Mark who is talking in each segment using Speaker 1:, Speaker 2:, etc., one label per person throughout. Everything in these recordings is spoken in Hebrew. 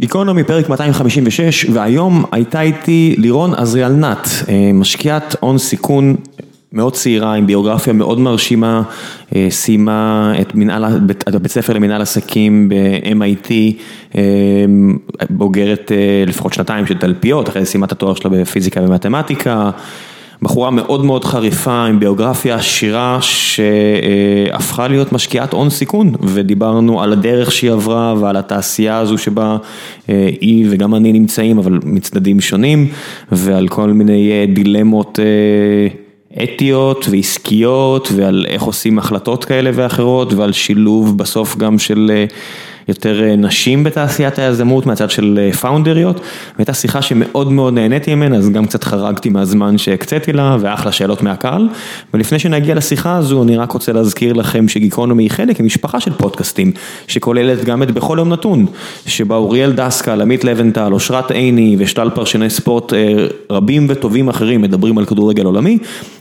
Speaker 1: גיקונומי פרק 256 והיום הייתה איתי לירון עזריאל-נט, משקיעת הון סיכון מאוד צעירה עם ביוגרפיה מאוד מרשימה, סיימה את הבית ספר למנהל עסקים ב-MIT, בוגרת לפחות שנתיים של תלפיות, אחרי זה סיימה את התואר שלה בפיזיקה ומתמטיקה. בחורה מאוד מאוד חריפה עם ביוגרפיה עשירה שהפכה להיות משקיעת הון סיכון ודיברנו על הדרך שהיא עברה ועל התעשייה הזו שבה היא וגם אני נמצאים אבל מצדדים שונים ועל כל מיני דילמות אתיות ועסקיות ועל איך עושים החלטות כאלה ואחרות ועל שילוב בסוף גם של יותר נשים בתעשיית היזמות מהצד של פאונדריות. והייתה שיחה שמאוד מאוד נהניתי ממנה אז גם קצת חרגתי מהזמן שהקציתי לה ואחלה שאלות מהקהל. ולפני שנגיע לשיחה הזו אני רק רוצה להזכיר לכם שגיקונומי היא חלק ממשפחה של פודקאסטים שכוללת גם את בכל יום נתון שבה אוריאל דסקל, עמית לבנטל, אושרת עיני ושלל פרשני ספורט רבים וטובים אחרים מדברים על כדורגל עולמי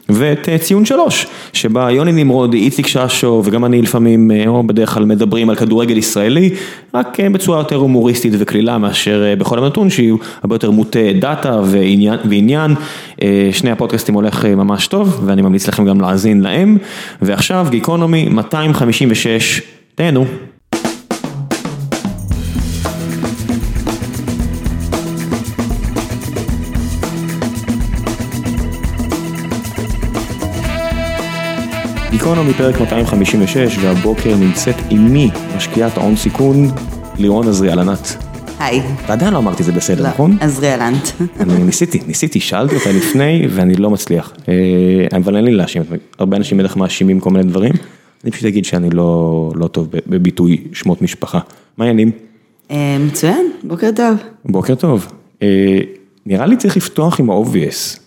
Speaker 1: ואת ציון שלוש שבה יוני נמרודי, איציק ששו וגם אני לפעמים או בדרך כלל מדברים על כדורגל ישראלי רק בצורה יותר הומוריסטית וקלילה מאשר בכל הנתון שיהיו הרבה יותר מוטה דאטה ועניין, שני הפודקאסטים הולך ממש טוב ואני ממליץ לכם גם להאזין להם ועכשיו גיקונומי 256, תהנו. גיקונומי פרק 256 והבוקר נמצאת עימי משקיעת ההון סיכון לירון עזריאל-ענת.
Speaker 2: היי.
Speaker 1: ועדיין לא אמרתי זה בסדר, נכון?
Speaker 2: עזריאל-נט.
Speaker 1: אני ניסיתי, ניסיתי, שאלתי אותה לפני ואני לא מצליח. אבל אין לי להאשים, הרבה אנשים בטח מאשימים כל מיני דברים. אני פשוט אגיד שאני לא טוב בביטוי שמות משפחה. מה העניינים?
Speaker 2: מצוין, בוקר טוב.
Speaker 1: בוקר טוב. נראה לי צריך לפתוח עם ה-obvious.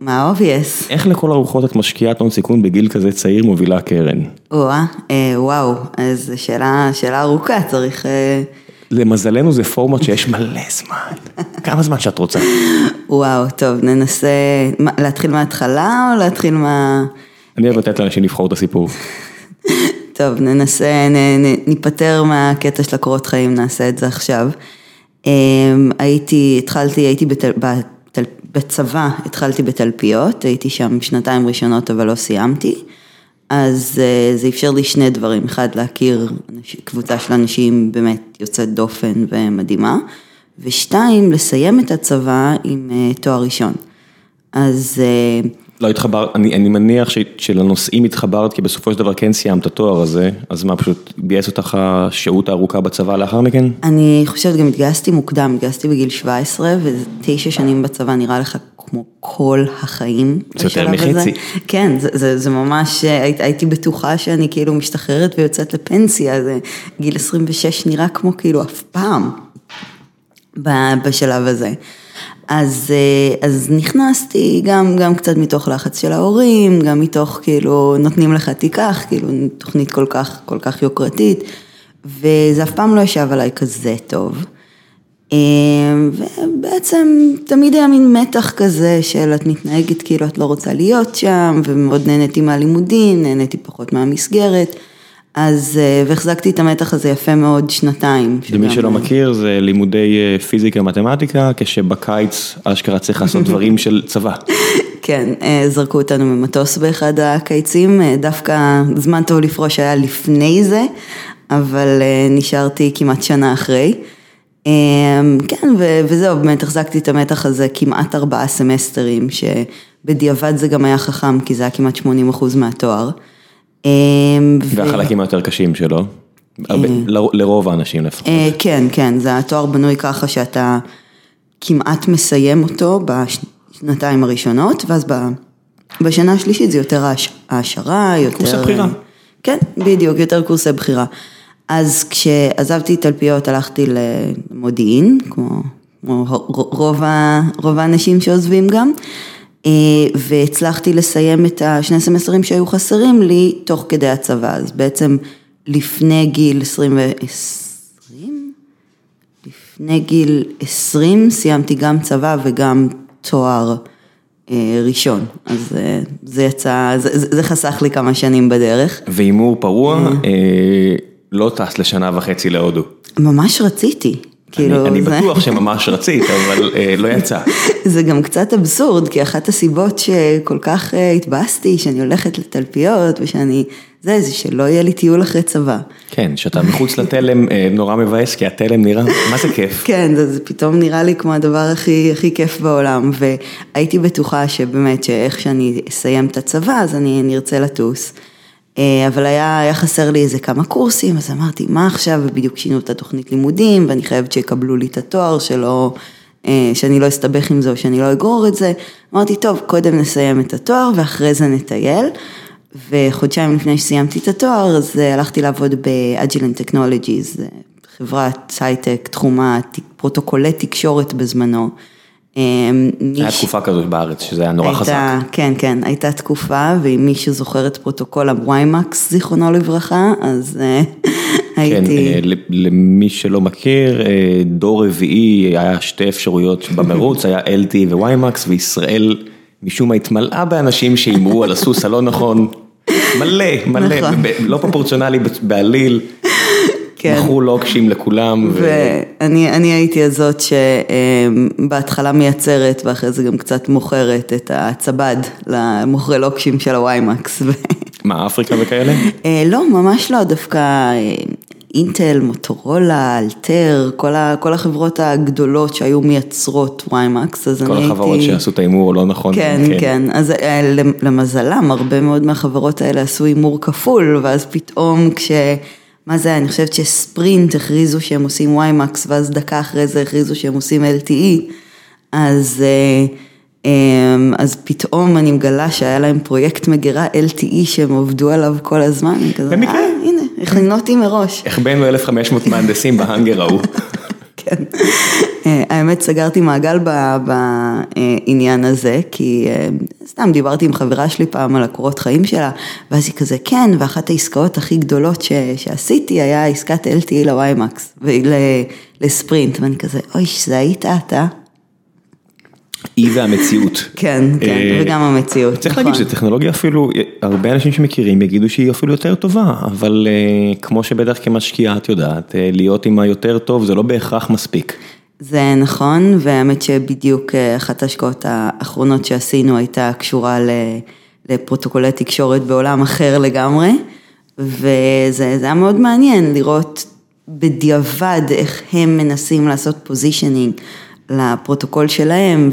Speaker 2: מה obvious?
Speaker 1: איך לכל הרוחות את משקיעת הון סיכון בגיל כזה צעיר מובילה קרן?
Speaker 2: וואו, אז שאלה ארוכה, צריך...
Speaker 1: למזלנו זה פורמט שיש מלא זמן, כמה זמן שאת רוצה.
Speaker 2: וואו, טוב, ננסה להתחיל מההתחלה או להתחיל מה...
Speaker 1: אני אוהב לתת לאנשים לבחור את הסיפור.
Speaker 2: טוב, ננסה, ניפטר מהקטע של הקורות חיים, נעשה את זה עכשיו. הייתי, התחלתי, הייתי בצבא, התחלתי בתלפיות, הייתי שם שנתיים ראשונות אבל לא סיימתי. אז זה אפשר לי שני דברים, אחד להכיר קבוצה של אנשים באמת יוצאת דופן ומדהימה, ושתיים, לסיים את הצבא עם תואר ראשון. אז...
Speaker 1: לא התחברת, אני מניח שלנושאים התחברת כי בסופו של דבר כן סיימת התואר הזה, אז מה פשוט ביאס אותך השהות הארוכה בצבא לאחר מכן?
Speaker 2: אני חושבת גם התגייסתי מוקדם, התגייסתי בגיל 17 ותשע שנים בצבא נראה לך כמו כל החיים.
Speaker 1: זה יותר מחצי.
Speaker 2: כן, זה ממש, הייתי בטוחה שאני כאילו משתחררת ויוצאת לפנסיה, זה גיל 26 נראה כמו כאילו אף פעם בשלב הזה. אז נכנסתי גם קצת מתוך לחץ של ההורים, גם מתוך כאילו נותנים לך תיקח, כאילו תוכנית כל כך יוקרתית, וזה אף פעם לא ישב עליי כזה טוב. ובעצם תמיד היה מין מתח כזה של את מתנהגת כאילו את לא רוצה להיות שם, ומאוד נהניתי מהלימודים, נהניתי פחות מהמסגרת. אז, והחזקתי את המתח הזה יפה מאוד שנתיים.
Speaker 1: למי שלא מכיר זה לימודי פיזיקה מתמטיקה, כשבקיץ אשכרה צריך לעשות דברים של צבא.
Speaker 2: כן, זרקו אותנו ממטוס באחד הקיצים, דווקא זמן טוב לפרוש היה לפני זה, אבל נשארתי כמעט שנה אחרי. כן, וזהו, באמת החזקתי את המתח הזה כמעט ארבעה סמסטרים, שבדיעבד זה גם היה חכם, כי זה היה כמעט 80 אחוז מהתואר.
Speaker 1: והחלקים היותר קשים שלו, לרוב האנשים לפחות.
Speaker 2: כן, כן, זה התואר בנוי ככה שאתה כמעט מסיים אותו בשנתיים הראשונות, ואז בשנה השלישית זה יותר העשרה, יותר...
Speaker 1: קורסי בחירה.
Speaker 2: כן, בדיוק, יותר קורסי בחירה. אז כשעזבתי תלפיות הלכתי למודיעין, כמו רוב האנשים שעוזבים גם. והצלחתי לסיים את השני סמסטרים שהיו חסרים לי תוך כדי הצבא, אז בעצם לפני גיל 20, לפני גיל 20 סיימתי גם צבא וגם תואר ראשון, אז זה יצא, זה חסך לי כמה שנים בדרך.
Speaker 1: והימור פרוע, לא טסת לשנה וחצי להודו.
Speaker 2: ממש רציתי. כאילו,
Speaker 1: אני
Speaker 2: זה-
Speaker 1: בטוח שממש רצית, אבל אה, לא יצא.
Speaker 2: זה גם קצת אבסורד, כי אחת הסיבות שכל כך אה, התבאסתי, שאני הולכת לתלפיות ושאני, זה, זה שלא יהיה לי טיול אחרי צבא.
Speaker 1: כן, שאתה מחוץ לתלם אה, נורא מבאס, כי התלם נראה, מה זה כיף?
Speaker 2: כן, זה, זה פתאום נראה לי כמו הדבר הכי, הכי כיף בעולם, והייתי בטוחה שבאמת, שאיך שאני אסיים את הצבא, אז אני, אני ארצה לטוס. אה, אבל היה, היה חסר לי איזה כמה קורסים, אז אמרתי, מה עכשיו, ובדיוק שינו את התוכנית לימודים, ואני חייבת שיקבלו לי את התואר, שלא, אה, שאני לא אסתבך עם זה או שאני לא אגרור את זה. אמרתי, טוב, קודם נסיים את התואר ואחרי זה נטייל. וחודשיים לפני שסיימתי את התואר, אז אה, הלכתי לעבוד ב-Agilent Technologies, חברת הייטק, תחום הפרוטוקולי תקשורת בזמנו.
Speaker 1: היה
Speaker 2: ש-
Speaker 1: תקופה כזאת בארץ, שזה היה נורא חזק.
Speaker 2: הייתה, כן, כן, הייתה תקופה, ואם מישהו זוכר את פרוטוקול ה WiMAX, זכרונו לברכה, אז אה,
Speaker 1: כן,
Speaker 2: הייתי...
Speaker 1: ל- למי שלא מכיר, אה, דור רביעי היה שתי אפשרויות במרוץ, היה LTE וויימקס, וישראל משום מה התמלאה באנשים שהימרו על הסוס הלא נכון, מלא, מלא,
Speaker 2: נכון.
Speaker 1: לא פרופורציונלי בעליל,
Speaker 2: כן.
Speaker 1: מכרו לוקשים לכולם, ו-
Speaker 2: ואני אני הייתי הזאת שבהתחלה מייצרת ואחרי זה גם קצת מוכרת את הצבד למוכרי לוקשים של הוויימקס.
Speaker 1: מה, אפריקה וכאלה?
Speaker 2: אה, לא, ממש לא, דווקא אה, אינטל, מוטורולה, אלתר, כל, ה, כל החברות הגדולות שהיו מייצרות ויימקס, אז
Speaker 1: כל
Speaker 2: אני הייתי...
Speaker 1: החברות שעשו את ההימור הלא נכון.
Speaker 2: כן, כן, אז אה, למזלם, הרבה מאוד מהחברות האלה עשו הימור כפול, ואז פתאום כש... מה זה, היה? אני חושבת שספרינט הכריזו שהם עושים ויימקס, ואז דקה אחרי זה הכריזו שהם עושים LTE, אז, אה, אה, אז פתאום אני מגלה שהיה להם פרויקט מגירה LTE שהם עבדו עליו כל הזמן, אני כזה,
Speaker 1: במקרה.
Speaker 2: אה, הנה, הכינו אותי מראש.
Speaker 1: החבאנו 1,500 מהנדסים בהאנגר ההוא.
Speaker 2: כן. אה, האמת, סגרתי מעגל בעניין הזה, כי אה, סתם דיברתי עם חברה שלי פעם על הקורות חיים שלה, ואז היא כזה, כן, ואחת העסקאות הכי גדולות ש- שעשיתי היה עסקת LTE ול- לספרינט, ואני כזה, אוי, זה היית אתה?
Speaker 1: היא והמציאות.
Speaker 2: כן, כן,
Speaker 1: אה,
Speaker 2: וגם המציאות,
Speaker 1: צריך
Speaker 2: נכון.
Speaker 1: להגיד שזו טכנולוגיה אפילו, הרבה אנשים שמכירים יגידו שהיא אפילו יותר טובה, אבל אה, כמו שבטח כמשקיעה את יודעת, אה, להיות עם היותר טוב זה לא בהכרח מספיק.
Speaker 2: זה נכון, והאמת שבדיוק אחת ההשקעות האחרונות שעשינו הייתה קשורה לפרוטוקולי תקשורת בעולם אחר לגמרי, וזה זה היה מאוד מעניין לראות בדיעבד איך הם מנסים לעשות positioning לפרוטוקול שלהם,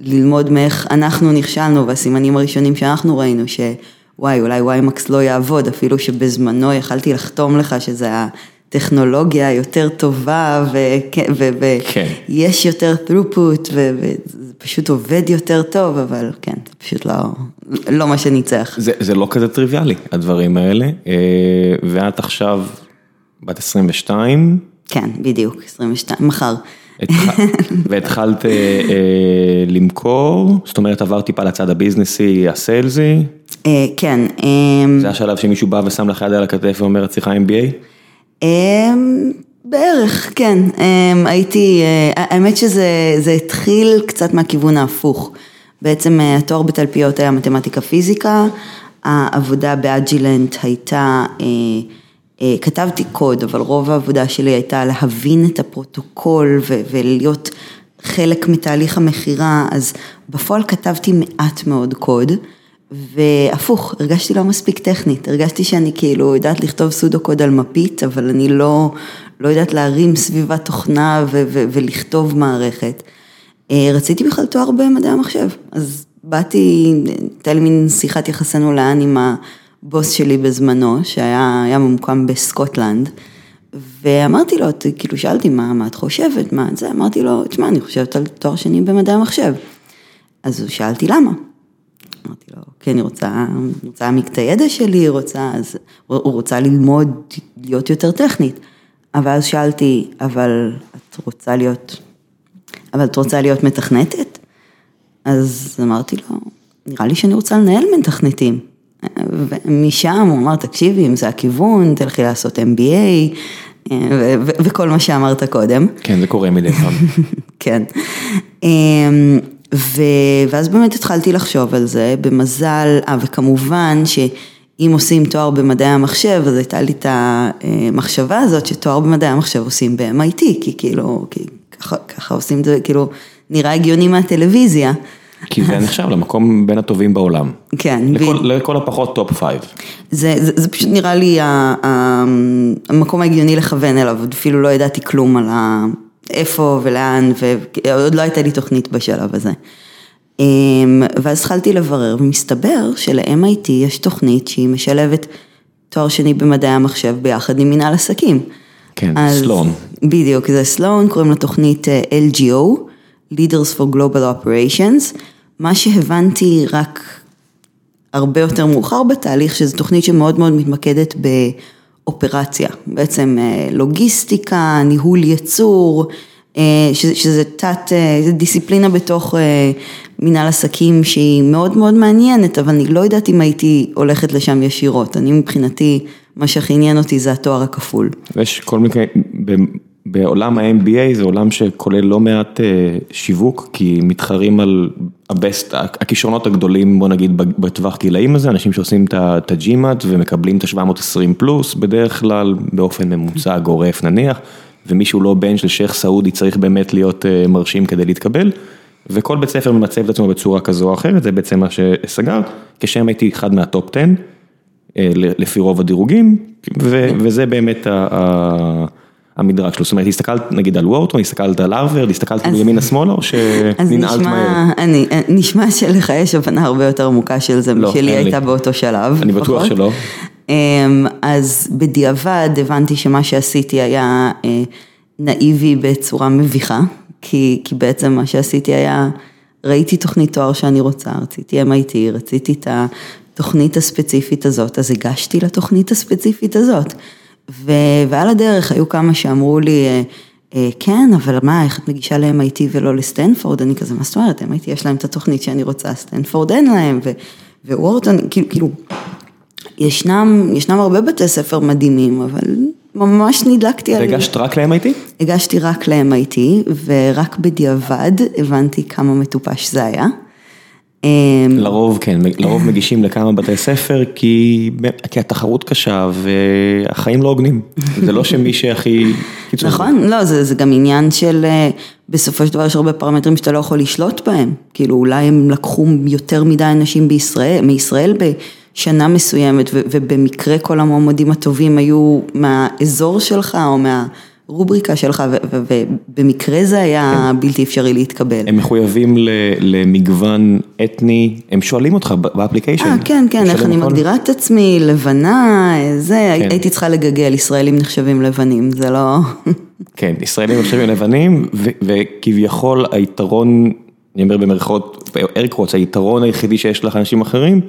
Speaker 2: וללמוד מאיך אנחנו נכשלנו, והסימנים הראשונים שאנחנו ראינו, שוואי, אולי ויימקס לא יעבוד, אפילו שבזמנו יכלתי לחתום לך שזה הטכנולוגיה היותר טובה, וכן, ו- ו-
Speaker 1: כן.
Speaker 2: יש יותר throughput, וזה פשוט עובד יותר טוב, אבל כן, זה פשוט לא, לא מה שניצח.
Speaker 1: זה, זה לא כזה טריוויאלי, הדברים האלה, אה, ואת עכשיו בת 22,
Speaker 2: כן, בדיוק, 22, מחר.
Speaker 1: התח... והתחלת אה, אה, למכור, זאת אומרת עבר טיפה לצד הביזנסי, הסיילזי,
Speaker 2: אה, כן, אה,
Speaker 1: זה השלב שמישהו בא ושם לך יד על הכתף ואומר את צריכה MBA?
Speaker 2: אמ, בערך, כן. אמ, הייתי, האמת שזה זה התחיל קצת מהכיוון ההפוך. בעצם התואר בתלפיות היה מתמטיקה פיזיקה, העבודה באג'ילנט הייתה, כתבתי קוד, אבל רוב העבודה שלי הייתה להבין את הפרוטוקול ו- ולהיות חלק מתהליך המכירה, אז בפועל כתבתי מעט מאוד קוד. והפוך, הרגשתי לא מספיק טכנית, הרגשתי שאני כאילו יודעת לכתוב סודו קוד על מפית, אבל אני לא, לא יודעת להרים סביבת תוכנה ו- ו- ולכתוב מערכת. אה, רציתי בכלל תואר במדעי המחשב, אז באתי, הייתה לי מין שיחת יחסינו לאן עם הבוס שלי בזמנו, שהיה היה ממוקם בסקוטלנד, ואמרתי לו, "ת- כאילו שאלתי מה, מה את חושבת, מה זה, אמרתי לו, תשמע, אני חושבת על תואר שני במדעי המחשב. אז שאלתי למה. אמרתי לו, כי אני רוצה, רוצה את הידע שלי, רוצה, אז, הוא רוצה ללמוד, להיות יותר טכנית. אבל אז שאלתי, אבל את רוצה להיות, אבל את רוצה להיות מתכנתת? אז אמרתי לו, נראה לי שאני רוצה לנהל מתכנתים. ומשם הוא אמר, תקשיבי, אם זה הכיוון, תלכי לעשות MBA, ו- ו- וכל מה שאמרת קודם.
Speaker 1: כן, זה קורה מדי פעם.
Speaker 2: כן. אמ, ו- ואז באמת התחלתי לחשוב על זה, במזל, אה, וכמובן אם עושים תואר במדעי המחשב, אז הייתה לי את המחשבה הזאת שתואר במדעי המחשב עושים ב-MIT, כי כאילו, כי ככה, ככה עושים את זה, כאילו, נראה הגיוני מהטלוויזיה.
Speaker 1: כי זה נחשב למקום בין הטובים בעולם.
Speaker 2: כן.
Speaker 1: לכל, ו... לכל הפחות top five.
Speaker 2: זה, זה, זה פשוט נראה לי המקום ההגיוני לכוון אליו, עוד אפילו לא ידעתי כלום על איפה ולאן, ועוד לא הייתה לי תוכנית בשלב הזה. אמ, ואז התחלתי לברר, ומסתבר של-MIT יש תוכנית שהיא משלבת תואר שני במדעי המחשב ביחד עם מנהל עסקים.
Speaker 1: כן, אז, סלון.
Speaker 2: בדיוק, זה סלון, קוראים לתוכנית אה, LGO, Leaders for Global Operations, מה שהבנתי רק הרבה יותר מאוחר בתהליך, שזו תוכנית שמאוד מאוד מתמקדת באופרציה, בעצם אה, לוגיסטיקה, ניהול יצור, אה, שזה תת, זה דיסציפלינה בתוך מנהל עסקים שהיא מאוד מאוד מעניינת, אבל אני לא יודעת אם הייתי הולכת לשם ישירות. אני מבחינתי, מה שהכי עניין אותי זה התואר הכפול.
Speaker 1: ויש כל מיני, בעולם ה-MBA זה עולם שכולל לא מעט אה, שיווק, כי מתחרים על הבסט, הכישרונות הגדולים, בוא נגיד, בטווח גילאים הזה, אנשים שעושים את ה-GMAT ומקבלים את ה-720 פלוס, בדרך כלל באופן ממוצע גורף נניח, ומישהו לא בן של שייח' סעודי צריך באמת להיות אה, מרשים כדי להתקבל. וכל בית ספר ממצב את עצמו בצורה כזו או אחרת, זה בעצם מה שסגרת, כשם הייתי אחד מהטופ 10, אה, לפי רוב הדירוגים, וזה באמת המדרג שלו, זאת אומרת, הסתכלת נגיד על וורטון, הסתכלת על הרווארד, הסתכלת ימינה שמאלה, או שננעלת מהר?
Speaker 2: אני, נשמע שלך יש הבנה הרבה יותר עמוקה של זה, לא, משלי הייתה באותו שלב.
Speaker 1: אני בטוח שלא.
Speaker 2: אמ, אז בדיעבד הבנתי שמה שעשיתי היה אה, נאיבי בצורה מביכה. כי, כי בעצם מה שעשיתי היה, ראיתי תוכנית תואר שאני רוצה, רציתי MIT, רציתי את התוכנית הספציפית הזאת, אז הגשתי לתוכנית הספציפית הזאת. ו, ועל הדרך היו כמה שאמרו לי, אה, אה, כן, אבל מה, איך את מגישה ל-MIT ולא לסטנפורד? אני כזה, מה זאת אומרת, MIT יש להם את התוכנית שאני רוצה, סטנפורד אין להם, ווורטון, כאילו, כאילו, ישנם, ישנם הרבה בתי ספר מדהימים, אבל ממש נדלקתי
Speaker 1: על... והגשת רק ל-MIT?
Speaker 2: הגשתי רק ל-MIT, ורק בדיעבד הבנתי כמה מטופש זה היה.
Speaker 1: אמ, לרוב כן, לרוב מגישים לכמה בתי ספר כי, כי התחרות קשה והחיים לא הוגנים, זה לא שמי שהכי...
Speaker 2: נכון, לא, זה, זה גם עניין של אה, בסופו של דבר יש הרבה פרמטרים שאתה לא יכול לשלוט בהם, כאילו אולי הם לקחו יותר מדי אנשים בישראל, מישראל שנה מסוימת ובמקרה כל המועמדים הטובים היו מהאזור שלך או מהרובריקה שלך ובמקרה זה היה כן. בלתי אפשרי להתקבל.
Speaker 1: הם מחויבים למגוון אתני, הם שואלים אותך ב application.
Speaker 2: אה, כן, כן, איך אני מגדירה את עצמי, לבנה, זה, כן. הייתי צריכה לגגל, ישראלים נחשבים לבנים, זה לא...
Speaker 1: כן, ישראלים נחשבים לבנים וכביכול היתרון, אני אומר במרכאות, air quotes, היתרון היחידי שיש לך אנשים אחרים.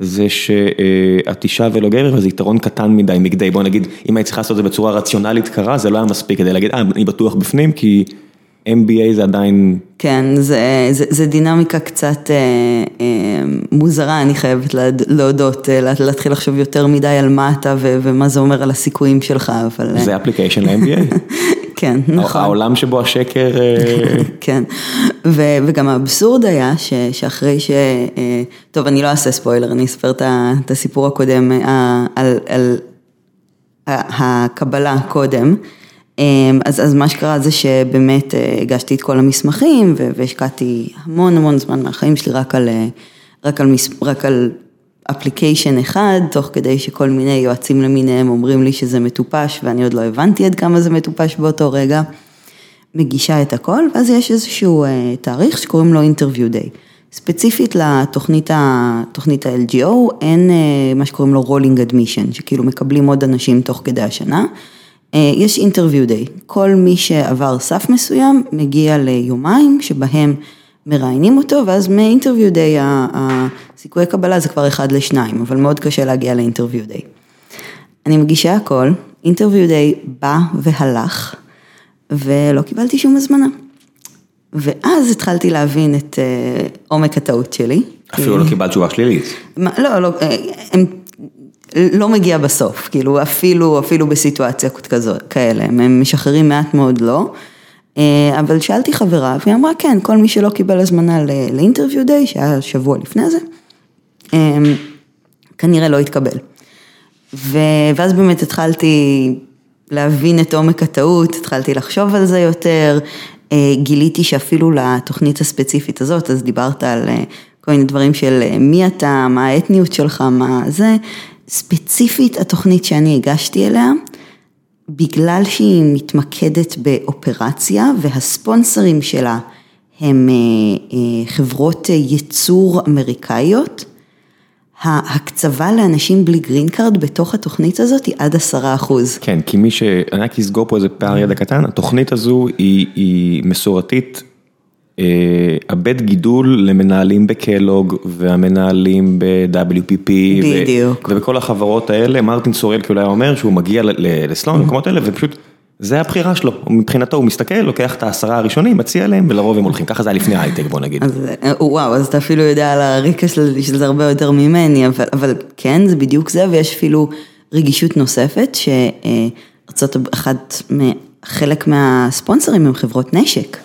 Speaker 1: זה שאת אישה ולא גבר וזה יתרון קטן מדי מכדי, בוא נגיד, אם היית צריכה לעשות את זה בצורה רציונלית קרה, זה לא היה מספיק כדי להגיד, אה, אני בטוח בפנים, כי MBA זה עדיין...
Speaker 2: כן, זה, זה, זה דינמיקה קצת אה, אה, מוזרה, אני חייבת להודות, אה, להתחיל לחשוב יותר מדי על מה אתה ו, ומה זה אומר על הסיכויים שלך, אבל...
Speaker 1: זה אפליקיישן ל-MBA.
Speaker 2: כן, נכון.
Speaker 1: העולם שבו השקר...
Speaker 2: כן, ו, וגם האבסורד היה ש, שאחרי ש... טוב, אני לא אעשה ספוילר, אני אספר את הסיפור הקודם על, על הקבלה קודם. אז, אז מה שקרה זה שבאמת הגשתי את כל המסמכים והשקעתי המון המון זמן מהחיים שלי רק על, רק על, רק על אפליקיישן אחד, תוך כדי שכל מיני יועצים למיניהם אומרים לי שזה מטופש ואני עוד לא הבנתי עד כמה זה מטופש באותו רגע. מגישה את הכל, ואז יש איזשהו אה, תאריך שקוראים לו אינטרוויו דיי. ספציפית לתוכנית ה-LGO אין אה, מה שקוראים לו rolling admission, שכאילו מקבלים עוד אנשים תוך כדי השנה. אה, יש interview day, כל מי שעבר סף מסוים מגיע ליומיים שבהם מראיינים אותו, ואז מ interview day הסיכויי קבלה זה כבר אחד לשניים, אבל מאוד קשה להגיע ל interview day. אני מגישה הכל, interview day בא והלך, ולא קיבלתי שום הזמנה. ואז התחלתי להבין את אה, עומק הטעות שלי.
Speaker 1: אפילו לא קיבלת תשובה שלילית.
Speaker 2: מה, לא, לא, אה, הם לא מגיע בסוף, כאילו אפילו, אפילו בסיטואציות כזאת, כאלה, הם משחררים מעט מאוד לא. אה, אבל שאלתי חברה והיא אמרה כן, כל מי שלא קיבל הזמנה לאינטרוויו דיי, שהיה שבוע לפני זה, כנראה לא יתקבל. ו... ואז באמת התחלתי להבין את עומק הטעות, התחלתי לחשוב על זה יותר, אה, גיליתי שאפילו לתוכנית הספציפית הזאת, אז דיברת על אה, כל מיני דברים של אה, מי אתה, מה האתניות שלך, מה זה, ספציפית התוכנית שאני הגשתי אליה, בגלל שהיא מתמקדת באופרציה והספונסרים שלה הם חברות ייצור אמריקאיות, ההקצבה לאנשים בלי green card בתוך התוכנית הזאת היא עד עשרה אחוז.
Speaker 1: כן, כי מי ש... אני רק אסגור פה איזה פער ידע קטן, התוכנית הזו היא, היא מסורתית, אה, הבית גידול למנהלים בקלוג והמנהלים ב-WPP.
Speaker 2: בדיוק.
Speaker 1: ו, ובכל החברות האלה, מרטין סורל כאילו היה אומר שהוא מגיע לסלון, למקומות האלה, ופשוט... זה הבחירה שלו, מבחינתו הוא מסתכל, לוקח את העשרה הראשונים, מציע להם ולרוב הם הולכים, ככה זה היה לפני הייטק בוא נגיד.
Speaker 2: אז אה, וואו, אז אתה אפילו יודע על הרקע של של זה הרבה יותר ממני, אבל אבל כן, זה בדיוק זה, ויש אפילו רגישות נוספת, שארצות, אחת, חלק מהספונסרים הם חברות נשק.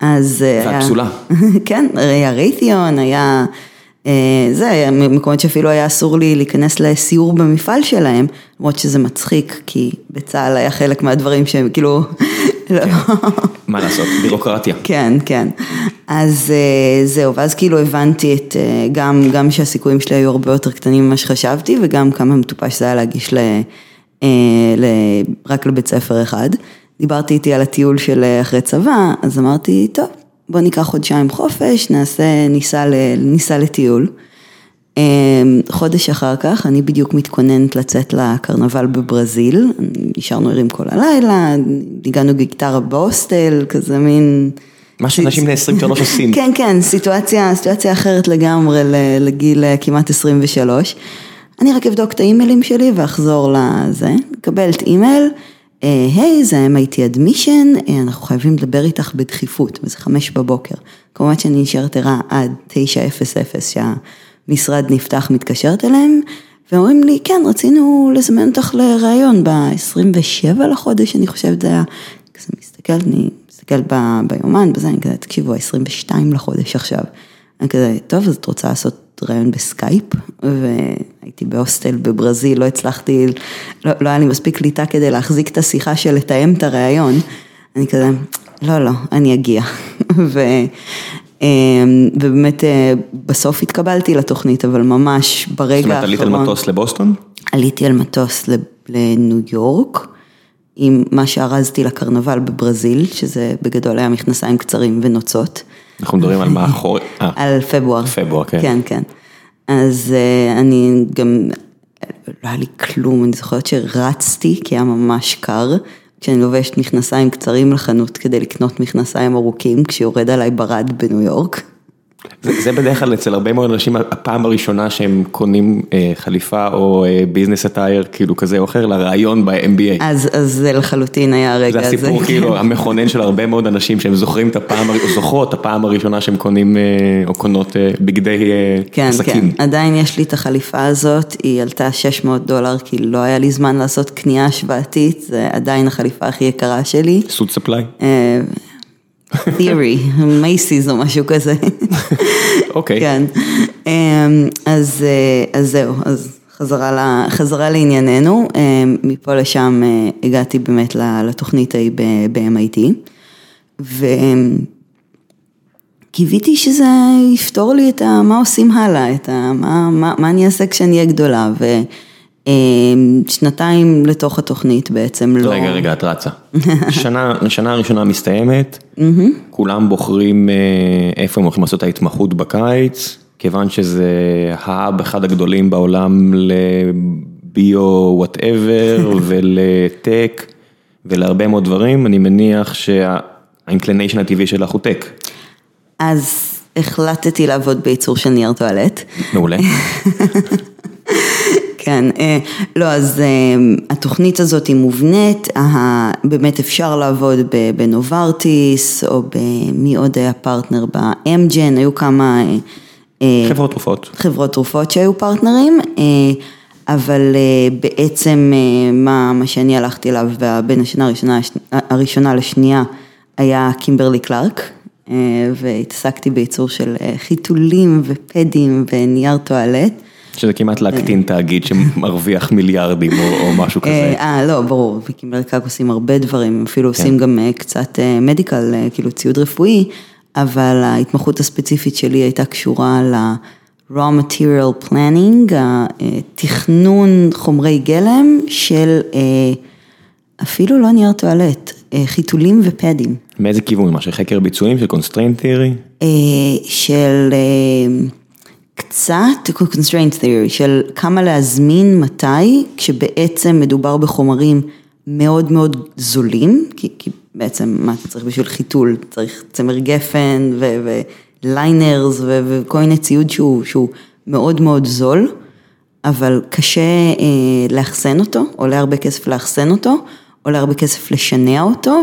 Speaker 2: אז...
Speaker 1: אה, והפסולה.
Speaker 2: כן, היה רייתיון, היה... אה, זה, מקומות שאפילו היה אסור לי להיכנס לסיור במפעל שלהם, למרות שזה מצחיק, כי בצה"ל היה חלק מהדברים שהם כאילו, לא.
Speaker 1: מה לעשות, בירוקרטיה.
Speaker 2: כן, כן. אז אה, זהו, ואז כאילו הבנתי את, אה, גם, גם שהסיכויים שלי היו הרבה יותר קטנים ממה שחשבתי, וגם כמה מטופש זה היה להגיש ל, ל, רק לבית ספר אחד. דיברתי איתי על הטיול של אחרי צבא, אז אמרתי, טוב. בוא ניקח חודשיים חופש, נעשה, ניסע, ניסע לטיול. אמ, חודש אחר כך, אני בדיוק מתכוננת לצאת לקרנבל בברזיל, נשארנו ערים כל הלילה, הגענו גיטרה בהוסטל, כזה מין...
Speaker 1: מה שאנשים בני 23 עושים.
Speaker 2: כן, כן, סיטואציה, סיטואציה אחרת לגמרי לגיל אה, כמעט 23. אני רק אבדוק את האימיילים שלי ואחזור לזה, מקבלת אימייל. היי, זה MIT Admission, אה, אנחנו חייבים לדבר איתך בדחיפות, וזה חמש בבוקר. כמובן שאני נשארת ערה עד תשע אפס אפס שהמשרד נפתח, מתקשרת אליהם, ואומרים לי, כן, רצינו לזמן אותך לראיון ב-27 לחודש, אני חושבת, זה היה, כזה מסתכלת, אני מסתכלת ביומן, בזה, אני כזה, תקשיבו, 22 לחודש עכשיו. אני כזה, טוב, אז את רוצה לעשות ראיון בסקייפ, והייתי בהוסטל בברזיל, לא הצלחתי, לא, לא היה לי מספיק קליטה כדי להחזיק את השיחה של לתאם את הראיון. אני כזה, לא, לא, אני אגיע. ו, אמ, ובאמת אה, בסוף התקבלתי לתוכנית, אבל ממש ברגע האחרון. זאת
Speaker 1: אומרת, עלית על מטוס לבוסטון?
Speaker 2: עליתי על מטוס לניו יורק. עם מה שארזתי לקרנבל בברזיל, שזה בגדול היה מכנסיים קצרים ונוצות.
Speaker 1: אנחנו מדברים על מה אחורי?
Speaker 2: אה. על פברואר.
Speaker 1: פברואר, כן.
Speaker 2: כן, כן. אז אה, אני גם, לא היה לי כלום, אני זוכרת שרצתי, כי היה ממש קר, כשאני לובשת מכנסיים קצרים לחנות כדי לקנות מכנסיים ארוכים, כשיורד עליי ברד בניו יורק.
Speaker 1: זה בדרך כלל אצל הרבה מאוד אנשים הפעם הראשונה שהם קונים אה, חליפה או ביזנס אה, אטייר כאילו כזה או אחר לרעיון ב-MBA.
Speaker 2: אז אז זה לחלוטין היה הרגע הזה.
Speaker 1: זה הסיפור כאילו המכונן של הרבה מאוד אנשים שהם זוכרים את הפעם, זוכרות הפעם הראשונה שהם קונים אה, או קונות בגדי
Speaker 2: כן, עסקים. כן, עדיין יש לי את החליפה הזאת, היא עלתה 600 דולר כי לא היה לי זמן לעשות קנייה השוואתית, זה עדיין החליפה הכי יקרה שלי.
Speaker 1: סוד ספליי.
Speaker 2: Theory, מייסיס או משהו כזה.
Speaker 1: אוקיי.
Speaker 2: כן. אמ, אז אז זהו, אז חזרה חזרה לענייננו, אמ, מפה לשם אה, הגעתי באמת לתוכנית ההיא ב-MIT, וקיוויתי שזה יפתור לי את ה... מה עושים הלאה, את ה... מה, מה, מה אני אעשה כשאני אהיה גדולה. ו... אמ, שנתיים לתוך התוכנית בעצם לא...
Speaker 1: רגע, רגע, את רצה. שנה, שנה הראשונה מסתיימת, כולם בוחרים אה, איפה הם הולכים לעשות את ההתמחות בקיץ, כיוון שזה האב אחד הגדולים בעולם לביו whatever ול tech ולהרבה מאוד דברים, אני מניח שה inclination הטבעי שלך הוא tech.
Speaker 2: אז החלטתי לעבוד בייצור של נייר טואלט.
Speaker 1: מעולה.
Speaker 2: כן, אה, לא, אז אה, התוכנית הזאת היא מובנית, באמת אפשר לעבוד בנוברטיס, או במי עוד היה פרטנר באמג'ן, היו כמה...
Speaker 1: אה, חברות תרופות.
Speaker 2: חברות תרופות שהיו פרטנרים, אבל בעצם מה, מה שאני הלכתי אליו בין השנה הראשונה, הראשונה לשנייה היה קימברלי קלארק, והתעסקתי בייצור של חיתולים ופדים ונייר טואלט.
Speaker 1: שזה כמעט להקטין תאגיד שמרוויח מיליארדים או משהו כזה.
Speaker 2: אה, לא, ברור, ויקימרקק עושים הרבה דברים, אפילו עושים גם קצת מדיקל, כאילו ציוד רפואי, אבל ההתמחות הספציפית שלי הייתה קשורה ל-raw material planning, תכנון חומרי גלם של אפילו לא נייר טואלט, חיתולים ופדים.
Speaker 1: מאיזה כיוון? מה, של חקר ביצועים, של constraint theory?
Speaker 2: של קצת constraint theory, של כמה להזמין מתי, כשבעצם מדובר בחומרים מאוד מאוד זולים, כי, כי בעצם מה אתה צריך בשביל חיתול, צריך צמר גפן וליינרס וכל מיני ציוד שהוא, שהוא מאוד מאוד זול, אבל קשה אה, לאחסן אותו, עולה הרבה כסף לאחסן אותו. עולה הרבה כסף לשנע אותו,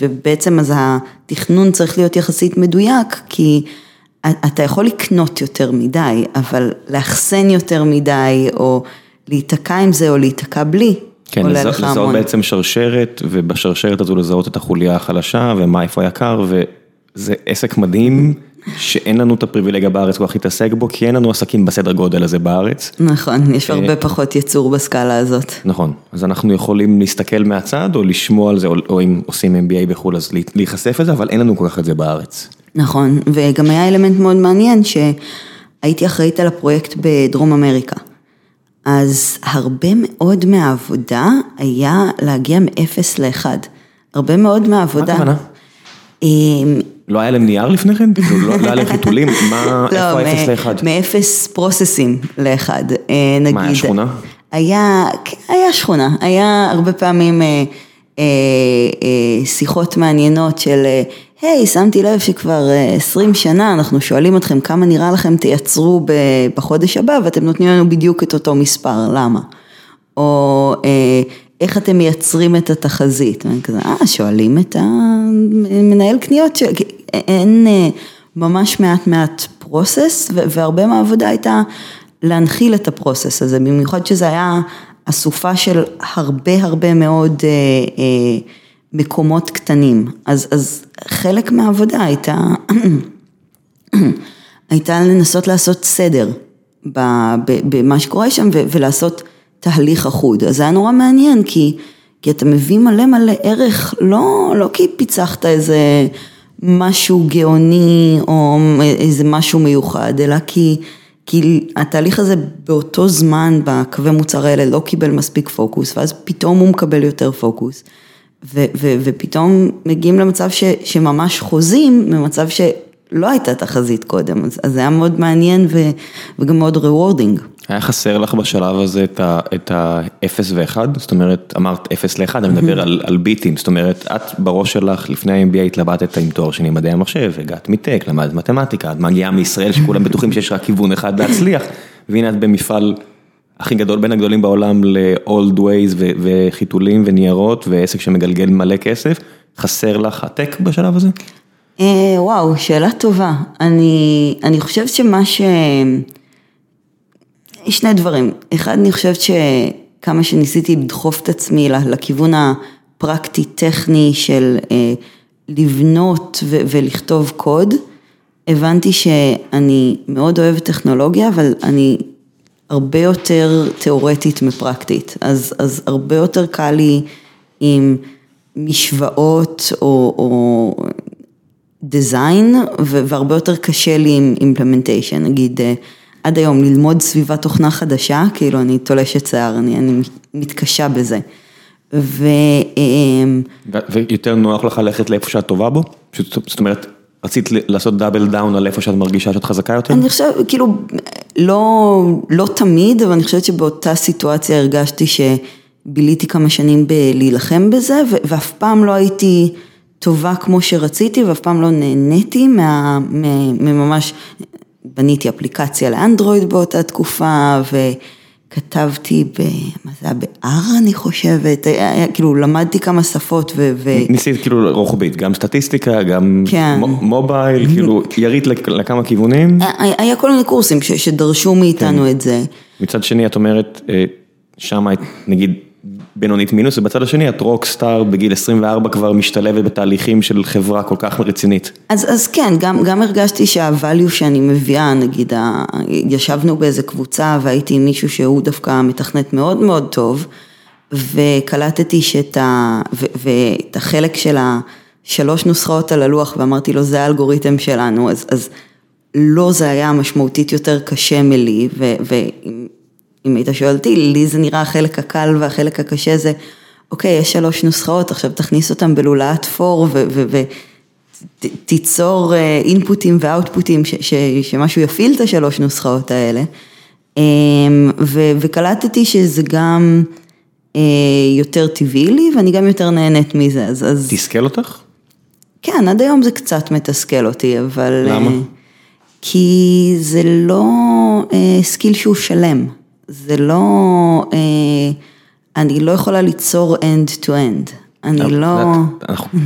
Speaker 2: ובעצם אז התכנון צריך להיות יחסית מדויק, כי אתה יכול לקנות יותר מדי, אבל לאחסן יותר מדי, או להיתקע עם זה, או להיתקע בלי,
Speaker 1: כן, עולה לך המון. לזהות בעצם שרשרת, ובשרשרת הזו לזהות את החוליה החלשה, ומה איפה היקר, וזה עסק מדהים. שאין לנו את הפריבילגיה בארץ כל כך להתעסק בו, כי אין לנו עסקים בסדר גודל הזה בארץ.
Speaker 2: נכון, יש הרבה פחות ייצור בסקאלה הזאת.
Speaker 1: נכון, אז אנחנו יכולים להסתכל מהצד או לשמוע על זה, או אם עושים MBA בחו"ל אז להיחשף לזה, אבל אין לנו כל כך את זה בארץ.
Speaker 2: נכון, וגם היה אלמנט מאוד מעניין שהייתי אחראית על הפרויקט בדרום אמריקה. אז הרבה מאוד מהעבודה היה להגיע מ-0 ל-1. הרבה מאוד מהעבודה... מה הכוונה?
Speaker 1: לא היה להם נייר לפני כן? כאילו, לא, לא היה להם חיתולים? מה, איפה האפס לאחד?
Speaker 2: מאפס פרוססים לאחד, אה, נגיד.
Speaker 1: מה, היה שכונה?
Speaker 2: היה, כן, היה שכונה, היה הרבה פעמים אה, אה, שיחות מעניינות של, היי, שמתי לב שכבר 20 שנה אנחנו שואלים אתכם כמה נראה לכם תייצרו בחודש הבא ואתם נותנים לנו בדיוק את אותו מספר, למה? או איך אתם מייצרים את התחזית? ואני כזה, אה, שואלים את המנהל קניות, ש... אין אה, ממש מעט מעט פרוסס, והרבה מהעבודה הייתה להנחיל את הפרוסס הזה, במיוחד שזה היה אסופה של הרבה הרבה מאוד אה, אה, מקומות קטנים. אז, אז חלק מהעבודה הייתה, הייתה לנסות לעשות סדר במה שקורה שם ולעשות תהליך אחוד. אז זה היה נורא מעניין, כי, כי אתה מביא מלא מלא ערך, לא, לא כי פיצחת איזה משהו גאוני או איזה משהו מיוחד, אלא כי, כי התהליך הזה באותו זמן בקווי מוצר האלה לא קיבל מספיק פוקוס, ואז פתאום הוא מקבל יותר פוקוס. ו, ו, ופתאום מגיעים למצב ש, שממש חוזים ממצב שלא הייתה תחזית קודם, אז, אז זה היה מאוד מעניין ו, וגם מאוד rewarding.
Speaker 1: היה חסר לך בשלב הזה את ה-0 ו-1? זאת אומרת, אמרת 0 ל-1, אני מדבר על ביטים, זאת אומרת, את בראש שלך לפני ה-MBA התלבטת עם תואר שני מדעי המחשב, הגעת מטק, למדת מתמטיקה, את מגיעה מישראל שכולם בטוחים שיש רק כיוון אחד להצליח, והנה את במפעל הכי גדול, בין הגדולים בעולם ל-old ways וחיתולים וניירות ועסק שמגלגל מלא כסף, חסר לך הטק בשלב הזה?
Speaker 2: אה, וואו, שאלה טובה. אני חושבת שמה ש... שני דברים, אחד אני חושבת שכמה שניסיתי לדחוף את עצמי לכיוון הפרקטי-טכני של אה, לבנות ולכתוב קוד, הבנתי שאני מאוד אוהבת טכנולוגיה, אבל אני הרבה יותר תיאורטית מפרקטית, אז, אז הרבה יותר קל לי עם משוואות או, design, והרבה יותר קשה לי עם implementation, נגיד אה, עד היום ללמוד סביבת תוכנה חדשה, כאילו אני תולשת שיער, אני, אני מתקשה בזה. ו... אמ,
Speaker 1: ויותר נוח לך ללכת לאיפה שאת טובה בו? זאת אומרת, רצית לעשות double down על איפה שאת מרגישה שאת חזקה יותר?
Speaker 2: אני חושבת, כאילו, לא, לא תמיד, אבל אני חושבת שבאותה סיטואציה הרגשתי שביליתי כמה שנים בלהילחם בזה, ואף פעם לא הייתי טובה כמו שרציתי, ואף פעם לא נהניתי מה, מממש בניתי אפליקציה לאנדרואיד באותה תקופה וכתבתי ב... מה זה היה? ב-R אני חושבת, היה, היה, כאילו למדתי כמה שפות ו... ו...
Speaker 1: ניסית כאילו רוחבית, גם סטטיסטיקה, גם כן. מובייל, כאילו ירית לכמה כיוונים?
Speaker 2: היה, היה כל מיני קורסים ש, שדרשו מאיתנו כן. את זה.
Speaker 1: מצד שני את אומרת, אה, שם נגיד בינונית מינוס, ובצד השני את רוקסטאר בגיל 24 כבר משתלבת בתהליכים של חברה כל כך רצינית.
Speaker 2: אז, אז כן, גם, גם הרגשתי שהvalue שאני מביאה, נגיד, ה, ישבנו באיזה קבוצה והייתי עם מישהו שהוא דווקא מתכנת מאוד מאוד טוב, וקלטתי שאת ה, ו, ואת החלק של השלוש נוסחאות על הלוח ואמרתי לו זה האלגוריתם שלנו, אז, אז לא זה היה משמעותית יותר קשה מלי, ואם היית שואל אותי, לי זה נראה החלק הקל והחלק הקשה זה, אוקיי, יש שלוש נוסחאות, עכשיו תכניס אותם בלולאת פור ותיצור אינפוטים ואוטפוטים, שמשהו יפעיל את השלוש נוסחאות האלה. אמ, וקלטתי שזה גם אה, יותר טבעי לי ואני גם יותר נהנית מזה, אז... אז...
Speaker 1: תסכל אותך?
Speaker 2: כן, עד היום זה קצת מתסכל אותי, אבל...
Speaker 1: למה?
Speaker 2: כי זה לא אה, skill שהוא שלם, זה לא, אה, אני לא יכולה ליצור end to end, אני לא...
Speaker 1: אנחנו,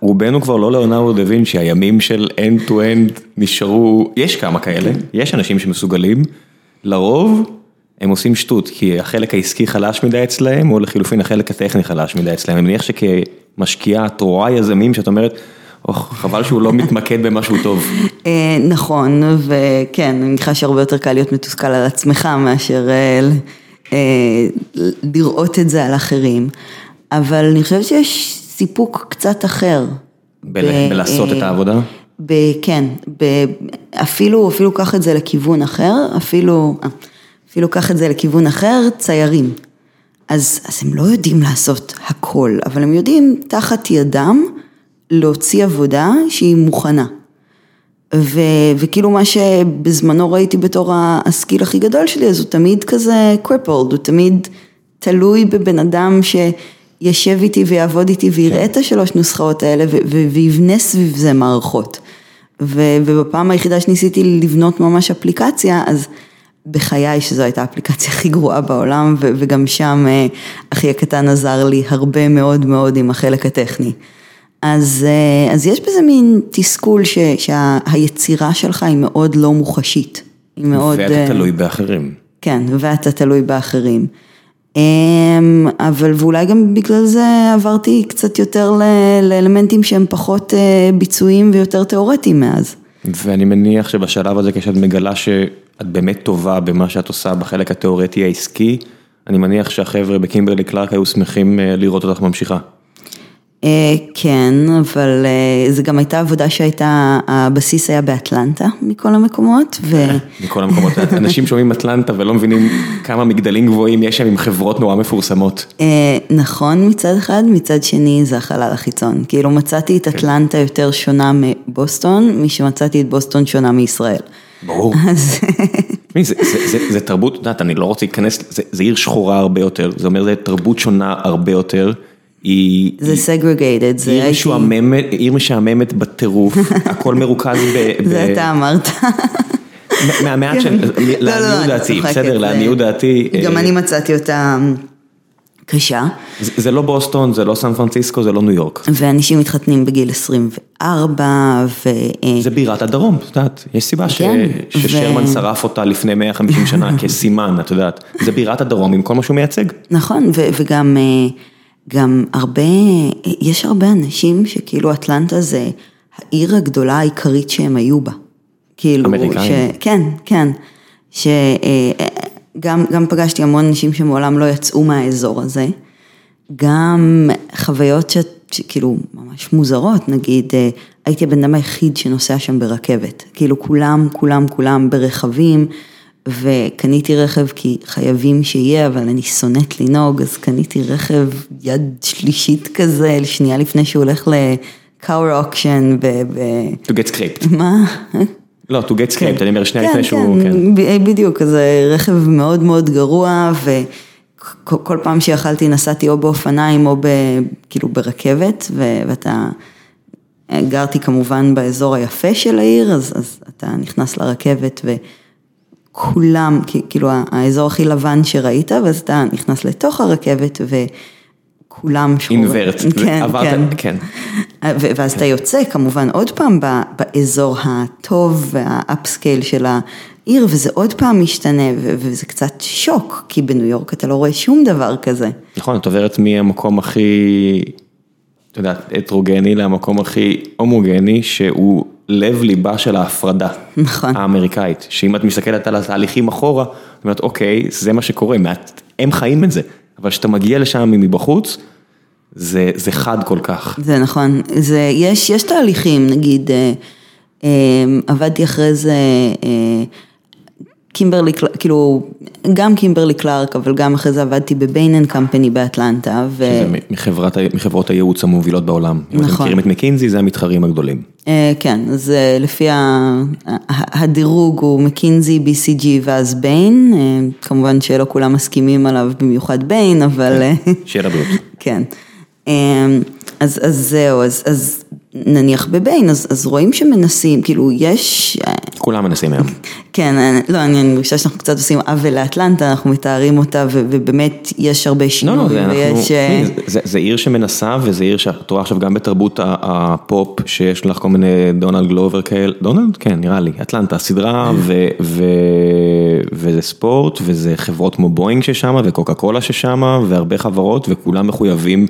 Speaker 1: רובנו כבר לא לאונרדו דה וינצ'י, הימים של end to end נשארו, יש כמה כאלה, יש אנשים שמסוגלים, לרוב הם עושים שטות, כי החלק העסקי חלש מדי אצלהם, או לחילופין החלק הטכני חלש מדי אצלהם, אני מניח שכמשקיעה את רואה יזמים שאת אומרת, חבל שהוא לא מתמקד במשהו טוב.
Speaker 2: נכון, וכן, אני מניחה שהרבה יותר קל להיות מתוסכל על עצמך מאשר לראות את זה על אחרים, אבל אני חושבת שיש סיפוק קצת אחר.
Speaker 1: בלעשות את העבודה?
Speaker 2: כן, אפילו, אפילו קח את זה לכיוון אחר, אפילו, אפילו קח את זה לכיוון אחר, ציירים. אז, אז הם לא יודעים לעשות הכל, אבל הם יודעים תחת ידם להוציא עבודה שהיא מוכנה. ו, וכאילו מה שבזמנו ראיתי בתור הסקיל הכי גדול שלי, אז הוא תמיד כזה crippled, הוא תמיד תלוי בבן אדם שישב איתי ויעבוד איתי ויראה את השלוש נוסחאות האלה ויבנה סביב זה מערכות. ו, ובפעם היחידה שניסיתי לבנות ממש אפליקציה, אז בחיי שזו הייתה האפליקציה הכי גרועה בעולם, ו, וגם שם אה, אחי הקטן עזר לי הרבה מאוד מאוד עם החלק הטכני. אז, אז יש בזה מין תסכול ש, שהיצירה שלך היא מאוד לא מוחשית. היא מאוד...
Speaker 1: ואתה תלוי באחרים.
Speaker 2: כן, ואתה תלוי באחרים. אבל ואולי גם בגלל זה עברתי קצת יותר לאלמנטים שהם פחות ביצועיים ויותר תיאורטיים מאז.
Speaker 1: ואני מניח שבשלב הזה כשאת מגלה שאת באמת טובה במה שאת עושה בחלק התיאורטי העסקי, אני מניח שהחבר'ה בקימברלי קלארק היו שמחים לראות אותך ממשיכה.
Speaker 2: כן, אבל זה גם הייתה עבודה שהייתה, הבסיס היה באטלנטה מכל המקומות.
Speaker 1: מכל המקומות, אנשים שומעים אטלנטה ולא מבינים כמה מגדלים גבוהים יש שם עם חברות נורא מפורסמות.
Speaker 2: נכון מצד אחד, מצד שני זה החלל החיצון, כאילו מצאתי את אטלנטה יותר שונה מבוסטון, משמצאתי את בוסטון שונה מישראל.
Speaker 1: ברור. זה תרבות, את יודעת, אני לא רוצה להיכנס, זה עיר שחורה הרבה יותר, זה אומר זה תרבות שונה הרבה יותר. היא...
Speaker 2: זה segregated, זה
Speaker 1: עיר משועממת, עיר משעממת בטירוף, הכל מרוכז ב...
Speaker 2: זה אתה אמרת.
Speaker 1: מהמעט של... לעניות דעתי, בסדר, לעניות דעתי.
Speaker 2: גם אני מצאתי אותה קשה.
Speaker 1: זה לא בוסטון, זה לא סן פרנסיסקו, זה לא ניו יורק.
Speaker 2: ואנשים מתחתנים בגיל 24 ו...
Speaker 1: זה בירת הדרום, את יודעת, יש סיבה ששרמן שרף אותה לפני 150 שנה כסימן, את יודעת, זה בירת הדרום עם כל מה שהוא מייצג.
Speaker 2: נכון, וגם... גם הרבה, יש הרבה אנשים שכאילו אטלנטה זה העיר הגדולה העיקרית שהם היו בה. כאילו,
Speaker 1: אמריקאים.
Speaker 2: ש... כן, כן, שגם גם פגשתי המון אנשים שמעולם לא יצאו מהאזור הזה, גם חוויות ש... שכאילו ממש מוזרות, נגיד הייתי הבן אדם היחיד שנוסע שם ברכבת, כאילו כולם, כולם, כולם ברכבים. וקניתי רכב כי חייבים שיהיה, אבל אני שונאת לנהוג, אז קניתי רכב יד שלישית כזה, שנייה לפני שהוא הולך לקאור אוקשן.
Speaker 1: To get scraped.
Speaker 2: מה?
Speaker 1: לא, to get scraped, אני אומר שנייה לפני שהוא,
Speaker 2: כן. בדיוק, זה רכב מאוד מאוד גרוע, וכל פעם שיכלתי נסעתי או באופניים או כאילו ברכבת, ואתה... גרתי כמובן באזור היפה של העיר, אז, אז אתה נכנס לרכבת ו... כולם, כאילו האזור הכי לבן שראית, ואז אתה נכנס לתוך הרכבת וכולם שחורים.
Speaker 1: אינוורט,
Speaker 2: כן,
Speaker 1: עברת, כן.
Speaker 2: ואז אתה יוצא כמובן עוד פעם באזור הטוב והאפסקייל של עיר וזה עוד פעם משתנה וזה קצת שוק, כי בניו יורק אתה לא רואה שום דבר כזה.
Speaker 1: נכון, את עוברת מהמקום הכי, את יודעת, הטרוגני למקום הכי הומוגני, שהוא לב ליבה של ההפרדה.
Speaker 2: נכון.
Speaker 1: האמריקאית, שאם את מסתכלת על התהליכים אחורה, את אומרת, אוקיי, זה מה שקורה, הם חיים את זה, אבל כשאתה מגיע לשם מבחוץ, זה, זה חד כל כך.
Speaker 2: זה נכון, זה, יש, יש תהליכים, נגיד, אה, אה, עבדתי אחרי זה, אה, קימברלי, כאילו, גם קימברלי קלארק, אבל גם אחרי זה עבדתי בביין אנד קמפני באטלנטה. ו...
Speaker 1: שזה מחברת, מחברות הייעוץ המובילות בעולם. נכון. אם אתם מכירים את מקינזי, זה המתחרים הגדולים.
Speaker 2: כן, אז לפי הדירוג הוא מקינזי, BCG ואז ביין, כמובן שלא כולם מסכימים עליו, במיוחד ביין, אבל...
Speaker 1: שיהיה לבריאות.
Speaker 2: כן. אז, אז זהו, אז, אז נניח בביין, אז, אז רואים שמנסים, כאילו יש...
Speaker 1: כולם מנסים היום.
Speaker 2: כן, לא, אני מרגישה שאנחנו קצת עושים עוול לאטלנטה, אנחנו מתארים אותה ובאמת יש הרבה שינוי.
Speaker 1: לא, לא, זה, ויש... אנחנו, זה, זה עיר שמנסה וזה עיר שאת רואה עכשיו גם בתרבות הפופ, שיש לך כל מיני דונלד גלובר כאלה, דונלד? כן, נראה לי, אטלנטה, סדרה ו, ו, וזה ספורט וזה חברות כמו בואינג ששמה וקוקה קולה ששמה והרבה חברות וכולם מחויבים.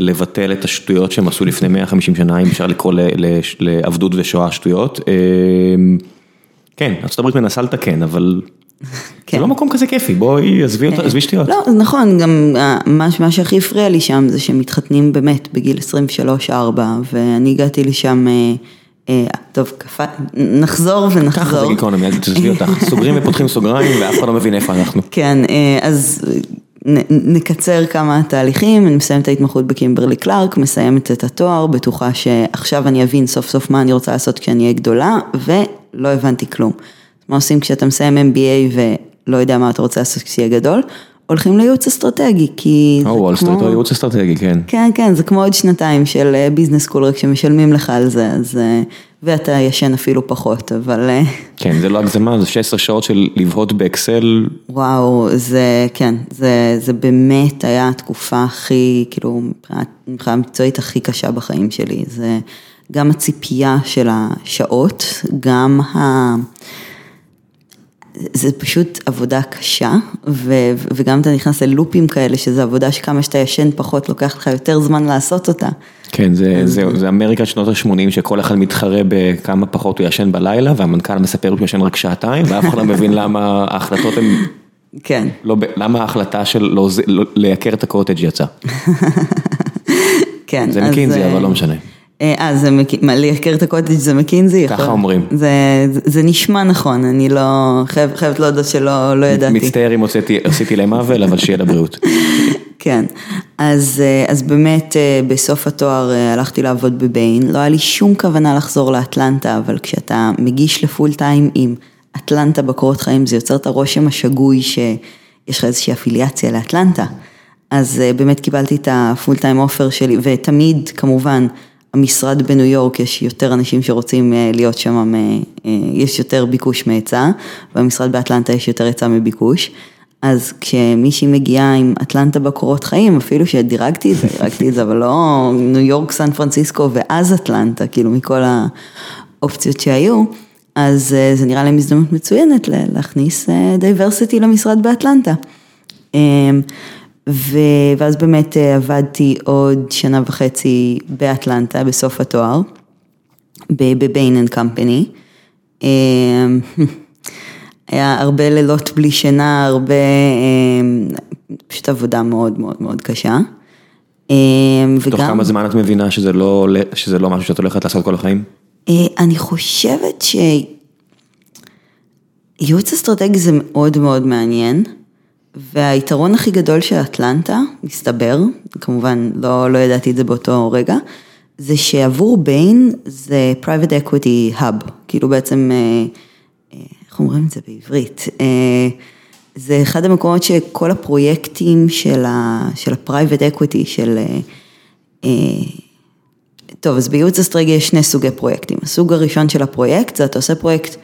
Speaker 1: לבטל את השטויות שהם עשו לפני 150 שנה, אם אפשר לקרוא לעבדות ושואה שטויות. אמ, כן, ארה"ב מנסה לתקן, אבל כן. זה לא מקום כזה כיפי, בואי עזבי עזבי שטויות.
Speaker 2: לא, נכון, גם אה, מה שהכי הפריע לי שם זה שהם מתחתנים באמת בגיל 23-4, ואני הגעתי לשם... אה, אה, טוב, נחזור ונחזור.
Speaker 1: ככה זה גיקונומי, אל תעזבי אותך, סוגרים ופותחים סוגריים ואף אחד לא מבין איפה אנחנו.
Speaker 2: כן, אז נקצר כמה תהליכים, אני מסיימת את ההתמחות בקימברלי קלארק, מסיימת את התואר, בטוחה שעכשיו אני אבין סוף סוף מה אני רוצה לעשות כשאני אהיה גדולה, ולא הבנתי כלום. מה עושים כשאתה מסיים MBA ולא יודע מה אתה רוצה לעשות כשתהיה גדול? הולכים לייעוץ אסטרטגי, כי...
Speaker 1: או וול סטריט או ייעוץ אסטרטגי, כן.
Speaker 2: כן, כן, זה כמו עוד שנתיים של business school, רק שמשלמים לך על זה, אז... ואתה ישן אפילו פחות, אבל... אה,
Speaker 1: כן, זה לא הגזמה, זה 16 שעות של לבהות באקסל.
Speaker 2: וואו, זה, כן, זה, זה באמת היה התקופה הכי, כאילו, מבחינה מקצועית הכי קשה בחיים שלי. זה גם הציפייה של השעות, גם ה... זה פשוט עבודה קשה, ו, וגם אתה נכנס ללופים כאלה, שזה עבודה שכמה שאתה ישן פחות, לוקח לך יותר זמן לעשות אותה.
Speaker 1: כן, זה, זה, זה אמריקה שנות ה-80, שכל אחד מתחרה בכמה פחות הוא ישן בלילה, והמנכ"ל מספר שהוא ישן רק שעתיים, ואף אחד לא מבין למה ההחלטות הן...
Speaker 2: כן.
Speaker 1: לא, למה ההחלטה של לא, לא, לייקר את הקוטג' יצא.
Speaker 2: כן.
Speaker 1: זה מקינזי, אבל לא משנה.
Speaker 2: אה, זה, מה, לייקר את הקוטג' זה מקינזי?
Speaker 1: ככה אומרים.
Speaker 2: זה, זה נשמע נכון, אני לא, חייבת חייב להודות שלא לא ידעתי.
Speaker 1: מצטער אם עשיתי להם עוול, אבל שיהיה לבריאות.
Speaker 2: כן, אז, אה, אז באמת אה, בסוף התואר הלכתי לעבוד בביין, לא היה לי שום כוונה לחזור לאטלנטה, אבל כשאתה מגיש לפול טיים עם אטלנטה בקורות חיים, זה יוצר את הרושם השגוי שיש לך איזושהי אפיליאציה לאטלנטה. אז באמת קיבלתי את הפול טיים אופר שלי, ותמיד כמובן, המשרד בניו יורק יש יותר אנשים שרוצים אה, להיות שם, אה, יש יותר ביקוש מהיצע, והמשרד באטלנטה יש יותר היצע מביקוש. אז כשמישהי מגיעה עם אטלנטה בקורות חיים, אפילו שדירגתי את זה, דירגתי את זה, אבל לא ניו יורק, סן פרנסיסקו ואז אטלנטה, כאילו מכל האופציות שהיו, אז אה, זה נראה להם הזדמנות מצוינת להכניס diversity למשרד באטלנטה. ואז באמת אה, עבדתי עוד שנה וחצי באטלנטה בסוף התואר, בביין אנד קמפני. היה הרבה לילות בלי שינה, הרבה, אמ, פשוט עבודה מאוד מאוד מאוד קשה.
Speaker 1: אמ, וגם... תוך כמה זמן את מבינה שזה לא, שזה לא משהו שאת הולכת לעשות כל החיים?
Speaker 2: אה, אני חושבת שייעוץ אסטרטגי זה מאוד מאוד מעניין. והיתרון הכי גדול של אטלנטה, מסתבר, כמובן לא, לא ידעתי את זה באותו רגע, זה שעבור ביין זה private equity hub, כאילו בעצם, אה, אה, איך אומרים את זה בעברית? אה, זה אחד המקומות שכל הפרויקטים של ה-private equity, של... טוב, אז בייעוץ אסטרטגי יש שני סוגי פרויקטים. הסוג הראשון של הפרויקט זה אתה עושה פרויקט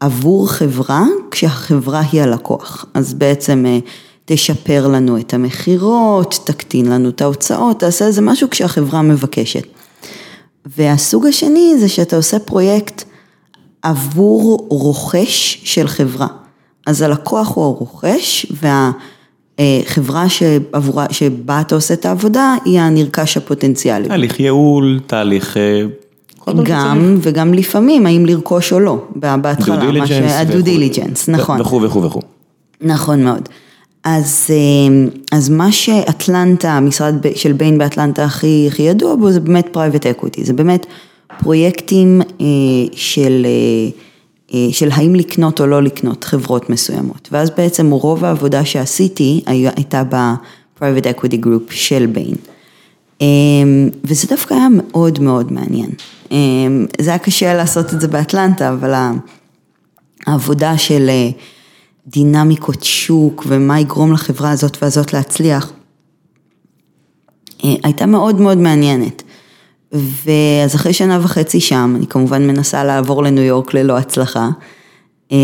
Speaker 2: עבור חברה כשהחברה היא הלקוח. אז בעצם אה, תשפר לנו את המכירות, תקטין לנו את ההוצאות, תעשה איזה משהו כשהחברה מבקשת. והסוג השני זה שאתה עושה פרויקט עבור רוכש של חברה. אז הלקוח הוא הרוכש והחברה שעבורה, שבה אתה עושה את העבודה היא הנרכש הפוטנציאלי.
Speaker 1: תהליך ייעול, תהליך...
Speaker 2: גם. וגם לפעמים האם לרכוש או לא, בהתחלה,
Speaker 1: וכו'.
Speaker 2: diligence, נכון.
Speaker 1: וכו' וכו' וכו'.
Speaker 2: נכון מאוד. אז, אה, אז מה שאטלנטה, המשרד של ביין באטלנטה הכי, הכי ידוע בו זה באמת private equity, זה באמת פרויקטים אה, של, אה, של האם לקנות או לא לקנות חברות מסוימות. ואז בעצם רוב העבודה שעשיתי הייתה ב-private equity group של ביין. אה, וזה דווקא היה מאוד מאוד מעניין. אה, זה היה קשה לעשות את זה באטלנטה, אבל העבודה של אה, דינמיקות שוק ומה יגרום לחברה הזאת והזאת להצליח, אה, הייתה מאוד מאוד מעניינת. ואז אחרי שנה וחצי שם, אני כמובן מנסה לעבור לניו יורק ללא הצלחה. אה,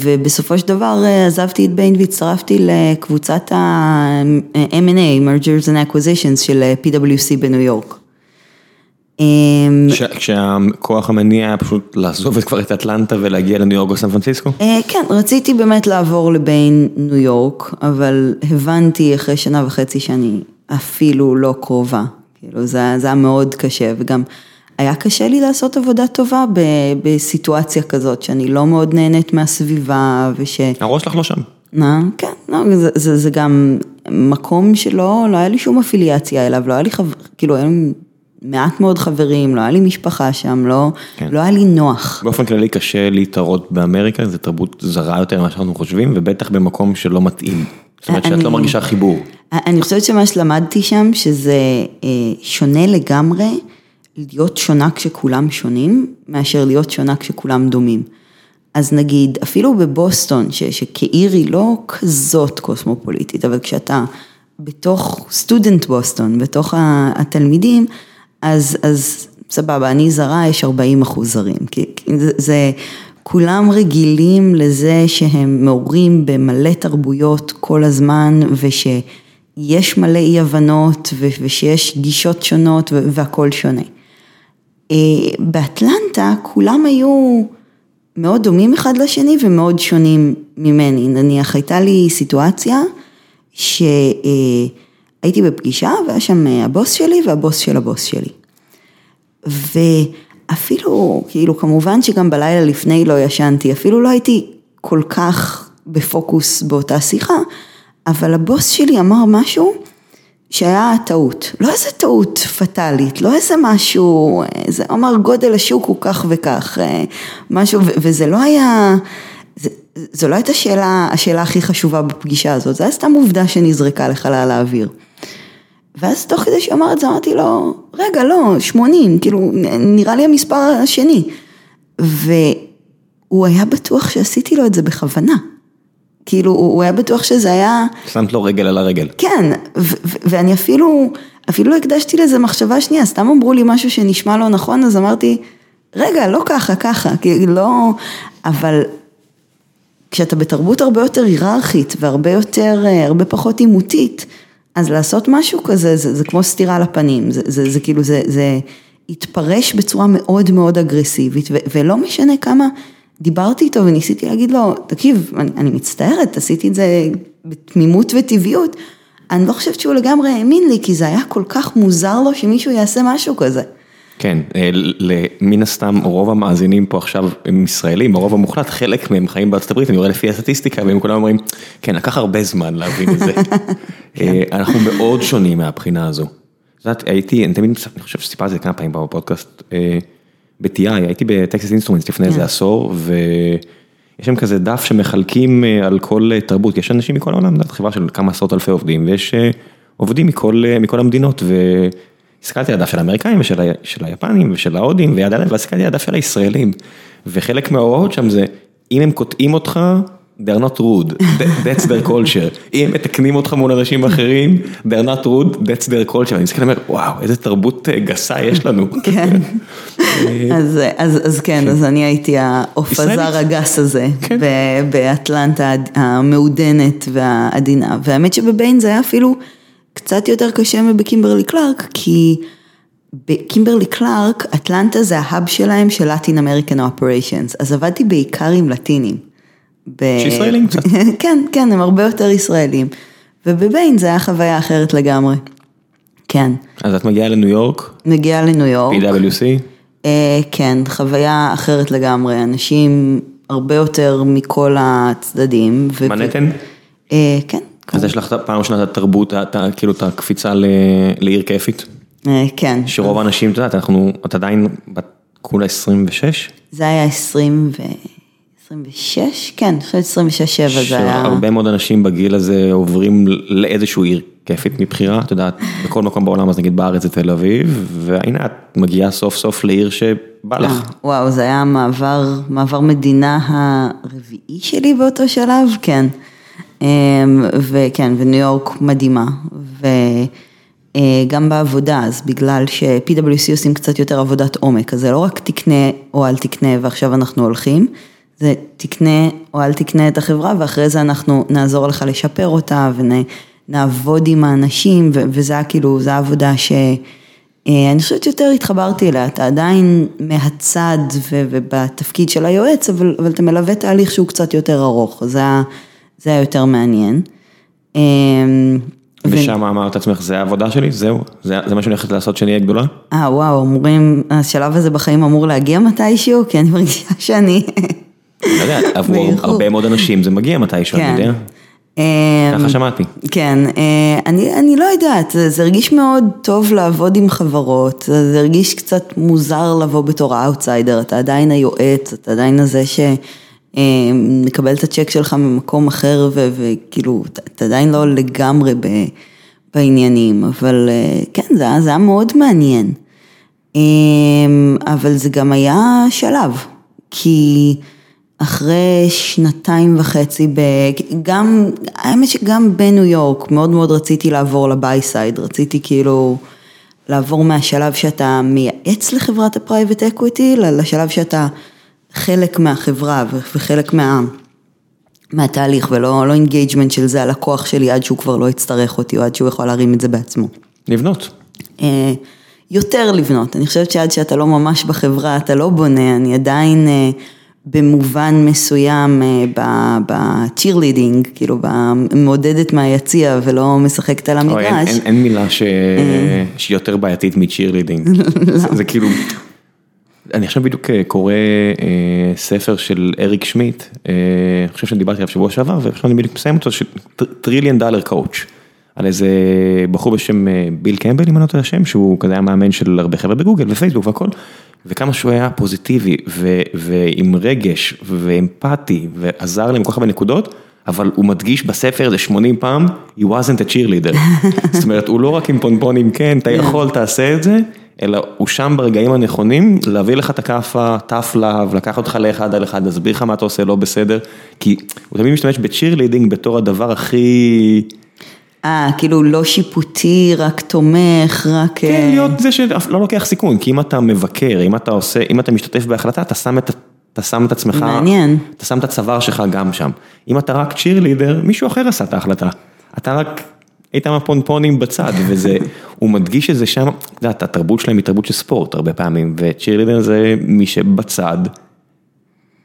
Speaker 2: ובסופו של דבר אה, עזבתי את ביין והצטרפתי לקבוצת ה-M&A, Mergers and Acquisitions של אה, PwC בניו יורק. אה,
Speaker 1: כש- כשהכוח המניע היה פשוט לעזוב את כבר את אטלנטה ולהגיע לניו יורק או סן פרנסיסקו?
Speaker 2: אה, כן, רציתי באמת לעבור לבין ניו יורק, אבל הבנתי אחרי שנה וחצי שאני אפילו לא קרובה. כאילו זה, זה היה מאוד קשה, וגם היה קשה לי לעשות עבודה טובה ב, בסיטואציה כזאת, שאני לא מאוד נהנית מהסביבה, וש...
Speaker 1: הראש שלך לא שם.
Speaker 2: מה? כן, לא, זה, זה, זה גם מקום שלא, לא היה לי שום אפיליאציה אליו, לא היה לי חבר, כאילו, היו לי מעט מאוד חברים, לא היה לי משפחה שם, לא,
Speaker 1: כן.
Speaker 2: לא היה לי נוח.
Speaker 1: באופן כללי קשה להתערות באמריקה, זו תרבות זרה יותר ממה שאנחנו חושבים, ובטח במקום שלא מתאים. זאת אומרת שאת
Speaker 2: אני-
Speaker 1: לא מרגישה חיבור.
Speaker 2: אני חושבת שמה שלמדתי שם, שזה אה, שונה לגמרי להיות שונה כשכולם שונים, מאשר להיות שונה כשכולם דומים. אז נגיד, אפילו בבוסטון, ש, שכעיר היא לא כזאת קוסמופוליטית, אבל כשאתה בתוך סטודנט בוסטון, בתוך התלמידים, אז, אז סבבה, אני זרה, יש 40 אחוז זרים. כי, זה, זה, כולם רגילים לזה שהם מעורים במלא תרבויות כל הזמן, ושיש מלא אי הבנות, ושיש גישות שונות, ו- והכל שונה. אה, באטלנטה כולם היו מאוד דומים אחד לשני ומאוד שונים ממני. נניח הייתה לי סיטואציה שהייתי בפגישה והיה שם אה, הבוס שלי והבוס של הבוס שלי. ואפילו, כאילו כמובן שגם בלילה לפני לא ישנתי, אפילו לא הייתי כל כך בפוקוס באותה שיחה, אבל הבוס שלי אמר משהו שהיה טעות, לא איזה טעות פטאלית, לא איזה משהו, זה אמר גודל השוק הוא כך וכך, אה, משהו, וזה לא היה, זה, זו לא הייתה שאלה, השאלה הכי חשובה בפגישה הזאת, זו הייתה סתם עובדה שנזרקה לחלל האוויר. ואז תוך כדי שאמר את זה אמרתי לו, רגע לא, 80, כאילו נראה לי המספר השני. והוא היה בטוח שעשיתי לו את זה בכוונה. כאילו הוא היה בטוח שזה היה,
Speaker 1: שמת לו רגל על הרגל.
Speaker 2: כן, ואני אפילו, אפילו לא הקדשתי לזה מחשבה שנייה, סתם אמרו לי משהו שנשמע לא נכון, אז אמרתי, רגע, לא ככה, ככה, כאילו לא, אבל כשאתה בתרבות הרבה יותר היררכית והרבה יותר, אה, הרבה פחות עימותית, אז לעשות משהו כזה, זה, זה כמו סטירה לפנים, זה, זה, זה כאילו, זה, זה התפרש בצורה מאוד מאוד אגרסיבית, ו, ולא משנה כמה דיברתי איתו וניסיתי להגיד לו, תקשיב, אני, אני מצטערת, עשיתי את זה בתמימות וטבעיות, אני לא חושבת שהוא לגמרי האמין לי, כי זה היה כל כך מוזר לו שמישהו יעשה משהו כזה.
Speaker 1: כן, אה, מן הסתם רוב המאזינים פה עכשיו הם ישראלים, הרוב המוחלט, חלק מהם חיים בארצות הברית, אני רואה לפי הסטטיסטיקה, והם כולם אומרים, כן, לקח הרבה זמן להבין את זה. אה, אנחנו מאוד שונים מהבחינה הזו. את יודעת, הייתי, אני תמיד, אני חושב שסיפרתי את זה כמה פעמים בפודקאסט, אה, ב-TI, הייתי בטקסס אינסטרומנטס לפני איזה עשור, ויש שם כזה דף שמחלקים אה, על כל אה, תרבות, יש אנשים מכל העולם, את יודעת, חברה של כמה עשרות אלפי עובדים, ויש אה, עובדים מכל מכל המדינות, והסתכלתי על הדף של האמריקאים ושל ה- של היפנים ושל ההודים, והסתכלתי על הדף של הישראלים, וחלק מההוראות שם זה, אם הם קוטעים אותך, they're not rude, that- that's their culture, אם מתקנים אותך מול אנשים אחרים, they're not rude, that's their culture, אני מסתכל ואומר, וואו, איזה תרבות אה, גסה יש לנו.
Speaker 2: כן. אז, אז, אז כן, אז אני הייתי העוף. הזר הגס הזה,
Speaker 1: כן.
Speaker 2: באטלנטה המעודנת והעדינה, והאמת שבביין זה היה אפילו קצת יותר קשה מבקימברלי קלארק, כי בקימברלי קלארק, אטלנטה זה ההאב שלהם של Latin American Operations, אז עבדתי בעיקר עם לטינים. ב-
Speaker 1: שישראלים קצת.
Speaker 2: כן, כן, הם הרבה יותר ישראלים. ובביין זה היה חוויה אחרת לגמרי. כן.
Speaker 1: אז את מגיעה לניו יורק,
Speaker 2: מגיעה לניו יורק.
Speaker 1: PwC,
Speaker 2: אה, כן, חוויה אחרת לגמרי, אנשים הרבה יותר מכל הצדדים. ו-
Speaker 1: מנהטן?
Speaker 2: אה, כן.
Speaker 1: אז יש לך פעם ראשונה את התרבות, כאילו את הקפיצה ל- לעיר כיפית,
Speaker 2: אה, כן.
Speaker 1: שרוב האנשים, את יודעת, אנחנו, את עדיין בת כולה 26,
Speaker 2: זה היה 20 ו... 26? כן, אני חושבת 26-7 זה היה...
Speaker 1: שהרבה מאוד אנשים בגיל הזה עוברים לאיזשהו עיר כיפית מבחירה, את יודעת, בכל מקום בעולם, אז נגיד בארץ זה תל אביב, והנה את מגיעה סוף סוף לעיר שבא לך.
Speaker 2: אה, וואו, זה היה מעבר, מעבר מדינה הרביעי שלי באותו שלב, כן. אמ, וכן, וניו יורק מדהימה. וגם בעבודה, אז בגלל ש-PwC עושים קצת יותר עבודת עומק, אז זה לא רק תקנה או אל תקנה ועכשיו אנחנו הולכים, זה תקנה או אל תקנה את החברה ואחרי זה אנחנו נעזור לך לשפר אותה ונעבוד עם האנשים, ו- וזה היה כאילו, זו העבודה ש... אה, אני חושבת שיותר התחברתי אליה, אתה עדיין מהצד ו- ובתפקיד של היועץ, אבל, אבל אתה מלווה תהליך שהוא קצת יותר ארוך, זה היה, זה היה יותר מעניין. ו-
Speaker 1: ושם אמרת לעצמך, זה העבודה שלי, זהו, זה זה מה שאני הולכת לעשות כשאני אהיה גדולה?
Speaker 2: אה, וואו, אמורים, השלב הזה בחיים אמור להגיע מתישהו, כי אני מרגישה שאני...
Speaker 1: לא יודע, עבור
Speaker 2: באיחור.
Speaker 1: הרבה מאוד אנשים זה מגיע מתישהו, אני יודע,
Speaker 2: אה,
Speaker 1: ככה שמעתי.
Speaker 2: כן, אה, אני, אני לא יודעת, זה, זה הרגיש מאוד טוב לעבוד עם חברות, זה, זה הרגיש קצת מוזר לבוא בתור האוטסיידר, אתה עדיין היועץ, אתה עדיין הזה שמקבל את הצ'ק שלך ממקום אחר ו- וכאילו, אתה, אתה עדיין לא לגמרי ב, בעניינים, אבל אה, כן, זה זה היה מאוד מעניין. אה, אבל זה גם היה שלב, כי אחרי שנתיים וחצי, ב... גם, האמת שגם בניו יורק מאוד מאוד רציתי לעבור ל buy side, רציתי כאילו לעבור מהשלב שאתה מייעץ לחברת ה private equity, לשלב שאתה חלק מהחברה וחלק מה... מהתהליך ולא לא engagement של זה הלקוח שלי עד שהוא כבר לא יצטרך אותי או עד שהוא יכול להרים את זה בעצמו.
Speaker 1: לבנות.
Speaker 2: אה, יותר לבנות, אני חושבת שעד שאתה לא ממש בחברה, אתה לא בונה, אני עדיין אה, במובן מסוים ב-cheerleading, כאילו מעודדת מהיציע ולא משחקת על
Speaker 1: אוי, אין-
Speaker 2: המגרש.
Speaker 1: אין- אין מילה ש- שהיא יותר בעייתית מ cheerleading. זה זה כאילו, אני עכשיו בדיוק אה, קורא אה, ספר של אריק שמיט, אה, אני חושב שדיברתי עליו שבוע שעבר, ועכשיו אני בדיוק מסיים אותו, של Trillion Dollar Coach, על איזה בחור בשם אה, ביל קמבל, אם אני לא טועה השם, שהוא כזה היה מאמן של הרבה חבר'ה בגוגל ופייסבוק והכל, וכמה שהוא היה פוזיטיבי ו- ועם רגש ואמפתי ועזר להם כל כך הרבה נקודות. אבל הוא מדגיש בספר איזה 80 פעם, he wasn't a cheerleader. זאת אומרת, הוא לא רק עם פונפונים, כן, אתה יכול, תעשה את זה, אלא הוא שם ברגעים הנכונים, להביא לך את הכאפה, tough love, לקח אותך לאחד על אחד, להסביר לך מה אתה עושה לא בסדר, כי הוא תמיד משתמש בצ'ירלידינג בתור הדבר הכי...
Speaker 2: אה, כאילו לא שיפוטי, רק תומך, רק...
Speaker 1: כן,
Speaker 2: אה,
Speaker 1: להיות זה שלא לוקח סיכון, כי אם אתה מבקר, אם אתה עושה, אם אתה משתתף בהחלטה, אתה שם את, אתה שם את עצמך,
Speaker 2: מעניין.
Speaker 1: אתה שם את הצוואר שלך גם שם. אם אתה רק צ'ירלידר, מישהו אחר עשה את ההחלטה. אתה רק היית עם הפונפונים בצד, וזה, הוא מדגיש את זה שם, את יודעת, התרבות שלהם היא תרבות של ספורט הרבה פעמים, ו cheerleader זה מי שבצד,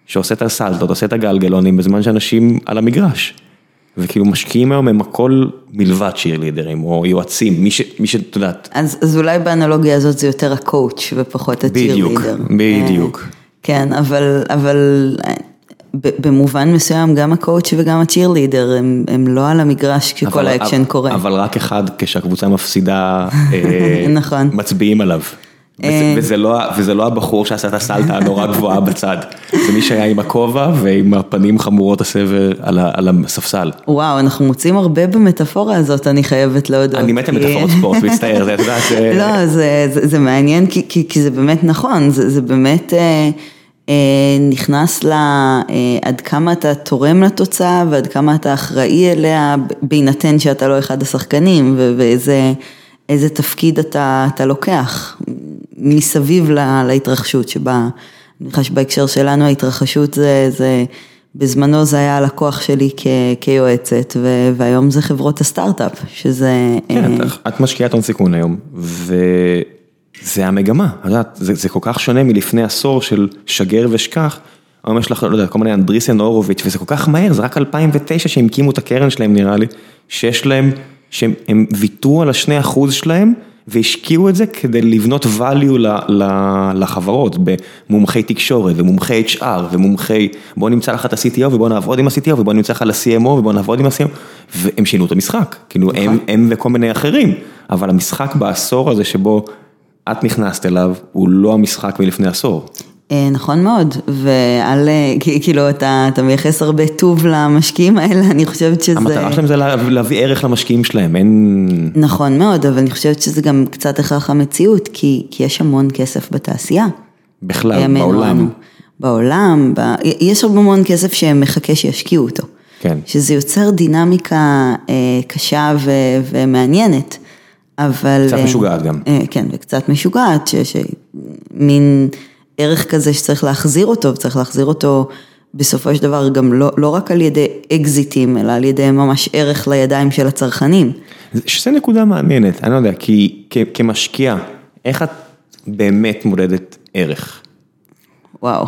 Speaker 1: שעושה את הסלטות, עושה את הגלגלונים, בזמן שאנשים על המגרש. וכאילו משקיעים היום הם הכל מלבד צ'ירלידרים, או יועצים, מי ש... מי שאת יודעת.
Speaker 2: אז, אז אולי באנלוגיה הזאת זה יותר ה coach ופחות
Speaker 1: בדיוק,
Speaker 2: ה cheerleader.
Speaker 1: בדיוק.
Speaker 2: כן, אבל, אבל אה, במובן מסוים גם ה coach וגם ה cheerleader הם, הם לא על המגרש כשכל
Speaker 1: אבל-
Speaker 2: האקשן קורה.
Speaker 1: אבל רק אחד כשהקבוצה מפסידה, אה,
Speaker 2: נכון.
Speaker 1: מצביעים עליו. וזה, וזה, לא, וזה לא הבחור שעשה את הסלטה הנורא גבוהה בצד, זה מי שהיה עם הכובע ועם הפנים חמורות הסבר על, הספסל.
Speaker 2: וואו, אנחנו מוצאים הרבה במטאפורה הזאת, אני חייבת להודות.
Speaker 1: אני מת על מטאפורות ספורט, מצטער, זה, את יודעת, זה...
Speaker 2: לא, זה, מעניין כי, זה באמת נכון, זה, באמת אה, אה, נכנס ל... אה, עד כמה אתה תורם לתוצאה ועד כמה אתה אחראי אליה, בהינתן שאתה לא אחד השחקנים ואיזה איזה תפקיד אתה, אתה לוקח מסביב לה, להתרחשות שבה, אני מניחה שבהקשר שלנו ההתרחשות זה, זה בזמנו זה היה הלקוח שלי כ, כיועצת ו- והיום זה חברות הסטארט-אפ, שזה...
Speaker 1: כן,
Speaker 2: אה,
Speaker 1: את, את משקיעת הון סיכון היום, זה המגמה, את יודעת, זה, זה כל כך שונה מלפני עשור של שגר ושכח. היום יש לך, לא יודע, כל מיני אנדריסן הורוביץ', וזה כל כך מהר, זה רק 2009 שהם הקימו את הקרן שלהם נראה לי, שיש להם, שהם ויתרו על השני אחוז שלהם, והשקיעו את זה כדי לבנות value לחברות, במומחי תקשורת ומומחי HR ומומחי, בוא נמצא לך את ה-CTO ובוא נעבוד עם ה-CTO ובוא נמצא לך ל-CMO ובוא נעבוד עם ה-CMO, והם שינו את המשחק, כאילו הם, הם וכל מיני אחרים, אבל המשחק בעשור הזה שבו את נכנסת אליו, הוא לא המשחק מלפני עשור.
Speaker 2: אה, נכון מאוד, ועל, כאילו אתה, מייחס הרבה טוב למשקיעים האלה, אני חושבת שזה...
Speaker 1: המטרה שלהם זה להביא ערך למשקיעים שלהם, אין...
Speaker 2: נכון מאוד, אבל אני חושבת שזה גם קצת הכרח המציאות, כי, כי יש המון כסף בתעשייה.
Speaker 1: בכלל, בעולם.
Speaker 2: בעולם, ב... יש הרבה המון כסף שמחכה שישקיעו אותו.
Speaker 1: כן.
Speaker 2: שזה יוצר דינמיקה אה, קשה ו, ומעניינת, אבל...
Speaker 1: קצת משוגעת גם.
Speaker 2: אה, כן, וקצת משוגעת, שמין... ערך כזה שצריך להחזיר אותו, וצריך להחזיר אותו בסופו של דבר גם לא, לא רק על ידי אקזיטים, אלא על ידי ממש ערך לידיים של הצרכנים.
Speaker 1: שזה נקודה מעניינת, אני לא יודע, כי כמשקיע, איך את באמת מודדת ערך?
Speaker 2: וואו.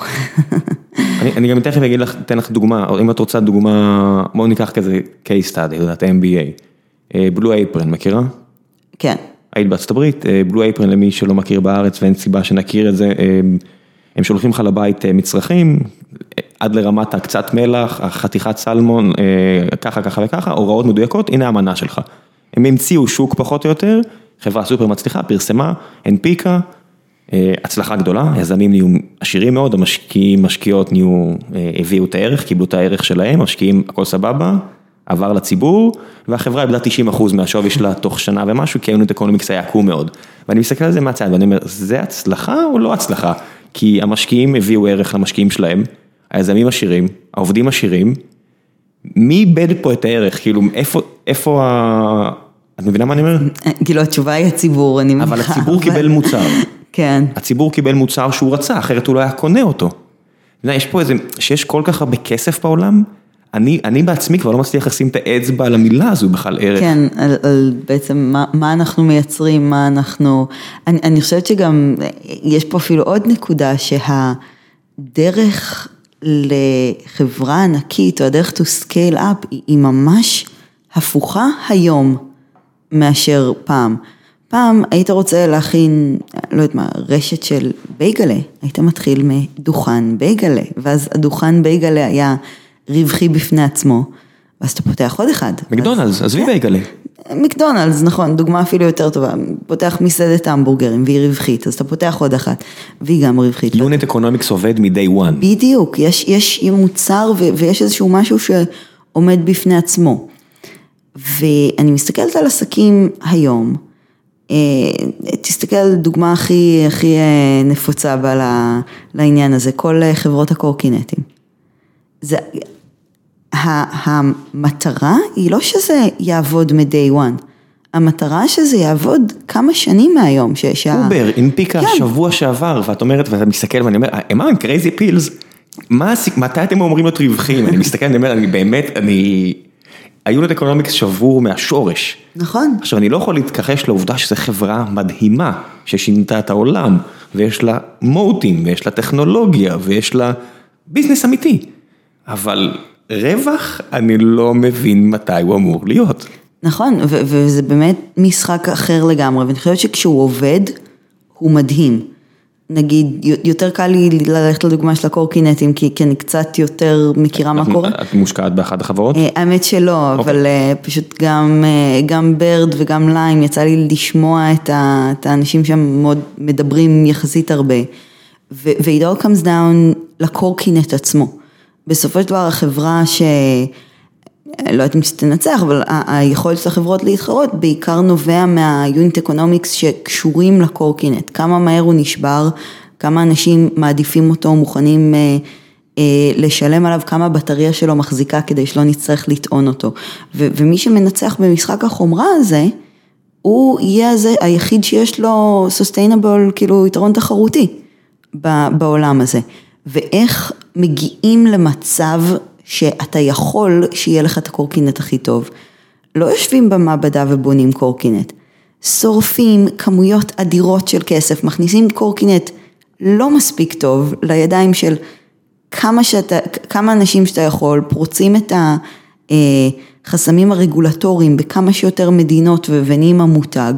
Speaker 1: אני, אני גם תכף אגיד לך, אתן לך דוגמה, או אם את רוצה דוגמה, בואו ניקח כזה case study, יודעת, MBA. בלו אייפרן, מכירה?
Speaker 2: כן.
Speaker 1: היית בארצות הברית, בלו אייפרן למי שלא מכיר בארץ ואין סיבה שנכיר את זה. הם שולחים לך לבית אה, מצרכים, עד לרמת הקצת מלח, החתיכת סלמון, אה, ככה, ככה וככה, הוראות מדויקות, הנה המנה שלך. הם המציאו שוק פחות או יותר, חברה סופר מצליחה, פרסמה, הנפיקה, אה, הצלחה גדולה, יזמים נהיו עשירים מאוד, המשקיעים, משקיעות נהיו, הביאו את הערך, קיבלו את הערך שלהם, משקיעים, הכל סבבה, עבר לציבור, והחברה איבדה 90% מהשווי שלה תוך שנה ומשהו, כי ה unit economics היה עקום מאוד. ואני מסתכל על זה מהצד ואני אומר, זה הצלחה או לא הצלחה? כי המשקיעים הביאו ערך למשקיעים שלהם, היזמים עשירים, העובדים עשירים, מי איבד פה את הערך? כאילו, איפה, איפה ה... את מבינה מה אני אומר?
Speaker 2: כאילו, התשובה היא הציבור, אני
Speaker 1: מניחה. אבל הציבור קיבל מוצר.
Speaker 2: כן.
Speaker 1: הציבור קיבל מוצר שהוא רצה, אחרת הוא לא היה קונה אותו. יש פה איזה, שיש כל כך הרבה כסף בעולם, אני, אני בעצמי כבר לא מצליח לשים את האצבע על המילה הזו בכלל ערך.
Speaker 2: כן, על, על בעצם מה, מה אנחנו מייצרים, מה אנחנו, אני, חושבת שגם יש פה אפילו עוד נקודה שהדרך לחברה ענקית או הדרך to scale up היא ממש הפוכה היום מאשר פעם. פעם היית רוצה להכין, לא יודעת מה, רשת של בייגלה, היית מתחיל מדוכן בייגלה, ואז הדוכן בייגלה היה רווחי בפני עצמו, ואז אתה פותח עוד אחד.
Speaker 1: מקדונלדס, עזבי בייגלה.
Speaker 2: מקדונלדס, נכון, דוגמה אפילו יותר טובה, פותח מסעדת המבורגרים והיא רווחית, אז אתה פותח עוד אחת, והיא גם רווחית.
Speaker 1: unit economics עובד מ-day one.
Speaker 2: בדיוק, יש, יש מוצר ו, ויש איזשהו משהו שעומד בפני עצמו. ואני מסתכלת על עסקים היום, אה, תסתכל על דוגמה הכי, הכי אה, נפוצה בה לעניין הזה, כל אה, חברות הקורקינטים. זה, המטרה היא לא שזה יעבוד מ-day one, המטרה שזה יעבוד כמה שנים מהיום.
Speaker 1: אובר הנפיקה כן. שבוע שעבר, ואת אומרת, ואתה מסתכל ואני אומר, am I crazy pills? מה, מתי אתם אומרים להיות רווחים? אני מסתכל, אני אומר, אני באמת, אני... ה unit economics שבור מהשורש.
Speaker 2: נכון.
Speaker 1: עכשיו, אני לא יכול להתכחש לעובדה שזו חברה מדהימה, ששינתה את העולם, ויש לה moat-ים, ויש לה טכנולוגיה, ויש לה business אמיתי. אבל רווח, אני לא מבין מתי הוא אמור להיות.
Speaker 2: נכון, וזה באמת משחק אחר לגמרי, ואני חושבת שכשהוא עובד, הוא מדהים. נגיד, יותר קל לי ללכת לדוגמה של הקורקינטים, כי אני קצת יותר מכירה מה קורה.
Speaker 1: את מושקעת באחת החברות?
Speaker 2: אה, האמת שלא, אוקיי. אבל אה, פשוט גם, אה, גם ברד וגם ליים, יצא לי לשמוע את האנשים שם מאוד מדברים יחסית הרבה. ו-it all comes down לקורקינט עצמו. בסופו של דבר החברה ש... לא יודעת אם שתנצח, אבל היכולת של החברות להתחרות בעיקר נובע מה unit economics שקשורים לקורקינט, כמה מהר הוא נשבר, כמה אנשים מעדיפים אותו, מוכנים אה, אה, לשלם עליו, כמה הבטריה שלו מחזיקה כדי שלא נצטרך לטעון אותו. ו- ומי שמנצח במשחק החומרה הזה, הוא יהיה הזה, היחיד שיש לו sustainable, כאילו יתרון תחרותי בעולם הזה. ואיך מגיעים למצב שאתה יכול שיהיה לך את הקורקינט הכי טוב. לא יושבים במעבדה ובונים קורקינט. שורפים כמויות אדירות של כסף, מכניסים קורקינט לא מספיק טוב לידיים של כמה, שאתה, כמה אנשים שאתה יכול, פורצים את החסמים הרגולטוריים בכמה שיותר מדינות ונהיים המותג.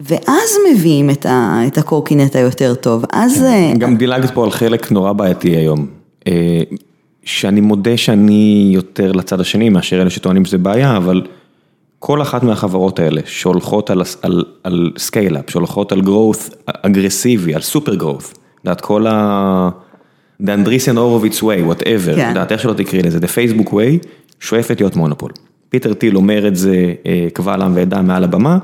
Speaker 2: ואז מביאים את, ה, את הקורקינט היותר טוב, אז...
Speaker 1: כן, גם דילגת פה על חלק נורא בעייתי היום. אה, שאני מודה שאני יותר לצד השני מאשר אלה שטוענים שזה בעיה, אבל כל אחת מהחברות האלה שהולכות על, על, על scale-up, שהולכות על growth אגרסיבי, על super growth, את יודעת, כל ה... The Andreessen Horowitz way, whatever, כן. את יודעת, איך שלא תקראי לזה, The Facebook way, שואפת להיות מונופול. פיטר טיל אומר את זה אה, קבל עם ועדה מעל הבמה,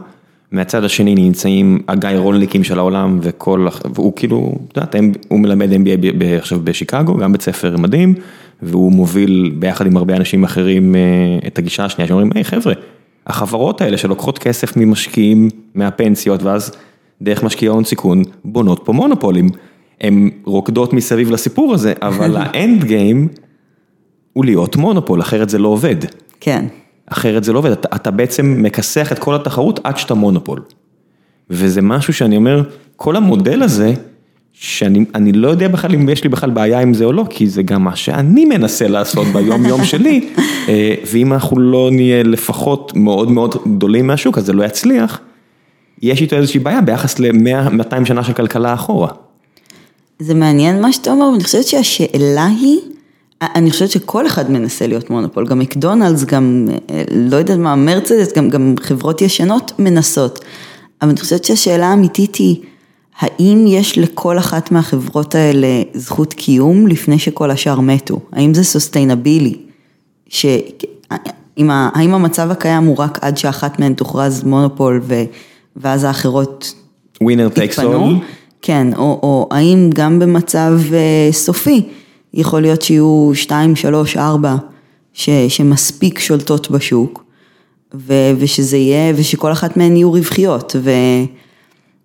Speaker 1: מהצד השני נמצאים הגיא רולניקים של העולם וכל, והוא כאילו, את יודעת, הוא מלמד MBA עכשיו בשיקגו, גם בית ספר מדהים, והוא מוביל ביחד עם הרבה אנשים אחרים אה, את הגישה השנייה, שאומרים, היי חבר'ה, החברות האלה שלוקחות כסף ממשקיעים מהפנסיות ואז דרך משקיעי הון סיכון בונות פה מונופולים, הן רוקדות מסביב לסיפור הזה, אבל האנד גיים הוא להיות מונופול, אחרת זה לא עובד.
Speaker 2: כן.
Speaker 1: אחרת זה לא עובד, אתה, אתה בעצם מכסח את כל התחרות עד שאתה מונופול. וזה משהו שאני אומר, כל המודל הזה, שאני לא יודע בכלל אם יש לי בכלל בעיה עם זה או לא, כי זה גם מה שאני מנסה לעשות ביום יום שלי, אה, ואם אנחנו לא נהיה לפחות מאוד מאוד גדולים מהשוק, אז זה לא יצליח, יש איתו איזושהי בעיה ביחס ל-100-200 שנה של כלכלה אחורה.
Speaker 2: זה מעניין מה שאתה אומר, ואני חושבת שהשאלה היא, אני חושבת שכל אחד מנסה להיות מונופול, גם מקדונלדס, גם לא יודעת מה, מרצדס, גם, גם חברות ישנות מנסות. אבל אני חושבת שהשאלה האמיתית היא, האם יש לכל אחת מהחברות האלה זכות קיום לפני שכל השאר מתו? האם זה סוסטיינבילי? האם המצב הקיים הוא רק עד שאחת מהן תוכרז מונופול ו, ואז האחרות
Speaker 1: ווינר טייקס אול?
Speaker 2: כן, או, או האם גם במצב uh, סופי יכול להיות שיהיו שתיים, שלוש, ארבע ש, שמספיק שולטות בשוק ו, ושזה יהיה, ושכל אחת מהן יהיו רווחיות. ו...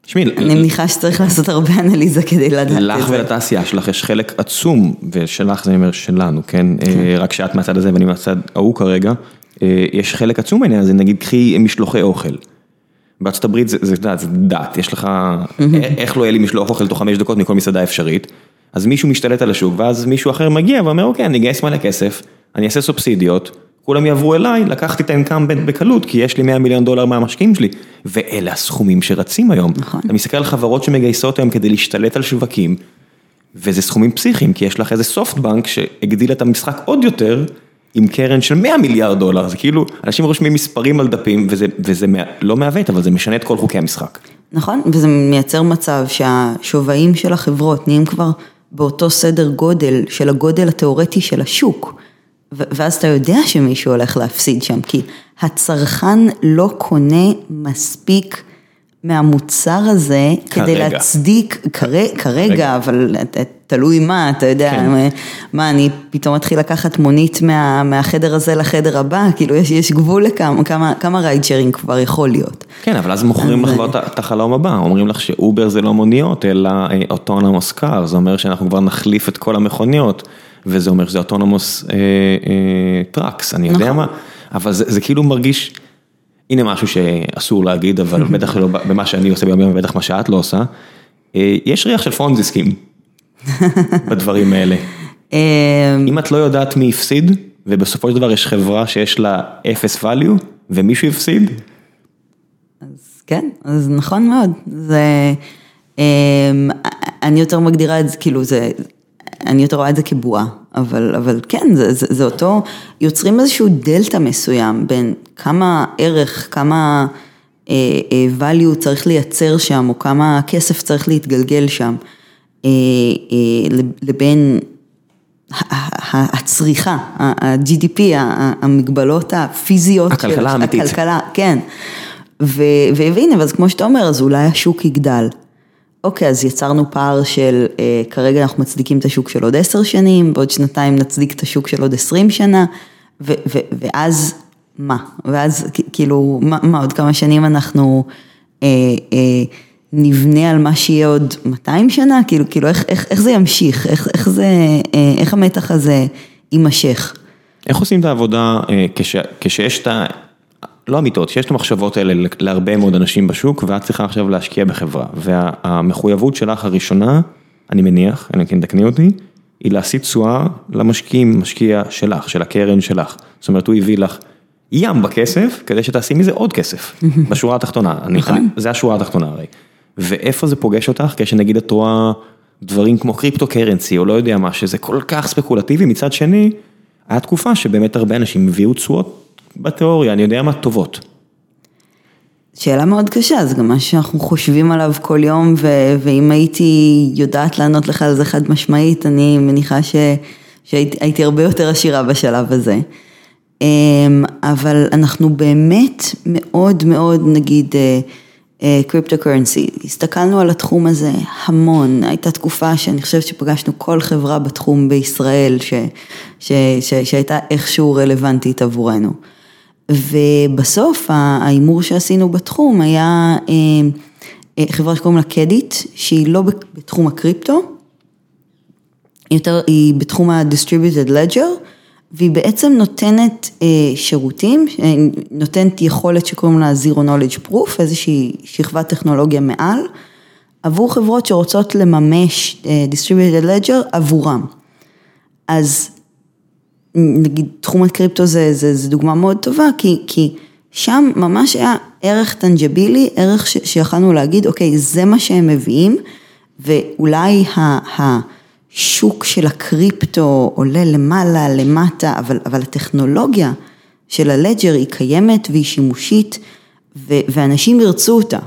Speaker 1: תשמעי,
Speaker 2: אני מניחה שצריך לעשות הרבה אנליזה כדי לדעת את זה.
Speaker 1: לך ולתעשייה שלך יש חלק עצום, ושלך זה אומר שלנו, כן? כן. אה, רק שאת מהצד הזה ואני מהצד ההוא כרגע, אה, יש חלק עצום בעניין הזה, נגיד קחי משלוחי אוכל. בארצות הברית זה, זה, זה דת, יש לך, איך לא יהיה לי משלוח אוכל תוך חמש דקות מכל מסעדה אפשרית, אז מישהו משתלט על השוק, ואז מישהו אחר מגיע ואומר, אוקיי, אני אגייס מלא כסף, אני אעשה סובסידיות, כולם יעברו אליי, לקחתי את האינקאמבנט בקלות, כי יש לי 100 מיליון דולר מהמשקיעים שלי, ואלה הסכומים שרצים היום.
Speaker 2: נכון.
Speaker 1: אתה מסתכל על חברות שמגייסות היום כדי להשתלט על שווקים, וזה סכומים פסיכיים, כי יש לך איזה סופטבנק שהגדיל את המשחק עוד יותר, עם קרן של 100 מיליארד דולר, זה כאילו, אנשים רושמים מספרים על דפים, וזה, וזה לא מעוות, אבל זה משנה את כל חוקי המשחק.
Speaker 2: נכון, וזה מייצר מצב שהשווים של החברות נהיים כבר באותו סדר גודל של הגודל התיאורטי של השוק. ואז אתה יודע שמישהו הולך להפסיד שם, כי הצרכן לא קונה מספיק מהמוצר הזה כרגע. כדי להצדיק, כרגע, כרגע, אבל תלוי מה, אתה יודע, כן. מה, אני פתאום אתחיל לקחת מונית מה, מהחדר הזה לחדר הבא, כאילו יש, יש גבול לכמה, כמה, כמה ride sharing כבר יכול להיות.
Speaker 1: כן, אבל אז מוכרים לך כבר את החלום הבא, אומרים לך שאובר זה לא מוניות, אלא autonomous car, זה אומר שאנחנו כבר נחליף את כל המכוניות. וזה אומר שזה autonomous אה, אה, trucks, אני יודע נכון. מה, אבל זה זה כאילו מרגיש, הנה משהו שאסור להגיד, אבל בטח לא במה שאני עושה ביום יום, ובטח מה שאת לא עושה, אה, יש ריח של פונזיסקים בדברים האלה.
Speaker 2: אמ,
Speaker 1: אם את לא יודעת מי הפסיד, ובסופו של דבר יש חברה שיש לה אפס value, ומישהו הפסיד.
Speaker 2: אז כן, אז נכון מאוד, זה, אמ, אני יותר מגדירה את זה, כאילו זה, אני יותר רואה את זה כבועה, אבל, אבל כן, זה, זה, זה אותו, יוצרים איזשהו דלתא מסוים בין כמה ערך, כמה אה, אה, value צריך לייצר שם, או כמה כסף צריך להתגלגל שם, לבין הצריכה, ה-GDP, המגבלות הפיזיות.
Speaker 1: הכלכלה האמיתית.
Speaker 2: הכלכלה, כן. והנה, ואז כמו שאתה אומר, אז אולי השוק יגדל. אוקיי, אז יצרנו פער של, אה, כרגע אנחנו מצדיקים את השוק של עוד עשר שנים, בעוד שנתיים נצדיק את השוק של עוד עשרים שנה, ו, ו, ואז מה? ואז כאילו, מה, מה עוד כמה שנים אנחנו אה, אה, נבנה על מה שיהיה עוד 200 שנה? כאילו, כאילו איך, איך, איך זה ימשיך? איך, איך, זה, אה, איך המתח הזה יימשך?
Speaker 1: איך עושים את העבודה אה, כש, כשיש את לא אמיתות, שיש את המחשבות האלה להרבה מאוד אנשים בשוק, ואת צריכה עכשיו להשקיע בחברה. והמחויבות שלך הראשונה, אני מניח, אלא כן תקני אותי, היא להשיא תשואה למשקיעים, משקיע שלך, של הקרן שלך. זאת אומרת, הוא הביא לך ים בכסף, כדי שתעשי מזה עוד כסף, בשורה התחתונה. נכון. זה השורה התחתונה הרי. ואיפה זה פוגש אותך, כשנגיד את רואה דברים כמו קריפטו קרנסי, או לא יודע מה, שזה כל כך ספקולטיבי, מצד שני, היה תקופה שבאמת הרבה אנשים הביאו תשואות בתיאוריה, אני יודע מה, טובות.
Speaker 2: שאלה מאוד קשה, זה גם מה שאנחנו חושבים עליו כל יום, ו- ואם הייתי יודעת לענות לך על זה חד משמעית, אני מניחה ש- שהייתי הרבה יותר עשירה בשלב הזה. אמ, אבל אנחנו באמת מאוד מאוד, נגיד, קריפטו uh, קורנסי, הסתכלנו על התחום הזה המון, הייתה תקופה שאני חושבת שפגשנו כל חברה בתחום בישראל ש, ש, ש, שהייתה איכשהו רלוונטית עבורנו. ובסוף ההימור שעשינו בתחום היה אה, אה, חברה שקוראים לה קדיט, שהיא לא בתחום הקריפטו, יותר היא בתחום ה-distributed ledger, והיא בעצם נותנת אה, שירותים, נותנת יכולת שקוראים לה Zero Knowledge Proof, איזושהי שכבת טכנולוגיה מעל, עבור חברות שרוצות לממש Distributed Ledger עבורם. אז נגיד תחום הקריפטו זה, זה, זה דוגמה מאוד טובה, כי, כי שם ממש היה ערך טנג'בילי, ערך שיכלנו להגיד, אוקיי, זה מה שהם מביאים, ואולי השוק של הקריפטו עולה למעלה, למטה, אבל, אבל הטכנולוגיה של הלג'ר היא קיימת והיא שימושית, ו, ואנשים ירצו אותה.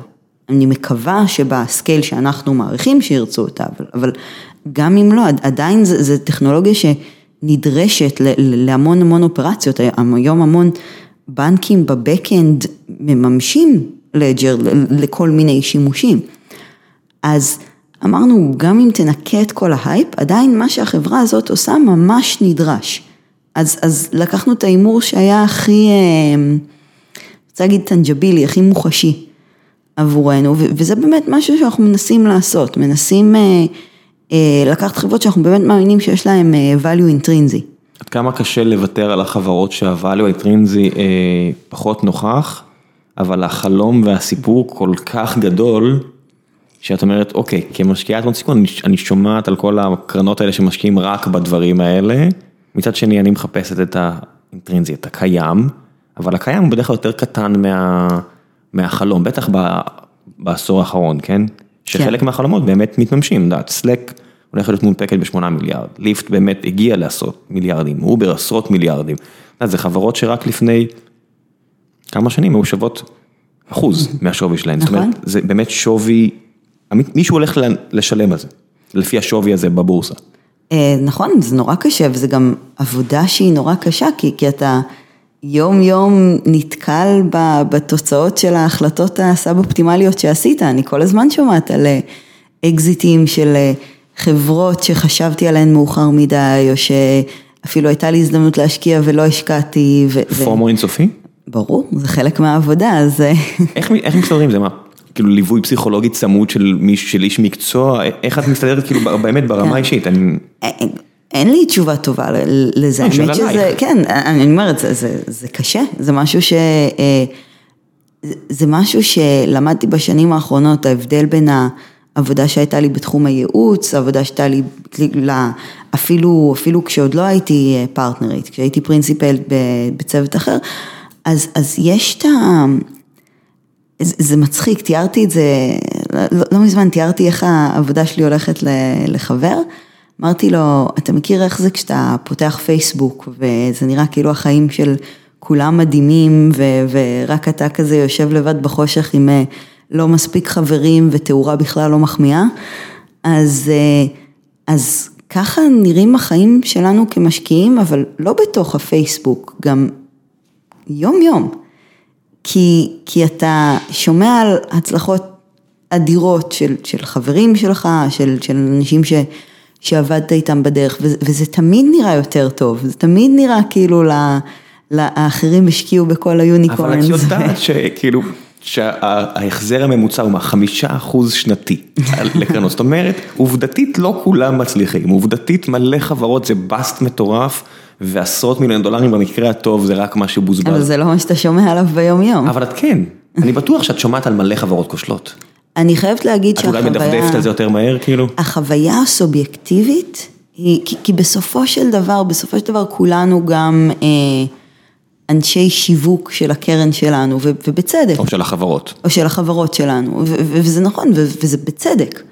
Speaker 2: אני מקווה שבסקייל שאנחנו מעריכים שירצו אותה, אבל, אבל גם אם לא, עדיין זו טכנולוגיה ש... נדרשת להמון המון אופרציות, היום המון בנקים ב backend מממשים ledger לכל מיני שימושים. אז אמרנו, גם אם תנקה את כל ההייפ, עדיין מה שהחברה הזאת עושה ממש נדרש. אז, אז לקחנו את ההימור שהיה הכי, אה, אני רוצה להגיד tangible, הכי מוחשי עבורנו, וזה באמת משהו שאנחנו מנסים לעשות, מנסים... אה, אה, לקחת חברות שאנחנו באמת מאמינים שיש להן אה, value אינטרינזי.
Speaker 1: עד כמה קשה לוותר על החברות שה-value intrinsy אה, פחות נוכח, אבל החלום והסיפור כל כך גדול, שאת אומרת, אוקיי, כמשקיעת הון סיכון, אני, שומעת על כל הקרנות האלה שמשקיעים רק בדברים האלה, מצד שני אני מחפשת את האינטרינזי, את הקיים, אבל הקיים הוא בדרך כלל יותר קטן מה, מהחלום, בטח ב, בעשור האחרון, כן? שחלק כן. מהחלומות באמת מתממשים, את יודעת, סלק הולך להיות מונפקת בשמונה מיליארד, ליפט באמת הגיע לעשות מיליארדים, אובר עשרות מיליארדים, זה חברות שרק לפני כמה שנים היו שוות אחוז מהשווי שלהן, זאת אומרת, נכון. זה באמת שווי, מישהו הולך לשלם על זה, לפי השווי הזה בבורסה.
Speaker 2: אה, נכון, זה נורא קשה וזה גם עבודה שהיא נורא קשה, כי, כי אתה יום יום נתקל בתוצאות של ההחלטות ה sub אופטימליות שעשית, אני כל הזמן שומעת על אה, אקזיטים של אה, חברות שחשבתי עליהן מאוחר מדי, או שאפילו הייתה לי הזדמנות להשקיע ולא השקעתי.
Speaker 1: פומו אינסופי?
Speaker 2: ברור, זה חלק מהעבודה, אז...
Speaker 1: איך, איך מסתדרים זה מה? כאילו ליווי פסיכולוגי צמוד של איש מקצוע, איך את מסתדרת כאילו באמת ברמה כן. אישית? אני...
Speaker 2: אין לי תשובה טובה לזה,
Speaker 1: האמת שזה,
Speaker 2: כן, אני אומרת, זה, זה, זה קשה, זה משהו ש... אה, זה משהו שלמדתי בשנים האחרונות, ההבדל בין העבודה שהייתה לי בתחום הייעוץ, העבודה שהייתה לי, אפילו, אפילו כשעוד לא הייתי פרטנרית, כשהייתי פרינסיפל בצוות אחר, אז, אז יש את ה... זה מצחיק, תיארתי את זה, לא, לא מזמן תיארתי איך העבודה שלי הולכת לחבר. אמרתי לו, אתה מכיר איך זה כשאתה פותח פייסבוק וזה נראה כאילו החיים של כולם מדהימים ו- ורק אתה כזה יושב לבד בחושך עם אה, לא מספיק חברים ותאורה בכלל לא מחמיאה, אז, אה, אז ככה נראים החיים שלנו כמשקיעים, אבל לא בתוך הפייסבוק, גם יום יום. כי, כי אתה שומע על הצלחות אדירות של, של חברים שלך, של, של אנשים ש... שעבדת איתם בדרך, וזה תמיד נראה יותר טוב, זה תמיד נראה כאילו לאחרים השקיעו בכל היוניקורנס.
Speaker 1: אבל את יודעת שכאילו, שההחזר הממוצע הוא מה? חמישה אחוז שנתי לקרנות, זאת אומרת, עובדתית לא כולם מצליחים, עובדתית מלא חברות זה באסט מטורף. ועשרות מיליון דולרים במקרה הטוב זה רק מה שבוזבז.
Speaker 2: אבל זה לא מה שאתה שומע עליו ביום יום.
Speaker 1: אבל את כן, אני בטוח שאת שומעת על מלא חברות כושלות.
Speaker 2: אני חייבת להגיד
Speaker 1: שהחוויה... את אולי מדפדפת על זה יותר מהר כאילו?
Speaker 2: החוויה הסובייקטיבית, היא, כי, כי בסופו של דבר, בסופו של דבר כולנו גם אה, אנשי שיווק של הקרן שלנו, ו, ובצדק.
Speaker 1: או של החברות.
Speaker 2: או של החברות שלנו, ו, ו, וזה נכון, ו, וזה בצדק.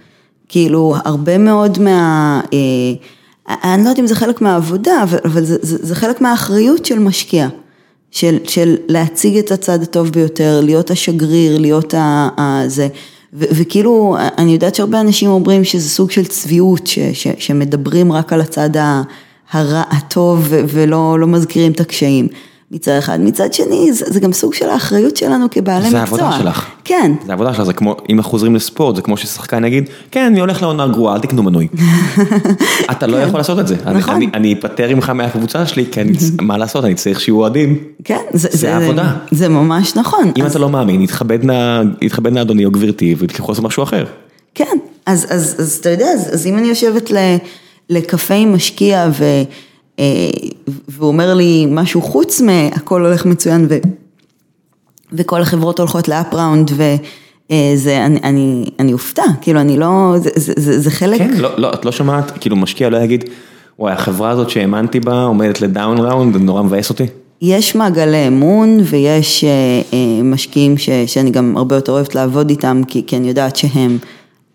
Speaker 2: כאילו, הרבה מאוד מה... אה, אני לא יודעת אם זה חלק מהעבודה, אבל, אבל זה, זה, זה חלק מהאחריות של משקיע. של, של להציג את הצד הטוב ביותר, להיות השגריר, להיות ה... ה זה. ו, וכאילו, אני יודעת שהרבה אנשים אומרים שזה סוג של צביעות, ש, ש, שמדברים רק על הצד הרע, הטוב ולא לא מזכירים את הקשיים. מצד אחד, מצד שני זה, זה גם סוג של האחריות שלנו כבעלי
Speaker 1: זה
Speaker 2: מקצוע.
Speaker 1: זה העבודה שלך.
Speaker 2: כן.
Speaker 1: זה העבודה שלך, זה כמו, אם אנחנו חוזרים לספורט, זה כמו ששחקן יגיד, כן, אני הולך לעונה גרועה, אל תקנו מנוי. אתה לא יכול לעשות את זה. נכון. אני, אני אפטר ממך מהקבוצה שלי, כי אני, מה לעשות, אני צריך שיהיו אוהדים.
Speaker 2: כן, זה,
Speaker 1: זה, זה העבודה.
Speaker 2: זה ממש נכון.
Speaker 1: אם אז... אתה לא מאמין, יתכבד נא, אדוני או גברתי, ותלכו לעשות משהו אחר.
Speaker 2: כן, אז, אז, אז אתה יודע, אז, אז אם אני יושבת ל, לקפה עם משקיע ו... אה, והוא אומר לי משהו חוץ מהכל הולך מצוין ו, וכל החברות הולכות לאפ ראונד וזה, אני, אני, אני אופתע, כאילו אני לא, זה, זה, זה, זה חלק.
Speaker 1: כן, לא, לא, את לא שומעת, כאילו משקיע לא יגיד, וואי החברה הזאת שהאמנתי בה עומדת לדאון ראונד, נורא מבאס אותי.
Speaker 2: יש מעגלי אמון ויש אה, אה, משקיעים ש, שאני גם הרבה יותר אוהבת לעבוד איתם, כי, כי אני יודעת שהם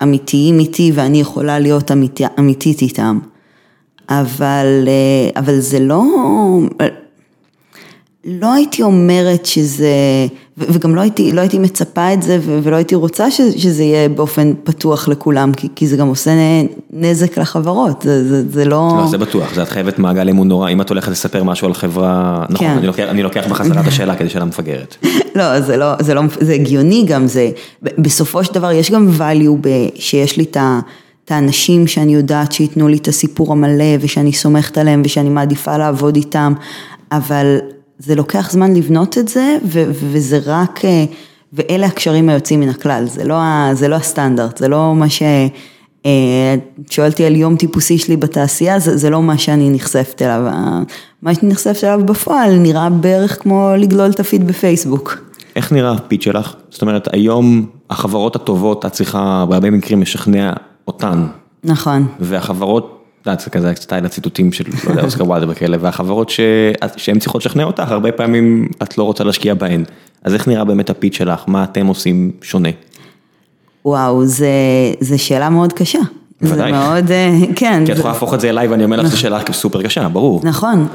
Speaker 2: אמיתיים איתי ואני יכולה להיות אמית, אמיתית איתם. אבל, אה, אבל זה לא, לא הייתי אומרת שזה, וגם לא הייתי, לא הייתי מצפה את זה ולא הייתי רוצה שזה יהיה באופן פתוח לכולם, כי, כי זה גם עושה נזק לחברות, זה, זה, זה לא...
Speaker 1: לא, זה בטוח, זה את חייבת מעגל אמון נורא, אם את הולכת לספר משהו על חברה, נכון, כן. אני, לוקח, אני לוקח בחזרה את השאלה כדי שאלה מפגרת.
Speaker 2: לא, זה לא, זה לא, זה הגיוני גם, זה, בסופו של דבר יש גם value שיש לי את ה... את האנשים שאני יודעת שייתנו לי את הסיפור המלא ושאני סומכת עליהם ושאני מעדיפה לעבוד איתם, אבל זה לוקח זמן לבנות את זה ו- וזה רק, אה, ואלה הקשרים היוצאים מן הכלל, זה לא, זה לא הסטנדרט, זה לא מה ש... אה, שואלתי על יום טיפוסי שלי בתעשייה, זה, זה לא מה שאני נחשפת אליו, מה שאני נחשפת אליו בפועל נראה בערך כמו לגלול את הפיד בפייסבוק.
Speaker 1: איך נראה הפיד שלך? זאת אומרת, היום החברות הטובות, את צריכה בהרבה מקרים לשכנע אותן.
Speaker 2: נכון.
Speaker 1: והחברות, את יודעת, זה כזה סטייל הציטוטים של, לא יודע, אוסקר וואלדר וכאלה, והחברות שהן צריכות לשכנע אותך, הרבה פעמים את לא רוצה להשקיע בהן. אז איך נראה באמת הפיץ שלך? מה אתם עושים שונה?
Speaker 2: וואו, זו שאלה מאוד קשה.
Speaker 1: בוודאי.
Speaker 2: זה מאוד, אה, כן.
Speaker 1: כי את יכולה להפוך את זה אליי ואני אומר לך שזו שאלה סופר קשה, ברור.
Speaker 2: נכון,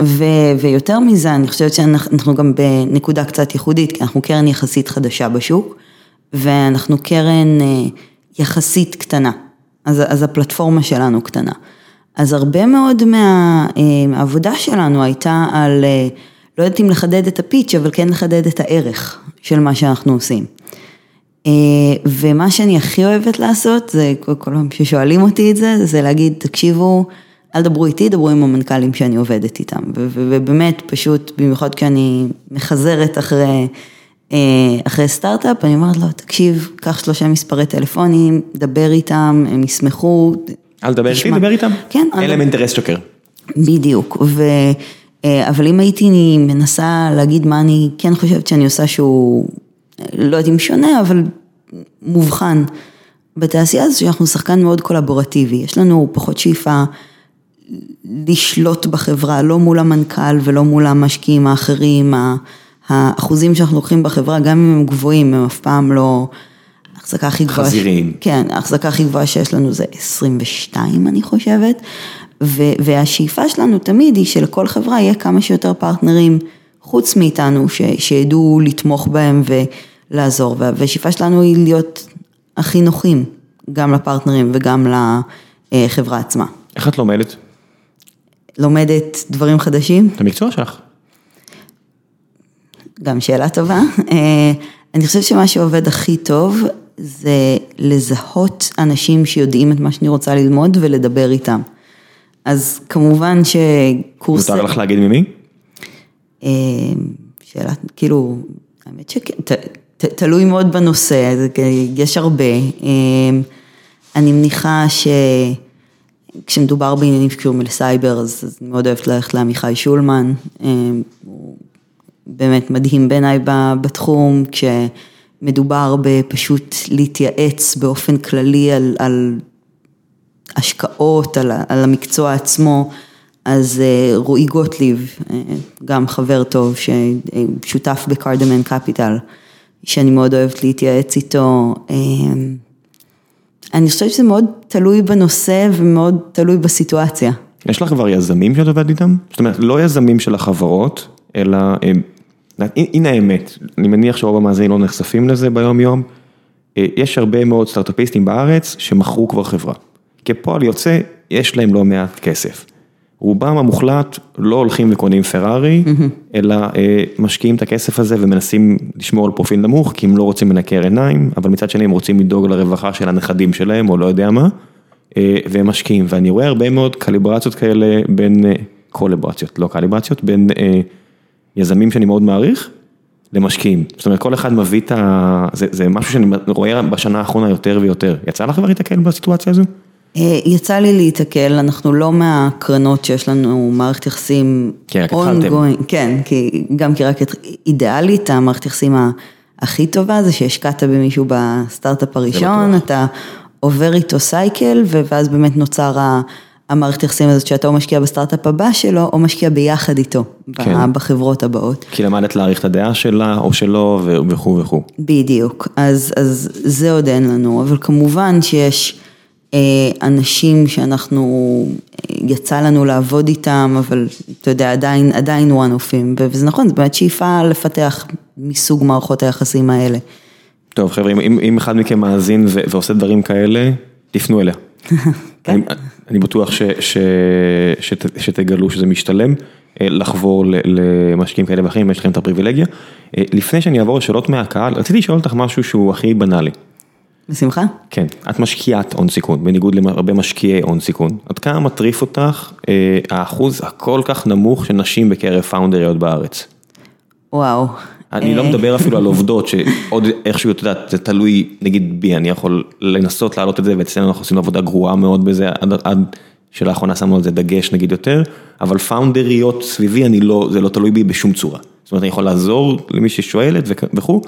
Speaker 2: ויותר מזה, אני חושבת שאנחנו גם בנקודה קצת ייחודית, כי אנחנו קרן יחסית חדשה בשוק, ואנחנו קרן אה, יחסית קטנה. אז, אז הפלטפורמה שלנו קטנה. אז הרבה מאוד מה, אה, מהעבודה שלנו הייתה על, אה, לא יודעת אם לחדד את הפיץ', אבל כן לחדד את הערך של מה שאנחנו עושים. אה, ומה שאני הכי אוהבת לעשות, זה כל פעם ששואלים אותי את זה, זה להגיד, תקשיבו, אל דברו איתי, דברו עם המנכ"לים שאני עובדת איתם. ובאמת, פשוט, במיוחד כשאני מחזרת אחרי... אה, אחרי סטארט-אפ, אני אומרת לו, תקשיב, קח שלושה מספרי טלפונים, דבר איתם, הם ישמחו.
Speaker 1: אל תדבר איתי, דבר איתם.
Speaker 2: כן.
Speaker 1: אין להם אינטרס שוקר.
Speaker 2: בדיוק, ו... אה, אבל אם הייתי מנסה להגיד מה אני כן חושבת שאני עושה שהוא, לא יודעת אם שונה, אבל מובחן בתעשייה הזו שאנחנו שחקן מאוד קולבורטיבי, יש לנו פחות שאיפה לשלוט בחברה, לא מול המנכ"ל ולא מול המשקיעים האחרים, האחוזים שאנחנו לוקחים בחברה, גם אם הם גבוהים, הם אף פעם לא... ההחזקה הכי גבוהה...
Speaker 1: חזירים.
Speaker 2: כן, ההחזקה הכי גבוהה שיש לנו זה 22, אני חושבת. ו- והשאיפה שלנו תמיד היא שלכל חברה יהיה כמה שיותר פרטנרים חוץ מאיתנו, ש- שידעו לתמוך בהם ולעזור. והשאיפה שלנו היא להיות הכי נוחים, גם לפרטנרים וגם לחברה עצמה.
Speaker 1: איך את לומדת?
Speaker 2: לומדת דברים חדשים.
Speaker 1: את המקצוע שלך.
Speaker 2: גם שאלה טובה. אה, אני חושבת שמה שעובד הכי טוב זה לזהות אנשים שיודעים את מה שאני רוצה ללמוד ולדבר איתם. אז כמובן שקורס...
Speaker 1: מותר לך להגיד ממי?
Speaker 2: אה, שאלה, כאילו, האמת שכן, תלוי מאוד בנושא, יש הרבה. אני מניחה שכשמדובר בעניינים שקשורים לסייבר, אז אני מאוד אוהבת ללכת לעמיחי שולמן, הוא באמת מדהים בעיניי בתחום, כשמדובר בפשוט להתייעץ באופן כללי על, על השקעות, על, על המקצוע עצמו. אז רועי גוטליב, גם חבר טוב, ששותף בקרדמן קפיטל, שאני מאוד אוהבת להתייעץ איתו. אני חושבת שזה מאוד תלוי בנושא ומאוד תלוי בסיטואציה.
Speaker 1: יש לך כבר יזמים שאת עובדת איתם? זאת אומרת, לא יזמים של החברות, אלא, הנה האמת, אני מניח שרוב המאזינים לא נחשפים לזה ביום יום, יש הרבה מאוד סטארט-אפיסטים בארץ שמכרו כבר חברה. כפועל יוצא, יש להם לא מעט כסף. רובם המוחלט לא הולכים וקונים פרארי, אלא משקיעים את הכסף הזה ומנסים לשמור על פרופיל נמוך, כי הם לא רוצים לנקר עיניים, אבל מצד שני הם רוצים לדאוג לרווחה של הנכדים שלהם, או לא יודע מה, והם משקיעים. ואני רואה הרבה מאוד קליברציות כאלה בין, קולברציות, לא קליברציות, בין יזמים שאני מאוד מעריך, למשקיעים. זאת אומרת, כל אחד מביא את ה... זה משהו שאני רואה בשנה האחרונה יותר ויותר. יצא לך כבר להתקל בסיטואציה הזו?
Speaker 2: יצא לי להתקל, אנחנו לא מהקרנות שיש לנו מערכת יחסים,
Speaker 1: כי רק התחלתם,
Speaker 2: כן, גם כי רק אידיאלית, המערכת יחסים הכי טובה זה שהשקעת במישהו בסטארט-אפ הראשון, אתה עובר איתו סייקל ואז באמת נוצר המערכת יחסים הזאת שאתה או משקיע בסטארט-אפ הבא שלו או משקיע ביחד איתו, בחברות הבאות.
Speaker 1: כי למדת להעריך את הדעה שלה או שלו וכו' וכו'.
Speaker 2: בדיוק, אז זה עוד אין לנו, אבל כמובן שיש אנשים שאנחנו, יצא לנו לעבוד איתם, אבל אתה יודע, עדיין, עדיין וואן-אופים, וזה נכון, זה באמת שאיפה לפתח מסוג מערכות היחסים האלה.
Speaker 1: טוב חבר'ה, אם אחד מכם מאזין ועושה דברים כאלה, תפנו אליה. אני בטוח שתגלו שזה משתלם לחבור למשקיעים כאלה ואחרים, יש לכם את הפריבילגיה. לפני שאני אעבור לשאלות מהקהל, רציתי לשאול אותך משהו שהוא הכי בנאלי.
Speaker 2: בשמחה.
Speaker 1: כן, את משקיעת הון סיכון, בניגוד להרבה משקיעי הון סיכון. עד כמה מטריף אותך האחוז הכל כך נמוך של נשים בקרב פאונדריות בארץ?
Speaker 2: וואו.
Speaker 1: אני לא מדבר אפילו על עובדות שעוד איכשהו, את יודעת, זה תלוי נגיד בי, אני יכול לנסות להעלות את זה ואצלנו אנחנו עושים עבודה גרועה מאוד בזה, עד שלאחרונה שמנו על זה דגש נגיד יותר, אבל פאונדריות סביבי, אני לא, זה לא תלוי בי בשום צורה. זאת אומרת, אני יכול לעזור למי ששואלת וכו'.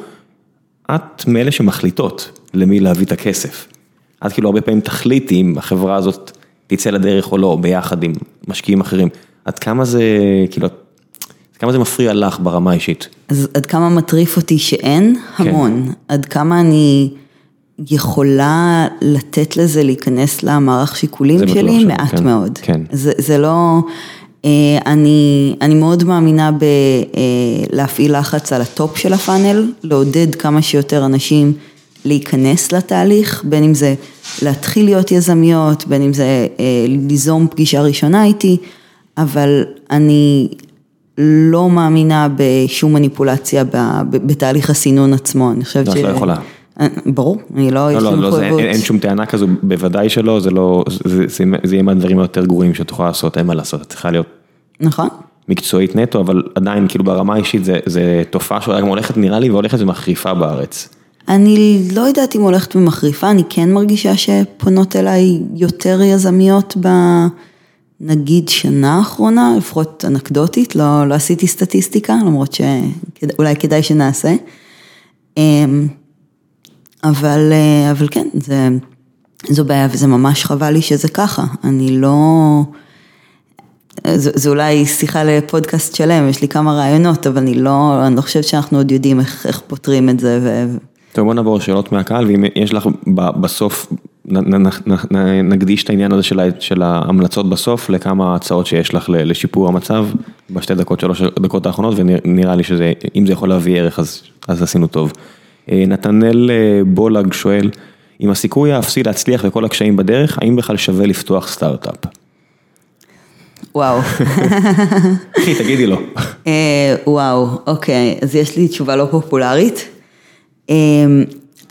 Speaker 1: את מאלה שמחליטות למי להביא את הכסף. את כאילו הרבה פעמים תחליטי אם החברה הזאת תצא לדרך או לא, ביחד עם משקיעים אחרים. עד כמה זה, כאילו, עד כמה זה מפריע לך ברמה האישית?
Speaker 2: אז עד כמה מטריף אותי שאין?
Speaker 1: כן.
Speaker 2: המון. עד כמה אני יכולה לתת לזה להיכנס למערך שיקולים שלי?
Speaker 1: שלא,
Speaker 2: מעט
Speaker 1: כן,
Speaker 2: מאוד.
Speaker 1: כן.
Speaker 2: זה, זה לא... אני, אני מאוד מאמינה בלהפעיל לחץ על ה top של ה funnel, לעודד כמה שיותר אנשים להיכנס לתהליך, בין אם זה להתחיל להיות יזמיות, בין אם זה ליזום פגישה ראשונה איתי, אבל אני לא מאמינה בשום מניפולציה בתהליך הסינון עצמו, אני חושבת ש...
Speaker 1: את לא יכולה.
Speaker 2: ברור, אני לא, לי
Speaker 1: לא,
Speaker 2: מחויבות.
Speaker 1: אין שום טענה כזו, בוודאי שלא, זה לא, זה יהיה מהדברים היותר גרועים שאת יכולה לעשות, אין מה לעשות, את צריכה להיות
Speaker 2: נכון.
Speaker 1: מקצועית נטו, אבל עדיין כאילו ברמה האישית זה תופעה שאולי גם הולכת נראה לי והולכת ומחריפה בארץ.
Speaker 2: אני לא יודעת אם הולכת ומחריפה, אני כן מרגישה שפונות אליי יותר יזמיות בנגיד שנה האחרונה, לפחות אנקדוטית, לא, לא עשיתי סטטיסטיקה, למרות שאולי כדאי שנעשה. אבל, אבל כן, זה, זו בעיה וזה ממש חבל לי שזה ככה, אני לא... זו אולי שיחה לפודקאסט שלם, יש לי כמה רעיונות, אבל אני לא, אני לא חושבת שאנחנו עוד יודעים איך, איך פותרים את זה. ו...
Speaker 1: טוב, בוא נעבור לשאלות מהקהל, ואם יש לך בסוף, נקדיש את העניין הזה של, ההמלצות בסוף, לכמה הצעות שיש לך לשיפור המצב, בשתי דקות, שלוש דקות האחרונות, ונראה לי שזה, אם זה יכול להביא ערך, אז, אז עשינו טוב. נתנאל בולג שואל, אם הסיכוי האפסי להצליח וכל הקשיים בדרך, האם בכלל שווה לפתוח סטארט-אפ?
Speaker 2: וואו.
Speaker 1: אחי, תגידי לו.
Speaker 2: וואו, אוקיי, אז יש לי תשובה לא פופולרית.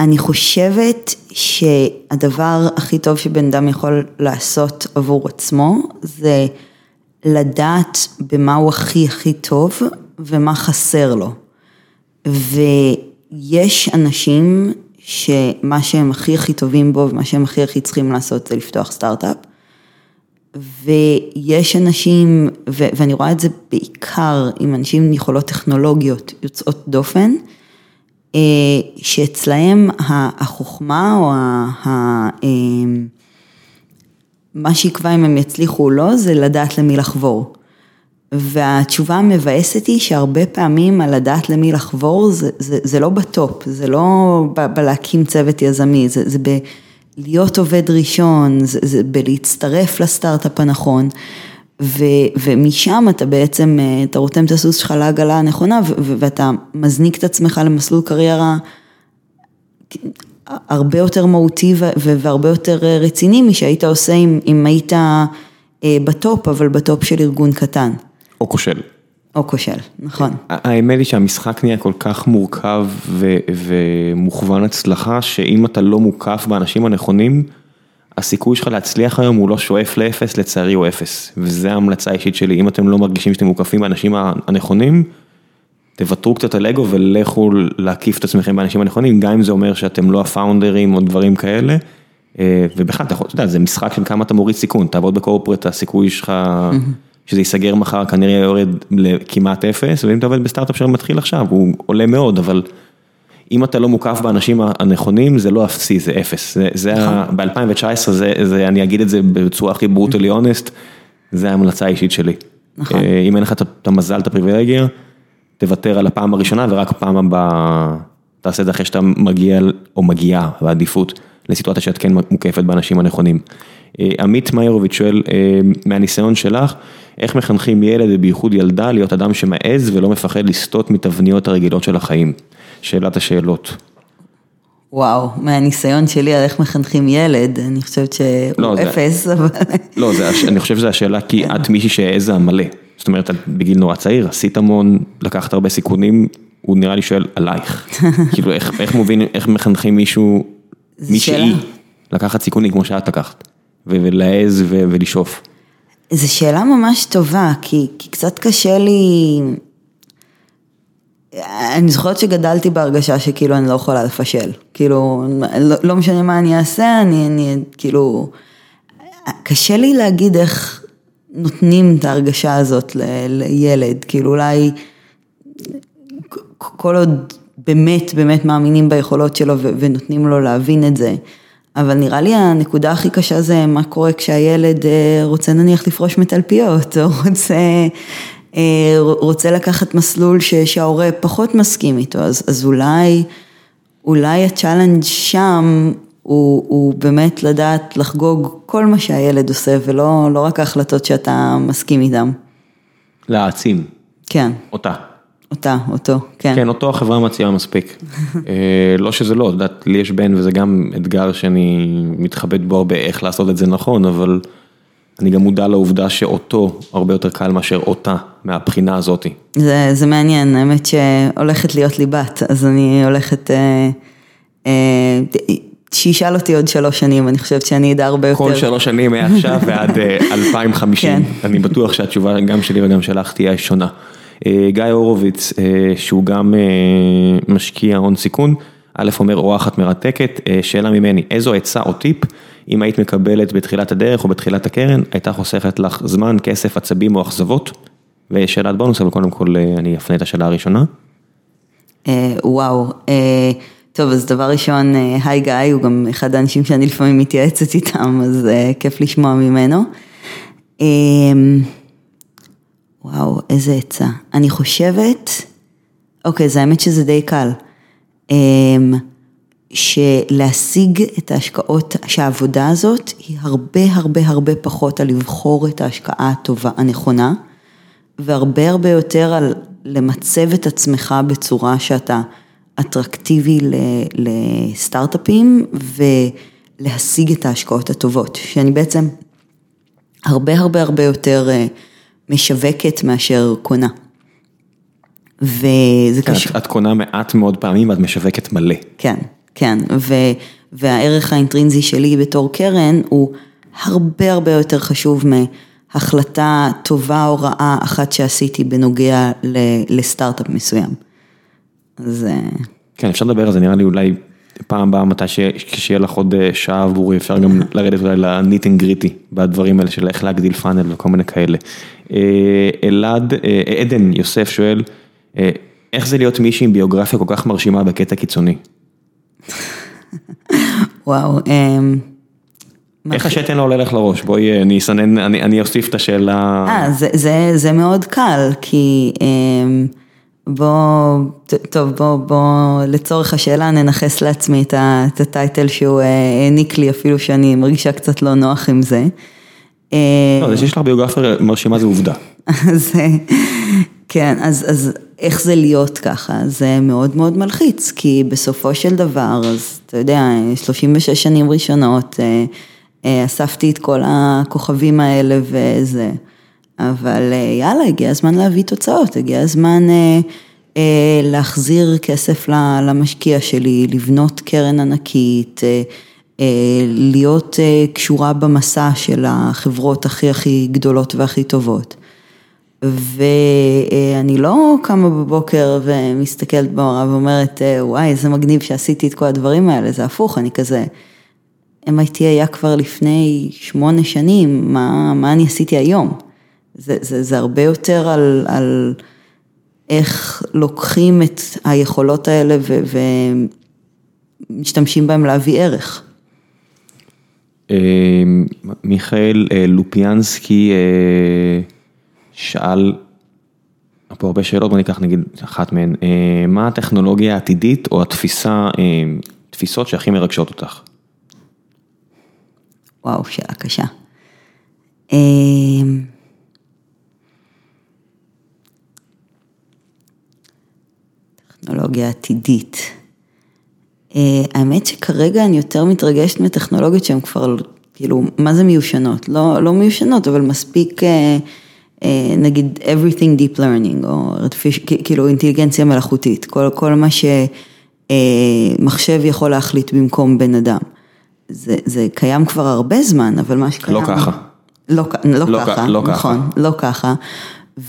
Speaker 2: אני חושבת שהדבר הכי טוב שבן אדם יכול לעשות עבור עצמו, זה לדעת במה הוא הכי הכי טוב ומה חסר לו. יש אנשים שמה שהם הכי הכי טובים בו ומה שהם הכי הכי צריכים לעשות זה לפתוח סטארט-אפ. ויש אנשים, ו- ואני רואה את זה בעיקר עם אנשים עם יכולות טכנולוגיות יוצאות דופן, שאצלהם החוכמה או ה... אה, מה שיקבע אם הם יצליחו או לא זה לדעת למי לחבור. והתשובה המבאסת היא שהרבה פעמים על לדעת למי לחבור זה, זה, זה לא בטופ, זה לא בלהקים צוות יזמי, זה, זה בלהיות עובד ראשון, זה, זה בלהצטרף לסטארט-אפ הנכון. ו, ומשם אתה בעצם, אתה רותם את הסוס שלך לעגלה הנכונה ו, ו, ואתה מזניק את עצמך למסלול קריירה הרבה יותר מהותי והרבה יותר רציני משהיית עושה אם, אם היית ב top, אבל ב top של ארגון קטן.
Speaker 1: או כושל.
Speaker 2: או כושל, נכון.
Speaker 1: האמת היא שהמשחק נהיה כל כך מורכב ו- ומוכוון הצלחה, שאם אתה לא מוקף באנשים הנכונים, הסיכוי שלך להצליח היום הוא לא שואף לאפס, לצערי הוא אפס. וזו ההמלצה האישית שלי, אם אתם לא מרגישים שאתם מוקפים באנשים הנכונים, תוותרו קצת על אגו ולכו להקיף את עצמכם באנשים הנכונים, גם אם זה אומר שאתם לא הפאונדרים או דברים כאלה. ובכלל, אתה יודע, זה משחק של כמה אתה מוריד סיכון, תעבוד בקורפרט, הסיכוי שלך שזה ייסגר מחר כנראה יורד לכמעט אפס, ואם אתה עובד בסטארט-אפ שמתחיל עכשיו, הוא עולה מאוד, אבל אם אתה לא מוקף באנשים הנכונים, זה לא אפסי, זה אפס. זה, ב-2019, זה, אני אגיד את זה בצורה הכי ברוטלי אונסט, זה ההמלצה האישית שלי.
Speaker 2: נכון.
Speaker 1: אם אין לך את המזל, את הפריבילגיה, תוותר על הפעם הראשונה ורק פעם הבאה, תעשה את זה אחרי שאתה מגיע או מגיעה בעדיפות לסיטואציה שאת כן מוקפת באנשים הנכונים. עמית מאירוביץ' שואל, מהניסיון שלך, איך מחנכים ילד ובייחוד ילדה להיות אדם שמעז ולא מפחד לסטות מתבניות הרגילות של החיים? שאלת השאלות.
Speaker 2: וואו, מהניסיון שלי על איך מחנכים ילד, אני חושבת שהוא
Speaker 1: לא,
Speaker 2: אפס,
Speaker 1: זה...
Speaker 2: אבל...
Speaker 1: לא, זה, אני חושב שזו השאלה כי את מישהי שהעזה מלא. זאת אומרת, את בגיל נורא צעיר, עשית המון, לקחת הרבה סיכונים, הוא נראה לי שואל עלייך. כאילו, איך, איך מובין, איך מחנכים מישהו, מישהי, לקחת סיכונים כמו שאת לקחת, ולהעז ולשאוף.
Speaker 2: זו שאלה ממש טובה, כי, כי קצת קשה לי... אני זוכרת שגדלתי בהרגשה שכאילו אני לא יכולה לפשל, כאילו לא, לא משנה מה אני אעשה, אני, אני כאילו, קשה לי להגיד איך נותנים את ההרגשה הזאת ל, לילד, כאילו אולי כל עוד באמת באמת מאמינים ביכולות שלו ונותנים לו להבין את זה. אבל נראה לי הנקודה הכי קשה זה מה קורה כשהילד רוצה נניח לפרוש מתלפיות, או רוצה, רוצה לקחת מסלול שההורה פחות מסכים איתו, אז, אז אולי, אולי ה challenge שם הוא, הוא באמת לדעת לחגוג כל מה שהילד עושה, ולא לא רק ההחלטות שאתה מסכים איתן.
Speaker 1: להעצים.
Speaker 2: כן.
Speaker 1: אותה.
Speaker 2: אותה, אותו, כן.
Speaker 1: כן, אותו החברה מציעה מספיק. לא שזה לא, את יודעת, לי יש בן וזה גם אתגר שאני מתחבט בו הרבה איך לעשות את זה נכון, אבל אני גם מודע לעובדה שאותו הרבה יותר קל מאשר אותה, מהבחינה הזאתי.
Speaker 2: זה, זה מעניין, האמת שהולכת להיות לי בת, אז אני הולכת, אה, אה, שישאל אותי עוד שלוש שנים, אני חושבת שאני אדע הרבה יותר.
Speaker 1: כל שלוש שנים מעכשיו ועד 2050,
Speaker 2: כן.
Speaker 1: אני בטוח שהתשובה גם שלי וגם שלך תהיה שונה. גיא הורוביץ, שהוא גם משקיע הון סיכון, א' אומר אורחת מרתקת, שאלה ממני, איזו עצה או טיפ, אם היית מקבלת בתחילת הדרך או בתחילת הקרן, הייתה חוסכת לך זמן, כסף, עצבים או אכזבות? ושאלת בונוס, אבל קודם כל אני אפנה את השאלה הראשונה.
Speaker 2: וואו, טוב אז דבר ראשון, היי גיא, הוא גם אחד האנשים שאני לפעמים מתייעצת איתם, אז כיף לשמוע ממנו. וואו, איזה עצה. אני חושבת, אוקיי, זה האמת שזה די קל. שלהשיג את ההשקעות, שהעבודה הזאת היא הרבה הרבה הרבה פחות על לבחור את ההשקעה הטובה, הנכונה, והרבה הרבה יותר על למצב את עצמך בצורה שאתה אטרקטיבי לסטארט-אפים ולהשיג את ההשקעות הטובות, שאני בעצם הרבה הרבה הרבה יותר משווקת מאשר קונה. וזה קשור.
Speaker 1: את קונה מעט מאוד פעמים ואת משווקת מלא.
Speaker 2: כן, כן, ו, והערך האינטרינזי שלי בתור קרן הוא הרבה הרבה יותר חשוב מהחלטה טובה או רעה אחת שעשיתי בנוגע לסטארט-אפ מסוים. אז...
Speaker 1: כן, אפשר לדבר על זה, נראה לי אולי פעם הבאה, מתי שיהיה לך עוד אה, שעה עבורי, אפשר גם לרדת אולי ל nitty and gritty, בדברים האלה של איך להגדיל funnel וכל מיני כאלה. אה, אלעד, אה, עדן יוסף שואל, איך זה להיות מישהי עם ביוגרפיה כל כך מרשימה בקטע קיצוני?
Speaker 2: וואו.
Speaker 1: איך השתן לא עולה לך לראש? בואי, אני אסנן, אני אוסיף את השאלה.
Speaker 2: אה, זה מאוד קל, כי... בוא, טוב, בוא, בוא, לצורך השאלה ננכס לעצמי את הטייטל שהוא אה, העניק לי, אפילו שאני מרגישה קצת לא נוח עם זה.
Speaker 1: אה, לא, זה שיש לך ביוגרפיה מרשימה זה עובדה.
Speaker 2: אז כן, אז, אז איך זה להיות ככה? זה מאוד מאוד מלחיץ, כי בסופו של דבר, אז אתה יודע, 36 שנים ראשונות, אה, אספתי את כל הכוכבים האלה וזה. אבל אה, יאללה, הגיע הזמן להביא תוצאות, הגיע הזמן אה, אה, להחזיר כסף למשקיע שלי, לבנות קרן ענקית, אה, אה, להיות אה, קשורה במסע של החברות הכי הכי גדולות והכי טובות. ואני לא קמה בבוקר ומסתכלת במראה ואומרת, אה, וואי, איזה מגניב שעשיתי את כל הדברים האלה, זה הפוך, אני כזה, MIT היה כבר לפני שמונה שנים, מה, מה אני עשיתי היום? זה, זה, זה הרבה יותר על, על איך לוקחים את היכולות האלה ו, ומשתמשים בהם להביא ערך.
Speaker 1: אה, מיכאל אה, לופיאנסקי שאל, פה הרבה שאלות, בוא ניקח נגיד אחת מהן, מה הטכנולוגיה העתידית או התפיסה, תפיסות שהכי מרגשות אותך?
Speaker 2: וואו, שאלה קשה. טכנולוגיה עתידית. אה, האמת שכרגע אני יותר מתרגשת מטכנולוגיות שהן כבר, כאילו, מה זה מיושנות? לא, לא מיושנות, אבל מספיק, אה, אה, נגיד, everything deep learning, או כאילו אינטליגנציה מלאכותית, כל, כל מה שמחשב יכול להחליט במקום בן אדם. זה, זה קיים כבר הרבה זמן, אבל מה שקיים...
Speaker 1: לא ככה.
Speaker 2: לא, לא, לא ככה, לא נכון, ככה. לא ככה.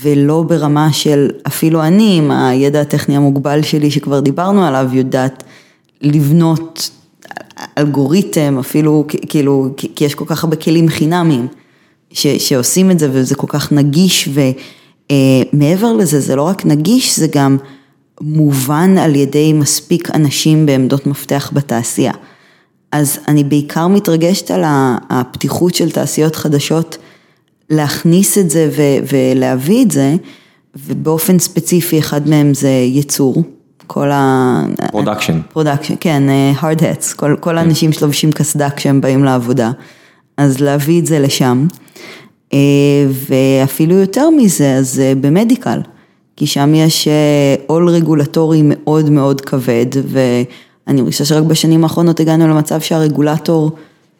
Speaker 2: ולא ברמה של אפילו אני, עם הידע הטכני המוגבל שלי שכבר דיברנו עליו, יודעת לבנות אלגוריתם, אפילו כאילו, כי יש כל כך הרבה כלים חינמיים ש, שעושים את זה וזה כל כך נגיש ומעבר אה, לזה, זה לא רק נגיש, זה גם מובן על ידי מספיק אנשים בעמדות מפתח בתעשייה. אז אני בעיקר מתרגשת על הפתיחות של תעשיות חדשות. להכניס את זה ו- ולהביא את זה, ובאופן ספציפי אחד מהם זה ייצור. כל ה...
Speaker 1: production.
Speaker 2: production, כן, אה, hard hats, כל, כל כן. האנשים שלובשים קסדה כשהם באים לעבודה, אז להביא את זה לשם. אה, ואפילו יותר מזה, אז אה, ב medical, כי שם יש עול רגולטורי מאוד מאוד כבד, ואני חושבת שרק בשנים האחרונות הגענו למצב שהרגולטור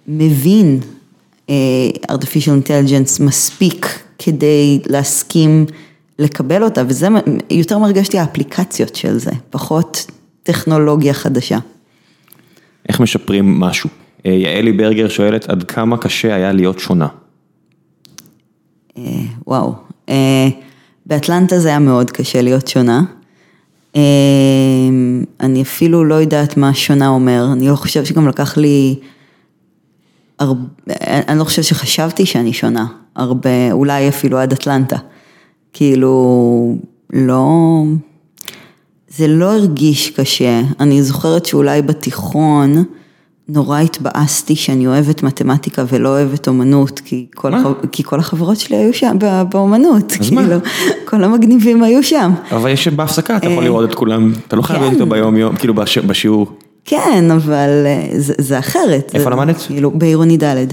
Speaker 2: מבין אה, artificial intelligence מספיק כדי להסכים לקבל אותה, וזה יותר מרגש לי האפליקציות של זה, פחות טכנולוגיה חדשה.
Speaker 1: איך משפרים משהו? אה, יעלי ברגר שואלת, עד כמה קשה היה להיות שונה?
Speaker 2: אה, וואו, באטלנטה זה היה מאוד קשה להיות שונה. אני אפילו לא יודעת מה שונה אומר, אני לא חושבת שגם לקח לי... הרבה, אני לא חושבת שחשבתי שאני שונה, הרבה, אולי אפילו עד אטלנטה. כאילו, לא, זה לא הרגיש קשה. אני זוכרת שאולי בתיכון נורא התבאסתי שאני אוהבת מתמטיקה ולא אוהבת אומנות, כי כל, הח... כי כל החברות שלי היו שם באומנות, כאילו, מה? כל המגניבים היו שם.
Speaker 1: אבל יש בהפסקה, אתה יכול אה, לראות את כולם, אתה לא חייב להיות איתו ביום יום, כאילו בשיעור.
Speaker 2: כן, אבל אה, זה, זה אחרת.
Speaker 1: איפה למדת?
Speaker 2: כאילו, בעירוני ד'.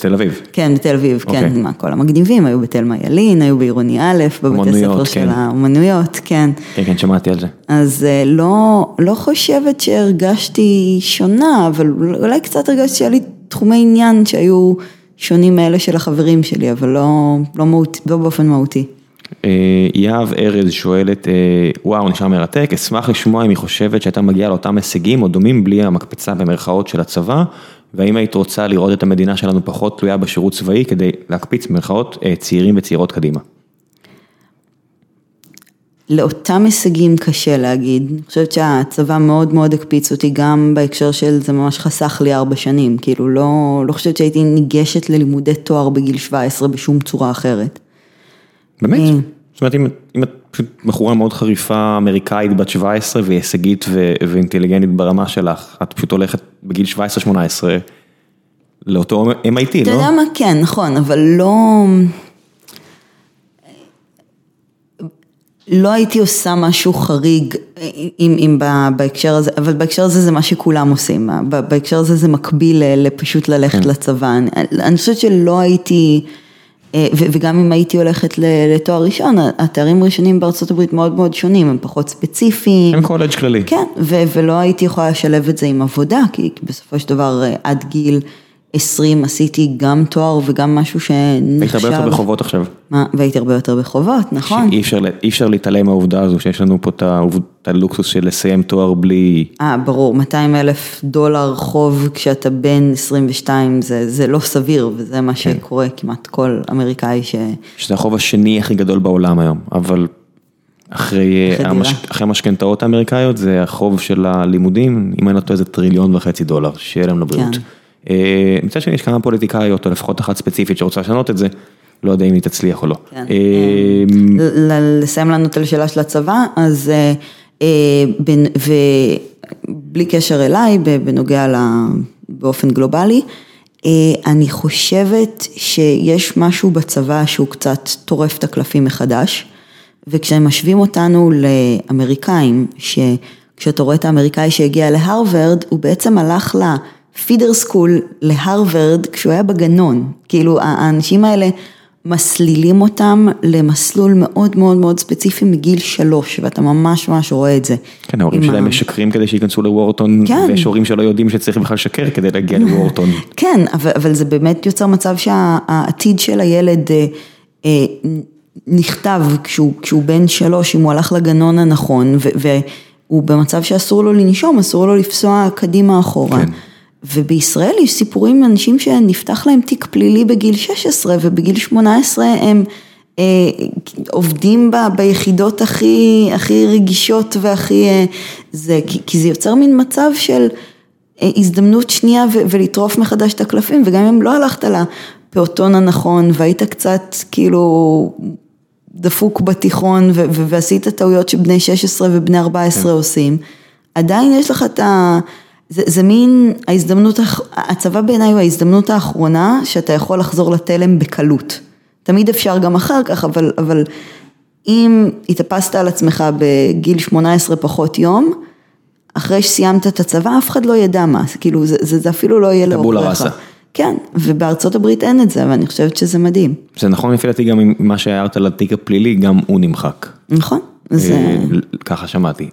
Speaker 1: תל אביב.
Speaker 2: כן, בתל אביב, כן, אוקיי. מה, כל המגניבים היו בתלמה ילין, היו בעירוני א', בבתי ספר כן. של האומנויות, כן.
Speaker 1: כן, כן, שמעתי על זה.
Speaker 2: אז אה, לא, לא חושבת שהרגשתי שונה, אבל אולי קצת הרגשתי שהיה לי תחומי עניין שהיו שונים מאלה של החברים שלי, אבל לא, לא, מהות, לא באופן מהותי.
Speaker 1: אה, יהב ארז שואלת, אה, וואו נשמע מרתק, אשמח לשמוע אם היא חושבת שהייתה מגיעה לאותם הישגים או דומים בלי המקפצה במרכאות של הצבא, והאם היית רוצה לראות את המדינה שלנו פחות תלויה בשירות צבאי כדי להקפיץ במרכאות אה, צעירים וצעירות קדימה.
Speaker 2: לאותם הישגים קשה להגיד, אני חושבת שהצבא מאוד מאוד הקפיץ אותי גם בהקשר של זה ממש חסך לי ארבע שנים, כאילו לא, לא חושבת שהייתי ניגשת ללימודי תואר בגיל 17 בשום צורה אחרת.
Speaker 1: באמת?
Speaker 2: אה.
Speaker 1: זאת אומרת, אם, אם את פשוט בחורה מאוד חריפה אמריקאית בת 17 והיא הישגית ו- ואינטליגנטית ברמה שלך, את פשוט הולכת בגיל 17-18 לאותו MIT,
Speaker 2: אתה
Speaker 1: לא?
Speaker 2: יודע מה? כן, נכון, אבל לא... לא הייתי עושה משהו חריג אם, אם בהקשר הזה, אבל בהקשר הזה זה מה שכולם עושים, בהקשר הזה זה מקביל לפשוט ללכת לצבא, אני, אני חושבת שלא הייתי, וגם אם הייתי הולכת לתואר ראשון, התארים הראשונים בארצות הברית מאוד מאוד שונים, הם פחות ספציפיים.
Speaker 1: הם קולג' כללי.
Speaker 2: כן, ולא הייתי יכולה לשלב את זה עם עבודה, כי בסופו של דבר אה, עד גיל 20 עשיתי גם תואר וגם משהו
Speaker 1: היית
Speaker 2: שנחשב.
Speaker 1: הרבה יותר בחובות עכשיו.
Speaker 2: מה, והייתי הרבה יותר בחובות, נכון.
Speaker 1: שאי אפשר, אי אפשר להתעלם מהעובדה הזו שיש לנו פה את העובד- את הלוקסוס של לסיים תואר בלי...
Speaker 2: אה, ברור, 200 אלף דולר חוב כשאתה בן 22 זה, זה לא סביר, וזה מה
Speaker 1: כן.
Speaker 2: שקורה כמעט כל אמריקאי ש...
Speaker 1: שזה החוב השני הכי גדול בעולם היום, אבל אחרי,
Speaker 2: אחרי
Speaker 1: המש... אחרי המשכנתאות האמריקאיות זה החוב של הלימודים, אם אני לא טועה זה טריליון וחצי דולר, שיהיה להם לבריאות.
Speaker 2: כן.
Speaker 1: אה, מצד שני יש כמה פוליטיקאיות, או לפחות אחת ספציפית שרוצה לשנות את זה, לא יודע אם היא תצליח או לא.
Speaker 2: כן.
Speaker 1: אה,
Speaker 2: ל- ל- לסיים לנו את השאלה של הצבא, אז אה, ובלי קשר אליי, בנוגע ל... באופן גלובלי, אני חושבת שיש משהו בצבא שהוא קצת טורף את הקלפים מחדש, וכשהם משווים אותנו לאמריקאים, שכשאתה רואה את האמריקאי שהגיע להרווארד, הוא בעצם הלך לפידר סקול להרווארד כשהוא היה בגנון, כאילו האנשים האלה מסלילים אותם למסלול מאוד מאוד מאוד ספציפי מגיל שלוש, ואתה ממש ממש רואה את זה.
Speaker 1: כן, ההורים שלהם
Speaker 2: ה-
Speaker 1: משקרים כדי שייכנסו לוורטון,
Speaker 2: כן.
Speaker 1: ויש הורים שלא יודעים שצריך בכלל לשקר כדי להגיע לוורטון.
Speaker 2: כן, אבל, אבל זה באמת יוצר מצב שהעתיד של הילד אה, אה, נכתב כשהוא, כשהוא בן שלוש, אם הוא הלך לגנון הנכון, ו, והוא במצב שאסור לו לנשום, אסור לו לפסוע קדימה אחורה.
Speaker 1: כן.
Speaker 2: ובישראל יש סיפורים עם אנשים שנפתח להם תיק פלילי בגיל 16 ובגיל 18 הם אה, עובדים ב, ביחידות הכי, הכי רגישות והכי, אה, זה, כי, כי זה יוצר מין מצב של אה, הזדמנות שנייה ו- ולטרוף מחדש את הקלפים וגם אם לא הלכת לפעוטון הנכון והיית קצת כאילו דפוק בתיכון ו- ו- ועשית טעויות שבני 16 ובני 14 עושים, עדיין יש לך את ה... זה, זה מין ההזדמנות, הצבא בעיניי הוא ההזדמנות האחרונה שאתה יכול לחזור לתלם בקלות. תמיד אפשר גם אחר כך, אבל, אבל אם התאפסת על עצמך בגיל 18 פחות יום, אחרי שסיימת את הצבא אף אחד לא ידע מה, זה כאילו זה, זה, זה אפילו לא יהיה
Speaker 1: טבולה
Speaker 2: לעוכריך.
Speaker 1: ראסה.
Speaker 2: כן, ובארצות הברית אין את זה, ואני חושבת שזה מדהים.
Speaker 1: זה נכון לפי דעתי גם עם מה שהערת על התיק הפלילי, גם הוא נמחק.
Speaker 2: נכון? זה...
Speaker 1: אה, ככה שמעתי.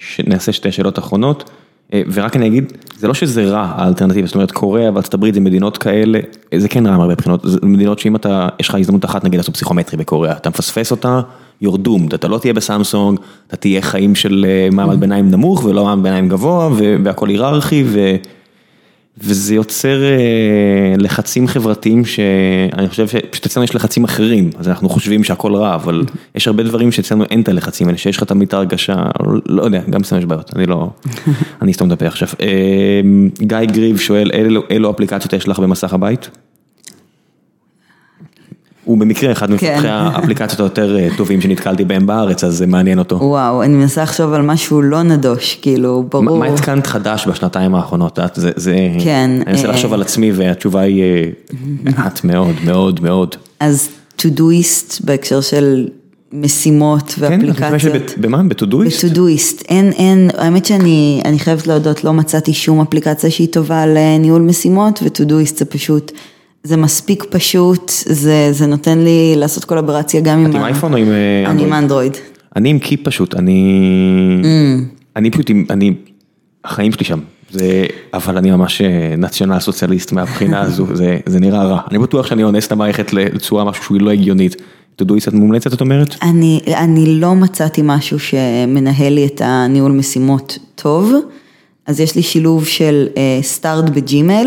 Speaker 1: אה, ש- נעשה שתי שאלות אחרונות, אה, ורק אני אגיד, זה לא שזה רע האלטרנטיבה, זאת אומרת קוריאה וארצות הברית זה מדינות כאלה, זה כן רע מהרבה בחינות, זה מדינות שאם אתה, יש לך הזדמנות אחת נגיד לעשות פסיכומטרי בקוריאה, אתה מפספס אותה, you're doomed, אתה לא תהיה בסמסונג, אתה תהיה חיים של אה, מעמד ביניים נמוך ולא מעמד ביניים גבוה, והכל היררכי, ו... וזה יוצר אה, לחצים חברתיים שאני חושב שפשוט אצלנו יש לחצים אחרים, אז אנחנו חושבים שהכל רע, אבל יש הרבה דברים שאצלנו אין את הלחצים האלה, שיש לך תמיד את ההרגשה, לא יודע, גם אצלנו יש בעיות, אני לא, אני אסתום את הפה עכשיו. אה, גיא גריב שואל, אילו, אפליקציות יש לך במסך הבית? הוא במקרה אחד
Speaker 2: כן.
Speaker 1: ממפתחי האפליקציות היותר אה, טובים שנתקלתי בהם בארץ, אז זה מעניין אותו.
Speaker 2: וואו, אני מנסה לחשוב על משהו לא נדוש, כאילו, ברור.
Speaker 1: מה התקנת חדש בשנתיים האחרונות? את, זה, זה,
Speaker 2: כן,
Speaker 1: אני מנסה
Speaker 2: אה,
Speaker 1: לחשוב על עצמי והתשובה היא אה, מעט מאוד מאוד מאוד.
Speaker 2: אז טודויסט בהקשר של משימות
Speaker 1: כן, את
Speaker 2: ואפליקציות.
Speaker 1: משתמשת במה? בטודויסט?
Speaker 2: בטודויסט, אין, אין, האמת שאני אני חייבת להודות, לא מצאתי שום אפליקציה שהיא טובה לניהול משימות, וטודויסט זה פשוט, זה מספיק פשוט, זה, זה נותן לי לעשות קולברציה גם עם...
Speaker 1: את עם אייפון או עם אה,
Speaker 2: אני עם
Speaker 1: אנדרואיד?
Speaker 2: אנדרואיד.
Speaker 1: אני עם קיפ פשוט, אני... אני פשוט עם... אני... החיים שלי שם. זה... אבל אני ממש אה, נציונל סוציאליסט מהבחינה הזו, זה, זה נראה רע. אני בטוח שאני אונס את המערכת לצורה משהו שהוא לא הגיונית. טודויסט את מומלצת את אומרת?
Speaker 2: אני, אני לא מצאתי משהו שמנהל לי את הניהול משימות טוב, אז יש לי שילוב של starred בג'ימל,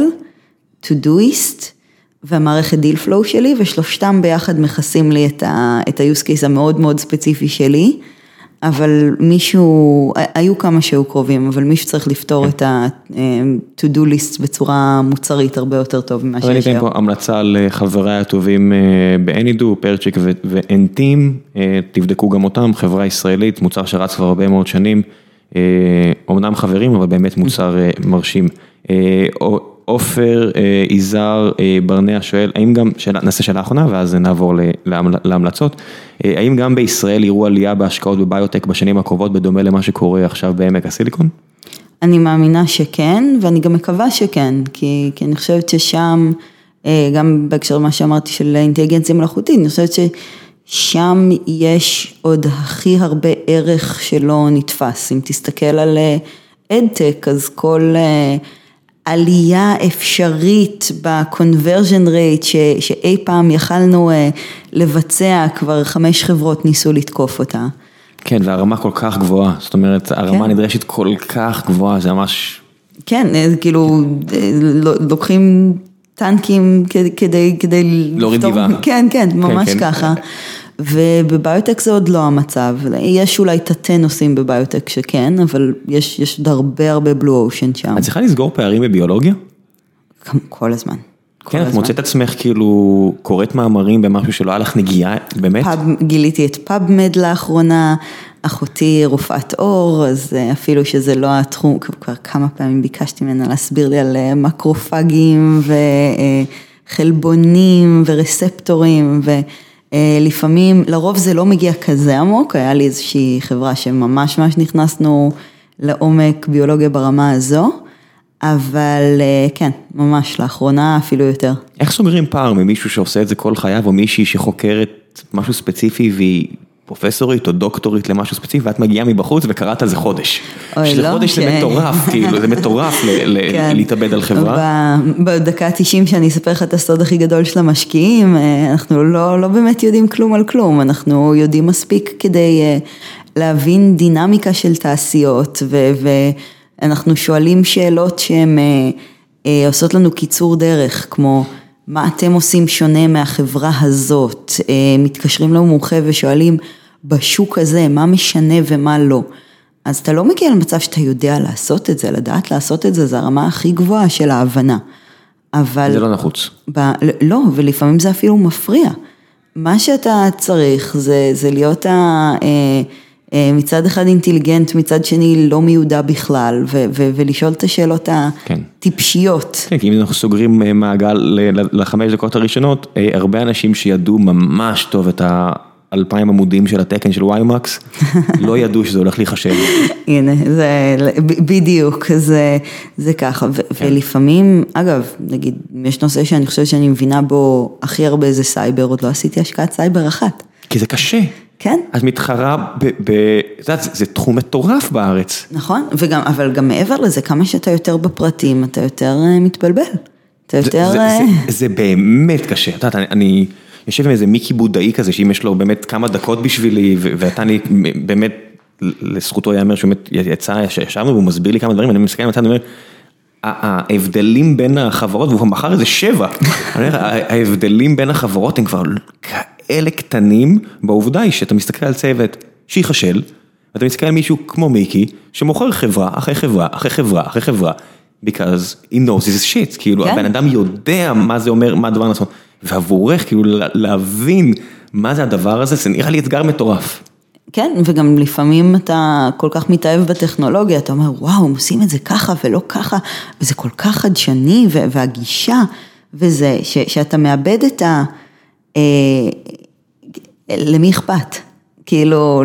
Speaker 2: Todoist, והמערכת deal flow שלי, ושלושתם ביחד מכסים לי את ה-use case המאוד מאוד ספציפי שלי. אבל מישהו, היו כמה שהיו קרובים, אבל מישהו צריך לפתור את ה-to do list בצורה מוצרית הרבה יותר טוב ממה שיש היום.
Speaker 1: אני אתן פה המלצה לחבריי הטובים ב-Anydo, פרצ'יק and team, תבדקו גם אותם, חברה ישראלית, מוצר שרץ כבר הרבה מאוד שנים, אומנם חברים, אבל באמת מוצר מרשים. עופר יזהר ברנע שואל, האם גם, נעשה שאלה אחרונה ואז נעבור להמלצות, האם גם בישראל יראו עלייה בהשקעות בביוטק בשנים הקרובות בדומה למה שקורה עכשיו בעמק הסיליקון?
Speaker 2: אני מאמינה שכן ואני גם מקווה שכן, כי אני חושבת ששם, גם בהקשר למה שאמרתי של אינטליגנציה מלאכותית, אני חושבת ששם יש עוד הכי הרבה ערך שלא נתפס, אם תסתכל על אדטק אז כל עלייה אפשרית ב-conversion rate שאי פעם יכלנו לבצע, כבר חמש חברות ניסו לתקוף אותה.
Speaker 1: כן, והרמה כל כך גבוהה, זאת אומרת, הרמה נדרשת כל כך גבוהה, זה ממש...
Speaker 2: כן, כאילו, לוקחים טנקים כדי...
Speaker 1: להוריד גבעה.
Speaker 2: כן, כן, ממש ככה. ובביוטק זה עוד לא המצב, יש אולי תתי נושאים בביוטק שכן, אבל יש עוד הרבה הרבה בלו אושן שם.
Speaker 1: את צריכה לסגור פערים בביולוגיה?
Speaker 2: כל הזמן.
Speaker 1: כן, את מוצאת עצמך כאילו קוראת מאמרים במשהו שלא היה לך נגיעה, באמת?
Speaker 2: גיליתי את פאבמד לאחרונה, אחותי רופאת עור, אז אפילו שזה לא התחום, כבר כמה פעמים ביקשתי ממנה להסביר לי על מקרופגים וחלבונים ורספטורים. לפעמים, לרוב זה לא מגיע כזה עמוק, היה לי איזושהי חברה שממש ממש נכנסנו לעומק ביולוגיה ברמה הזו, אבל כן, ממש לאחרונה אפילו יותר.
Speaker 1: איך סוגרים פער ממישהו שעושה את זה כל חייו, או מישהי שחוקרת משהו ספציפי והיא פרופסורית או דוקטורית למשהו ספציפי, ואת מגיעה מבחוץ וקראת על זה חודש.
Speaker 2: אוי, לא.
Speaker 1: חודש זה מטורף, כאילו, זה מטורף להתאבד על חברה.
Speaker 2: בדקה ה-90 שאני אספר לך את הסוד הכי גדול של המשקיעים, אנחנו לא באמת יודעים כלום על כלום, אנחנו יודעים מספיק כדי להבין דינמיקה של תעשיות, ואנחנו שואלים שאלות שהן עושות לנו קיצור דרך, כמו... מה אתם עושים שונה מהחברה הזאת, מתקשרים למומחה ושואלים בשוק הזה מה משנה ומה לא, אז אתה לא מגיע למצב שאתה יודע לעשות את זה, לדעת לעשות את זה, זה הרמה הכי גבוהה של ההבנה, אבל...
Speaker 1: זה לא נחוץ.
Speaker 2: ב... לא, ולפעמים זה אפילו מפריע, מה שאתה צריך זה, זה להיות ה... מצד אחד אינטליגנט, מצד שני לא מיודע בכלל, ולשאול את השאלות הטיפשיות.
Speaker 1: כן, כי אם אנחנו סוגרים מעגל לחמש דקות הראשונות, הרבה אנשים שידעו ממש טוב את האלפיים עמודים של התקן של ויימקס, לא ידעו שזה הולך להיחשב.
Speaker 2: הנה, זה בדיוק, זה ככה, ולפעמים, אגב, נגיד, יש נושא שאני חושבת שאני מבינה בו הכי הרבה זה סייבר, עוד לא עשיתי השקעת סייבר אחת.
Speaker 1: כי זה קשה.
Speaker 2: כן.
Speaker 1: את מתחרה ב... את יודעת, זה תחום מטורף בארץ.
Speaker 2: נכון, וגם, אבל גם מעבר לזה, כמה שאתה יותר בפרטים, אתה יותר מתבלבל. אתה יותר...
Speaker 1: זה באמת קשה, את יודעת, אני יושב עם איזה מיקי בודאי כזה, שאם יש לו באמת כמה דקות בשבילי, ואתה אני באמת, לזכותו ייאמר שהוא באמת יצא, ישבנו והוא מסביר לי כמה דברים, אני מסתכל על הצד, אני אומר, ההבדלים בין החברות, והוא מכר איזה שבע, ההבדלים בין החברות הם כבר כאלה קטנים, בעובדה היא שאתה מסתכל על צוות שיחשל, ואתה מסתכל על מישהו כמו מיקי, שמוכר חברה אחרי חברה אחרי חברה אחרי חברה, because he knows this shit, כאילו הבן אדם יודע מה זה אומר, מה הדבר הנכון, ועבורך כאילו להבין מה זה הדבר הזה, זה נראה לי אתגר מטורף.
Speaker 2: כן, וגם לפעמים אתה כל כך מתאהב בטכנולוגיה, אתה אומר, וואו, הם עושים את זה ככה ולא ככה, וזה כל כך חדשני, והגישה, וזה, שאתה מאבד את ה... למי אכפת? כאילו,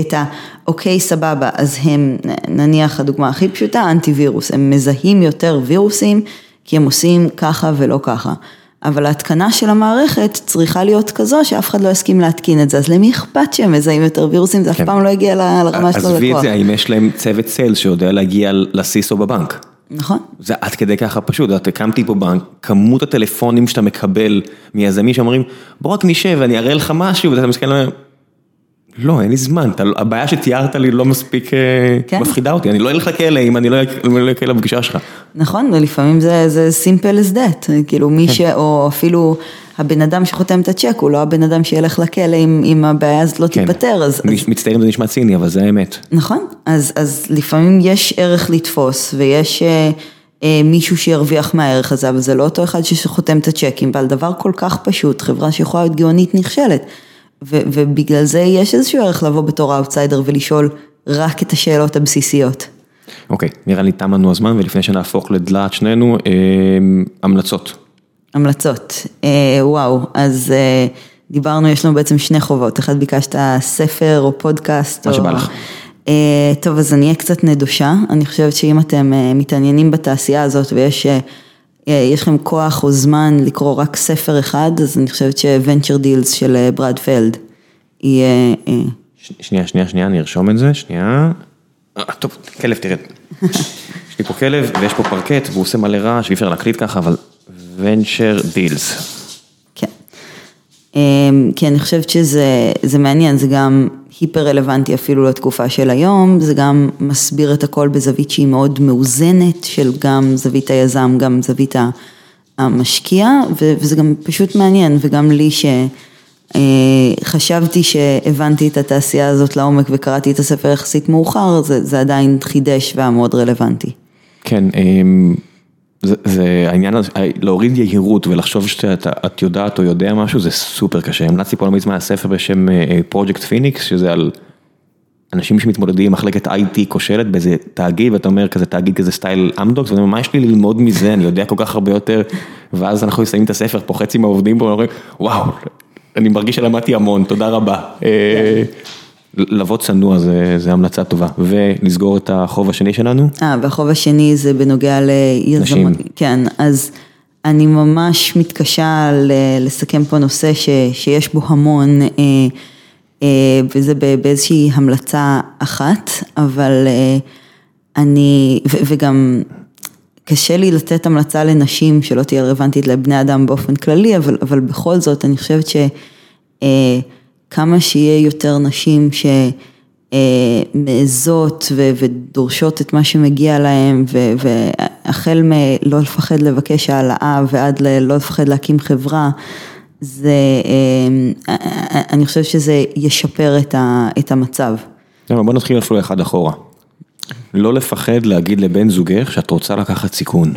Speaker 2: את ה... אוקיי, סבבה, אז הם, נניח הדוגמה הכי פשוטה, אנטיווירוס, הם מזהים יותר וירוסים, כי הם עושים ככה ולא ככה. אבל ההתקנה של המערכת צריכה להיות כזו שאף אחד לא יסכים להתקין את זה, אז למי אכפת שהם מזהים יותר וירוסים, זה אף פעם לא הגיע לרמה של הלקוח.
Speaker 1: עזבי את זה, האם יש להם צוות סיילס שיודע להגיע לסיסו בבנק?
Speaker 2: נכון.
Speaker 1: זה עד כדי ככה פשוט, את הקמתי פה בנק, כמות הטלפונים שאתה מקבל מיזמים שאומרים, בוא רק נשב ואני אראה לך משהו, ואתה מסתכל ואומר, לא, אין לי זמן, אתה, הבעיה שתיארת לי לא מספיק אה,
Speaker 2: כן.
Speaker 1: מפחידה אותי, אני לא אלך לכלא אם אני לא אם אני לא אקל לפגישה שלך.
Speaker 2: נכון, ולפעמים זה, זה simple as that, כאילו מי ש... או אפילו הבן אדם שחותם את הצ'ק, הוא לא הבן אדם שילך לכלא אם, אם הבעיה הזאת לא
Speaker 1: כן.
Speaker 2: תיפתר, אז, אז
Speaker 1: מצטער אם זה נשמע ציני, אבל זה האמת.
Speaker 2: נכון, אז, אז לפעמים יש ערך לתפוס ויש אה, אה, מישהו שירוויח מהערך הזה, אבל זה לא אותו אחד שחותם את הצ'קים, ועל דבר כל כך פשוט, חברה שיכולה להיות גאונית נכשלת, ו, ובגלל זה יש איזשהו ערך לבוא בתור האוטסיידר ולשאול רק את השאלות הבסיסיות.
Speaker 1: אוקיי, נראה לי תם לנו הזמן, ולפני שנהפוך לדלעת שנינו, אה, המלצות.
Speaker 2: המלצות, אה, וואו, אז אה, דיברנו, יש לנו בעצם שני חובות, אחד ביקשת ספר או פודקאסט.
Speaker 1: מה
Speaker 2: או...
Speaker 1: שבא לך.
Speaker 2: אה, טוב, אז אני אהיה קצת נדושה, אני חושבת שאם אתם אה, מתעניינים בתעשייה הזאת ויש אה, יש לכם כוח או זמן לקרוא רק ספר אחד, אז אני חושבת ש-Venture Deals של אה, ברד פלד יהיה... אה,
Speaker 1: שנייה, שנייה, שנייה, אני ארשום את זה, שנייה. אה, טוב, כלב, תרד. יש לי פה כלב ויש פה פרקט והוא עושה מלא רעש ואי אפשר להקליט ככה, אבל venture deals.
Speaker 2: כן. כי אני חושבת שזה זה מעניין, זה גם היפר רלוונטי אפילו לתקופה של היום, זה גם מסביר את הכל בזווית שהיא מאוד מאוזנת, של גם זווית היזם, גם זווית המשקיע, וזה גם פשוט מעניין, וגם לי שחשבתי שהבנתי את התעשייה הזאת לעומק וקראתי את הספר יחסית מאוחר, זה, זה עדיין חידש והיה מאוד רלוונטי.
Speaker 1: כן, אמ, זה, העניין הזה, להוריד יהירות ולחשוב שאת יודעת או יודע משהו זה סופר קשה. המלצתי פה לא מזמן ספר בשם פרויקט פיניקס, שזה על אנשים שמתמודדים עם מחלקת IT כושלת באיזה תאגיד, ואתה אומר כזה תאגיד כזה סטייל אמדוקס, ואני אומר, מה יש לי ללמוד מזה, אני יודע כל כך הרבה יותר, ואז אנחנו מסיימים את הספר, פה חצי מהעובדים פה, אומרים, וואו, אני מרגיש שלמדתי המון, תודה רבה. אה, לבוא צנוע זה, זה המלצה טובה, ולסגור את החוב השני שלנו.
Speaker 2: אה, והחוב השני זה בנוגע ליזמות.
Speaker 1: נשים.
Speaker 2: כן, אז אני ממש מתקשה לסכם פה נושא ש, שיש בו המון, אה, אה, וזה באיזושהי המלצה אחת, אבל אה, אני, ו, וגם קשה לי לתת המלצה לנשים שלא תהיה רלוונטית לבני אדם באופן כללי, אבל, אבל בכל זאת אני חושבת שכמה שיהיה יותר נשים שמעזות ודורשות את מה שמגיע להן, והחל מלא לפחד לבקש העלאה ועד ללא לפחד להקים חברה, זה, אה, אני חושבת שזה ישפר את המצב.
Speaker 1: בוא נתחיל אפילו אחד אחורה. לא לפחד להגיד לבן זוגך שאת רוצה לקחת סיכון.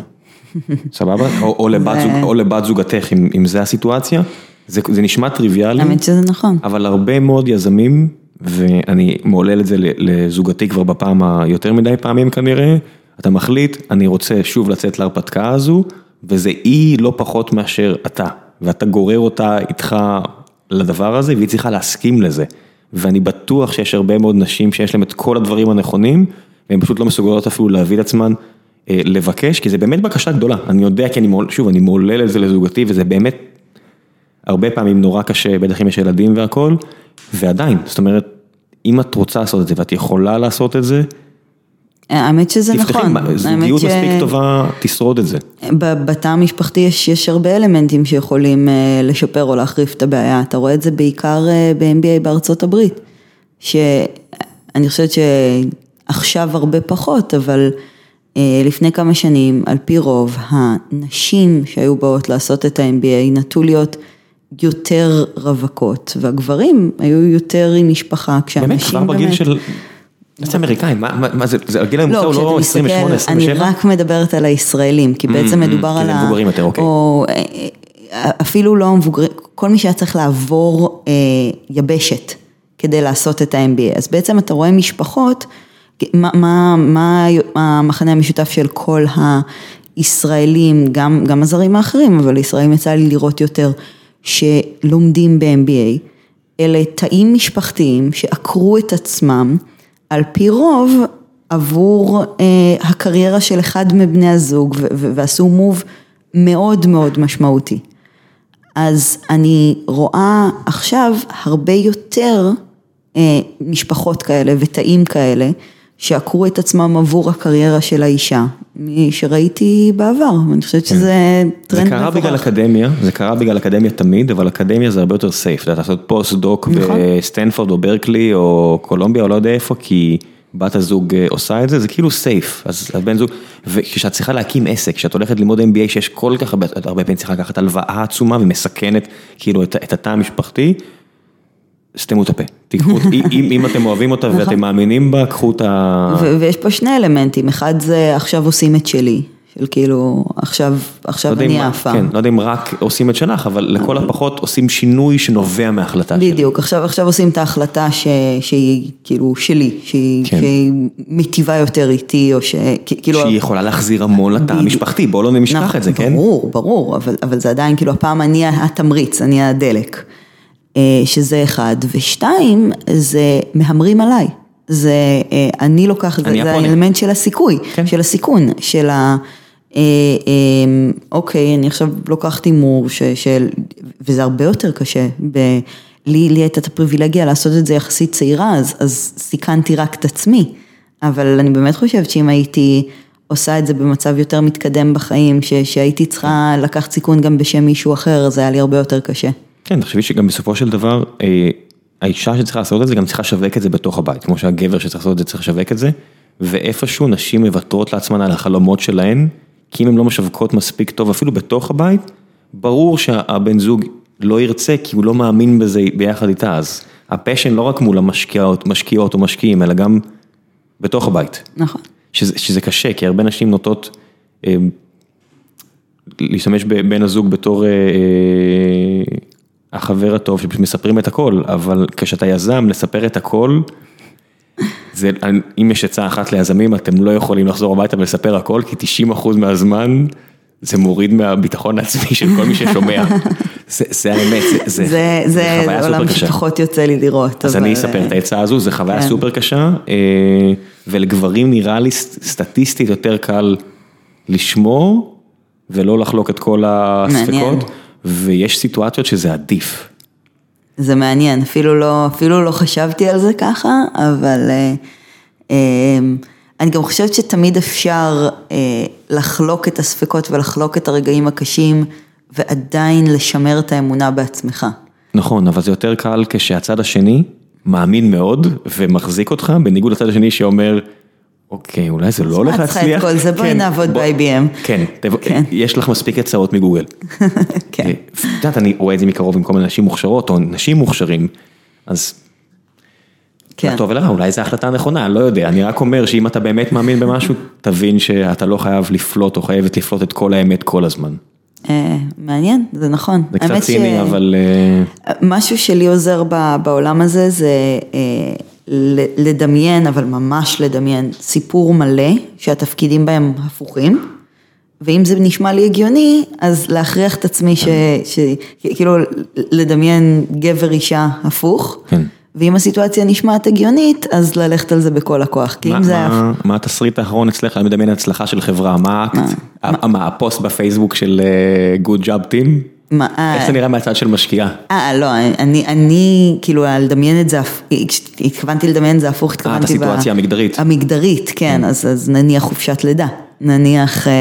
Speaker 1: סבבה? או, או, לבת, זוג, או לבת זוגתך, אם, אם זה הסיטואציה. זה, זה נשמע טריוויאלי,
Speaker 2: האמת שזה נכון.
Speaker 1: אבל הרבה מאוד יזמים, ואני מעולל את זה לזוגתי כבר בפעם היותר מדי פעמים כנראה, אתה מחליט, אני רוצה שוב לצאת להרפתקה הזו, וזה היא לא פחות מאשר אתה, ואתה גורר אותה איתך לדבר הזה, והיא צריכה להסכים לזה. ואני בטוח שיש הרבה מאוד נשים שיש להן את כל הדברים הנכונים, והן פשוט לא מסוגלות אפילו להביא את עצמן אה, לבקש, כי זה באמת בקשה גדולה. אני יודע, כי אני, מעול- שוב, אני מעולל את זה לזוגתי, וזה באמת הרבה פעמים נורא קשה, בטח אם יש ילדים והכל, ועדיין, זאת אומרת, אם את רוצה לעשות את זה ואת יכולה לעשות את זה,
Speaker 2: האמת שזה
Speaker 1: תפתחי,
Speaker 2: נכון.
Speaker 1: זוגיות
Speaker 2: ש-
Speaker 1: מספיק טובה, תשרוד את זה.
Speaker 2: בתא המשפחתי יש, יש הרבה אלמנטים שיכולים אה, לשפר או להחריף את הבעיה, אתה רואה את זה בעיקר אה, ב-MBA בארצות הברית, שאני חושבת שעכשיו הרבה פחות, אבל אה, לפני כמה שנים, על פי רוב, הנשים שהיו באות לעשות את ה-MBA נטו להיות יותר רווקות, והגברים היו יותר עם משפחה, כשהנשים
Speaker 1: באמת, כבר בגיל של... זה אמריקאים, מה, מה, מה זה, זה הגיל הממוצע הוא לא 28,
Speaker 2: מסתכל, אני
Speaker 1: 27?
Speaker 2: רק מדברת על הישראלים, כי בעצם
Speaker 1: Mm, mm,
Speaker 2: מדובר על ה...
Speaker 1: מבוגרים יותר, אוקיי.
Speaker 2: או אה, אה, אפילו לא המבוגרים, כל מי שהיה צריך לעבור אה, יבשת כדי לעשות את ה-MBA. אז בעצם אתה רואה משפחות, מה, מה, מה המחנה המשותף של כל הישראלים, גם, גם הזרים האחרים, אבל ישראלים יצא לי לראות יותר, שלומדים ב-MBA, אלה תאים משפחתיים שעקרו את עצמם, על פי רוב עבור אה, הקריירה של אחד מבני הזוג ועשו מוב מאוד מאוד משמעותי. אז אני רואה עכשיו הרבה יותר אה, משפחות כאלה ותאים כאלה שעקרו את עצמם עבור הקריירה של האישה, שראיתי בעבר, ואני חושבת שזה טרנד מבורך.
Speaker 1: זה קרה בגלל אקדמיה, זה קרה בגלל אקדמיה תמיד, אבל אקדמיה זה הרבה יותר safe, אתה יודע, לעשות פוסט-דוק
Speaker 2: נכון.
Speaker 1: בסטנפורד או ברקלי או קולומביה או לא יודע איפה, כי בת הזוג אה, עושה את זה, זה כאילו safe, אז בן זוג, וכשאת צריכה להקים עסק, כשאת הולכת ללמוד MBA שיש כל כך הרבה, הרבה פעמים צריכה לקחת הלוואה עצומה ומסכנת כאילו את, את התא המשפחתי, סתמו את הפה, תיקחו, אם, אם אתם אוהבים אותה
Speaker 2: נכון.
Speaker 1: ואתם מאמינים בה, קחו את ה...
Speaker 2: ויש פה שני אלמנטים, אחד זה עכשיו עושים את שלי, של כאילו עכשיו, עכשיו
Speaker 1: לא
Speaker 2: אני עפה.
Speaker 1: כן, לא יודע אם רק עושים את שלך, אבל לכל הפחות עושים שינוי שנובע מההחלטה שלי.
Speaker 2: בדיוק, עכשיו, עכשיו עושים את ההחלטה ש, שהיא כאילו שלי, שהיא,
Speaker 1: כן.
Speaker 2: שהיא מיטיבה יותר איתי, או ש... כאילו...
Speaker 1: שהיא יכולה להחזיר המון לתא. המשפחתי, בואו לא נשכח
Speaker 2: נכון,
Speaker 1: את זה, כן?
Speaker 2: ברור, ברור, אבל, אבל זה עדיין כאילו הפעם אני התמריץ, אני הדלק. אה, שזה אחד, ושתיים, זה מהמרים עליי. זה, אה, אני לוקחת, זה,
Speaker 1: אני
Speaker 2: זה. האלמנט של הסיכוי,
Speaker 1: כן.
Speaker 2: של הסיכון, של ה... אה, אוקיי, אני עכשיו לוקחת הימור, וזה הרבה יותר קשה. לי, לי הייתה את הפריבילגיה לעשות את זה יחסית צעירה, אז, אז סיכנתי רק את עצמי. אבל אני באמת חושבת שאם הייתי עושה את זה במצב יותר מתקדם בחיים, ש, שהייתי צריכה לקחת סיכון גם בשם מישהו אחר, זה היה לי הרבה יותר קשה.
Speaker 1: כן, תחשבי שגם בסופו של דבר, אה, האישה שצריכה לעשות את זה גם צריכה לשווק את זה בתוך הבית, כמו שהגבר שצריך לעשות את זה צריך לשווק את זה, ואיפשהו נשים מוותרות לעצמן על החלומות שלהן, כי אם הן לא משווקות מספיק טוב אפילו בתוך הבית, ברור שהבן זוג לא ירצה כי הוא לא מאמין בזה ביחד איתה, אז הפשן לא רק מול המשקיעות, משקיעות או משקיעים, אלא גם בתוך הבית.
Speaker 2: נכון.
Speaker 1: שזה, שזה קשה, כי הרבה נשים נוטות אה, להשתמש בבן הזוג בתור אה, אה, החבר הטוב, שפשוט מספרים את הכל, אבל כשאתה יזם, לספר את הכל, זה, אם יש עצה אחת ליזמים, אתם לא יכולים לחזור הביתה ולספר הכל, כי 90% מהזמן זה מוריד מהביטחון העצמי של כל מי ששומע. זה, זה האמת, זה, זה,
Speaker 2: זה, זה,
Speaker 1: חוויה
Speaker 2: זה עולם
Speaker 1: סופר קשה.
Speaker 2: שפחות יוצא לי לראות.
Speaker 1: אז
Speaker 2: אבל,
Speaker 1: אני אספר
Speaker 2: אה,
Speaker 1: את העצה הזו, זו חוויה
Speaker 2: כן.
Speaker 1: סופר קשה, אה, ולגברים נראה לי סטטיסטית יותר קל לשמור, ולא לחלוק את כל
Speaker 2: מעניין.
Speaker 1: ויש סיטואציות שזה עדיף.
Speaker 2: זה מעניין, אפילו לא, אפילו לא חשבתי על זה ככה, אבל אה, אה, אני גם חושבת שתמיד אפשר אה, לחלוק את הספקות ולחלוק את הרגעים הקשים, ועדיין לשמר את האמונה בעצמך.
Speaker 1: נכון, אבל זה יותר קל כשהצד השני מאמין מאוד ומחזיק אותך, בניגוד לצד השני שאומר, אוקיי, אולי זה לא הולך
Speaker 2: מה את צריכה
Speaker 1: להצליח.
Speaker 2: את כל זה? בואי
Speaker 1: כן,
Speaker 2: נעבוד ב-IBM.
Speaker 1: כן,
Speaker 2: כן.
Speaker 1: יש לך מספיק הצעות מגוגל.
Speaker 2: כן.
Speaker 1: את יודעת, אני רואה את זה מקרוב עם כל מיני נשים מוכשרות, או נשים מוכשרים, אז
Speaker 2: כן.
Speaker 1: לטוב ולרע, אולי זו ההחלטה הנכונה, לא יודע, אני רק אומר שאם אתה באמת מאמין במשהו, תבין שאתה לא חייב לפלוט או חייבת לפלוט את כל האמת כל הזמן.
Speaker 2: אה, מעניין, זה נכון.
Speaker 1: זה קצת ציני, אבל אה,
Speaker 2: משהו שלי עוזר בעולם הזה זה אה, לדמיין, אבל ממש לדמיין, סיפור מלא שהתפקידים בהם הפוכים, ואם זה נשמע לי הגיוני, אז להכריח את עצמי ש... ש... כאילו לדמיין גבר אישה הפוך,
Speaker 1: כן.
Speaker 2: ואם הסיטואציה נשמעת הגיונית, אז ללכת על זה בכל הכוח, כי
Speaker 1: מה-
Speaker 2: אם זה...
Speaker 1: מה- מה התסריט האחרון אצלך, אני מדמיין הצלחה של חברה, מה האקט, ה- מה הפוסט בפייסבוק של אה, Good Job Team,
Speaker 2: מה, אה,
Speaker 1: איך זה נראה מהצד של משקיעה?
Speaker 2: אה, לא, אני, אני, כאילו, לדמיין את זה, הפ- התכוונתי לדמיין את זה הפוך, התכוונתי... ב-
Speaker 1: הסיטואציה המגדרית.
Speaker 2: המגדרית, כן, אז, אז נניח חופשת לידה, נניח, אה,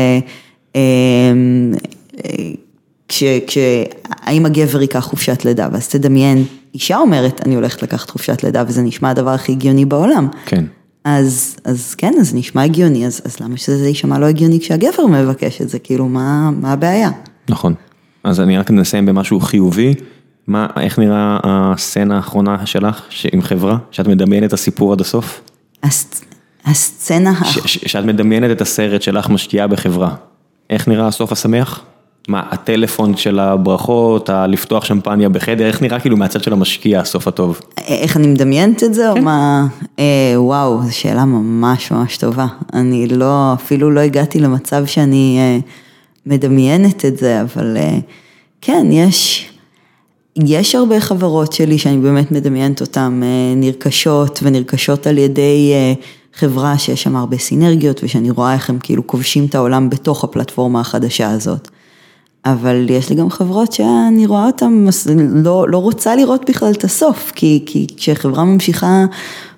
Speaker 2: אה, אה, כש, כש, האם הגבר ייקח חופשת לידה, ואז תדמיין, אישה אומרת, אני הולכת לקחת חופשת לידה, וזה נשמע הדבר הכי הגיוני בעולם.
Speaker 1: כן.
Speaker 2: אז, אז כן, אז נשמע הגיוני, אז, אז למה שזה יישמע לא הגיוני כשהגבר מבקש את זה, כאילו, מה, מה הבעיה?
Speaker 1: נכון. אז אני רק נסיים במשהו חיובי. מה, איך נראה הסצנה האחרונה שלך עם חברה, שאת מדמיינת את הסיפור עד הסוף?
Speaker 2: הס, הסצנה,
Speaker 1: ש-
Speaker 2: האח-
Speaker 1: ש- שאת מדמיינת את הסרט שלך משקיעה בחברה. איך נראה הסוף השמח? מה, הטלפון של הברכות, הלפתוח שמפניה בחדר, איך נראה כאילו מהצד של המשקיע הסוף הטוב?
Speaker 2: איך אני מדמיינת את זה,
Speaker 1: כן.
Speaker 2: או מה, אה, וואו, זו שאלה ממש ממש טובה. אני לא, אפילו לא הגעתי למצב שאני אה, מדמיינת את זה, אבל אה, כן, יש, יש הרבה חברות שלי שאני באמת מדמיינת אותן אה, נרכשות ונרכשות על ידי אה, חברה שיש שם הרבה סינרגיות ושאני רואה איך הם כאילו כובשים את העולם בתוך הפלטפורמה החדשה הזאת. אבל יש לי גם חברות שאני רואה אותן, לא, לא רוצה לראות בכלל את הסוף, כי, כי כשחברה ממשיכה,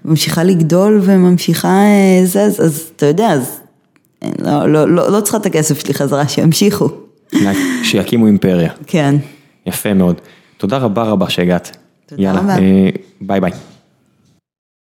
Speaker 2: ממשיכה לגדול וממשיכה זה, אז, אז אתה יודע, אז לא, לא, לא, לא צריכה את הכסף שלי חזרה, שימשיכו.
Speaker 1: שיקימו אימפריה.
Speaker 2: כן.
Speaker 1: יפה מאוד. תודה רבה רבה שהגעת.
Speaker 2: תודה יאללה, רבה.
Speaker 1: אה, ביי ביי.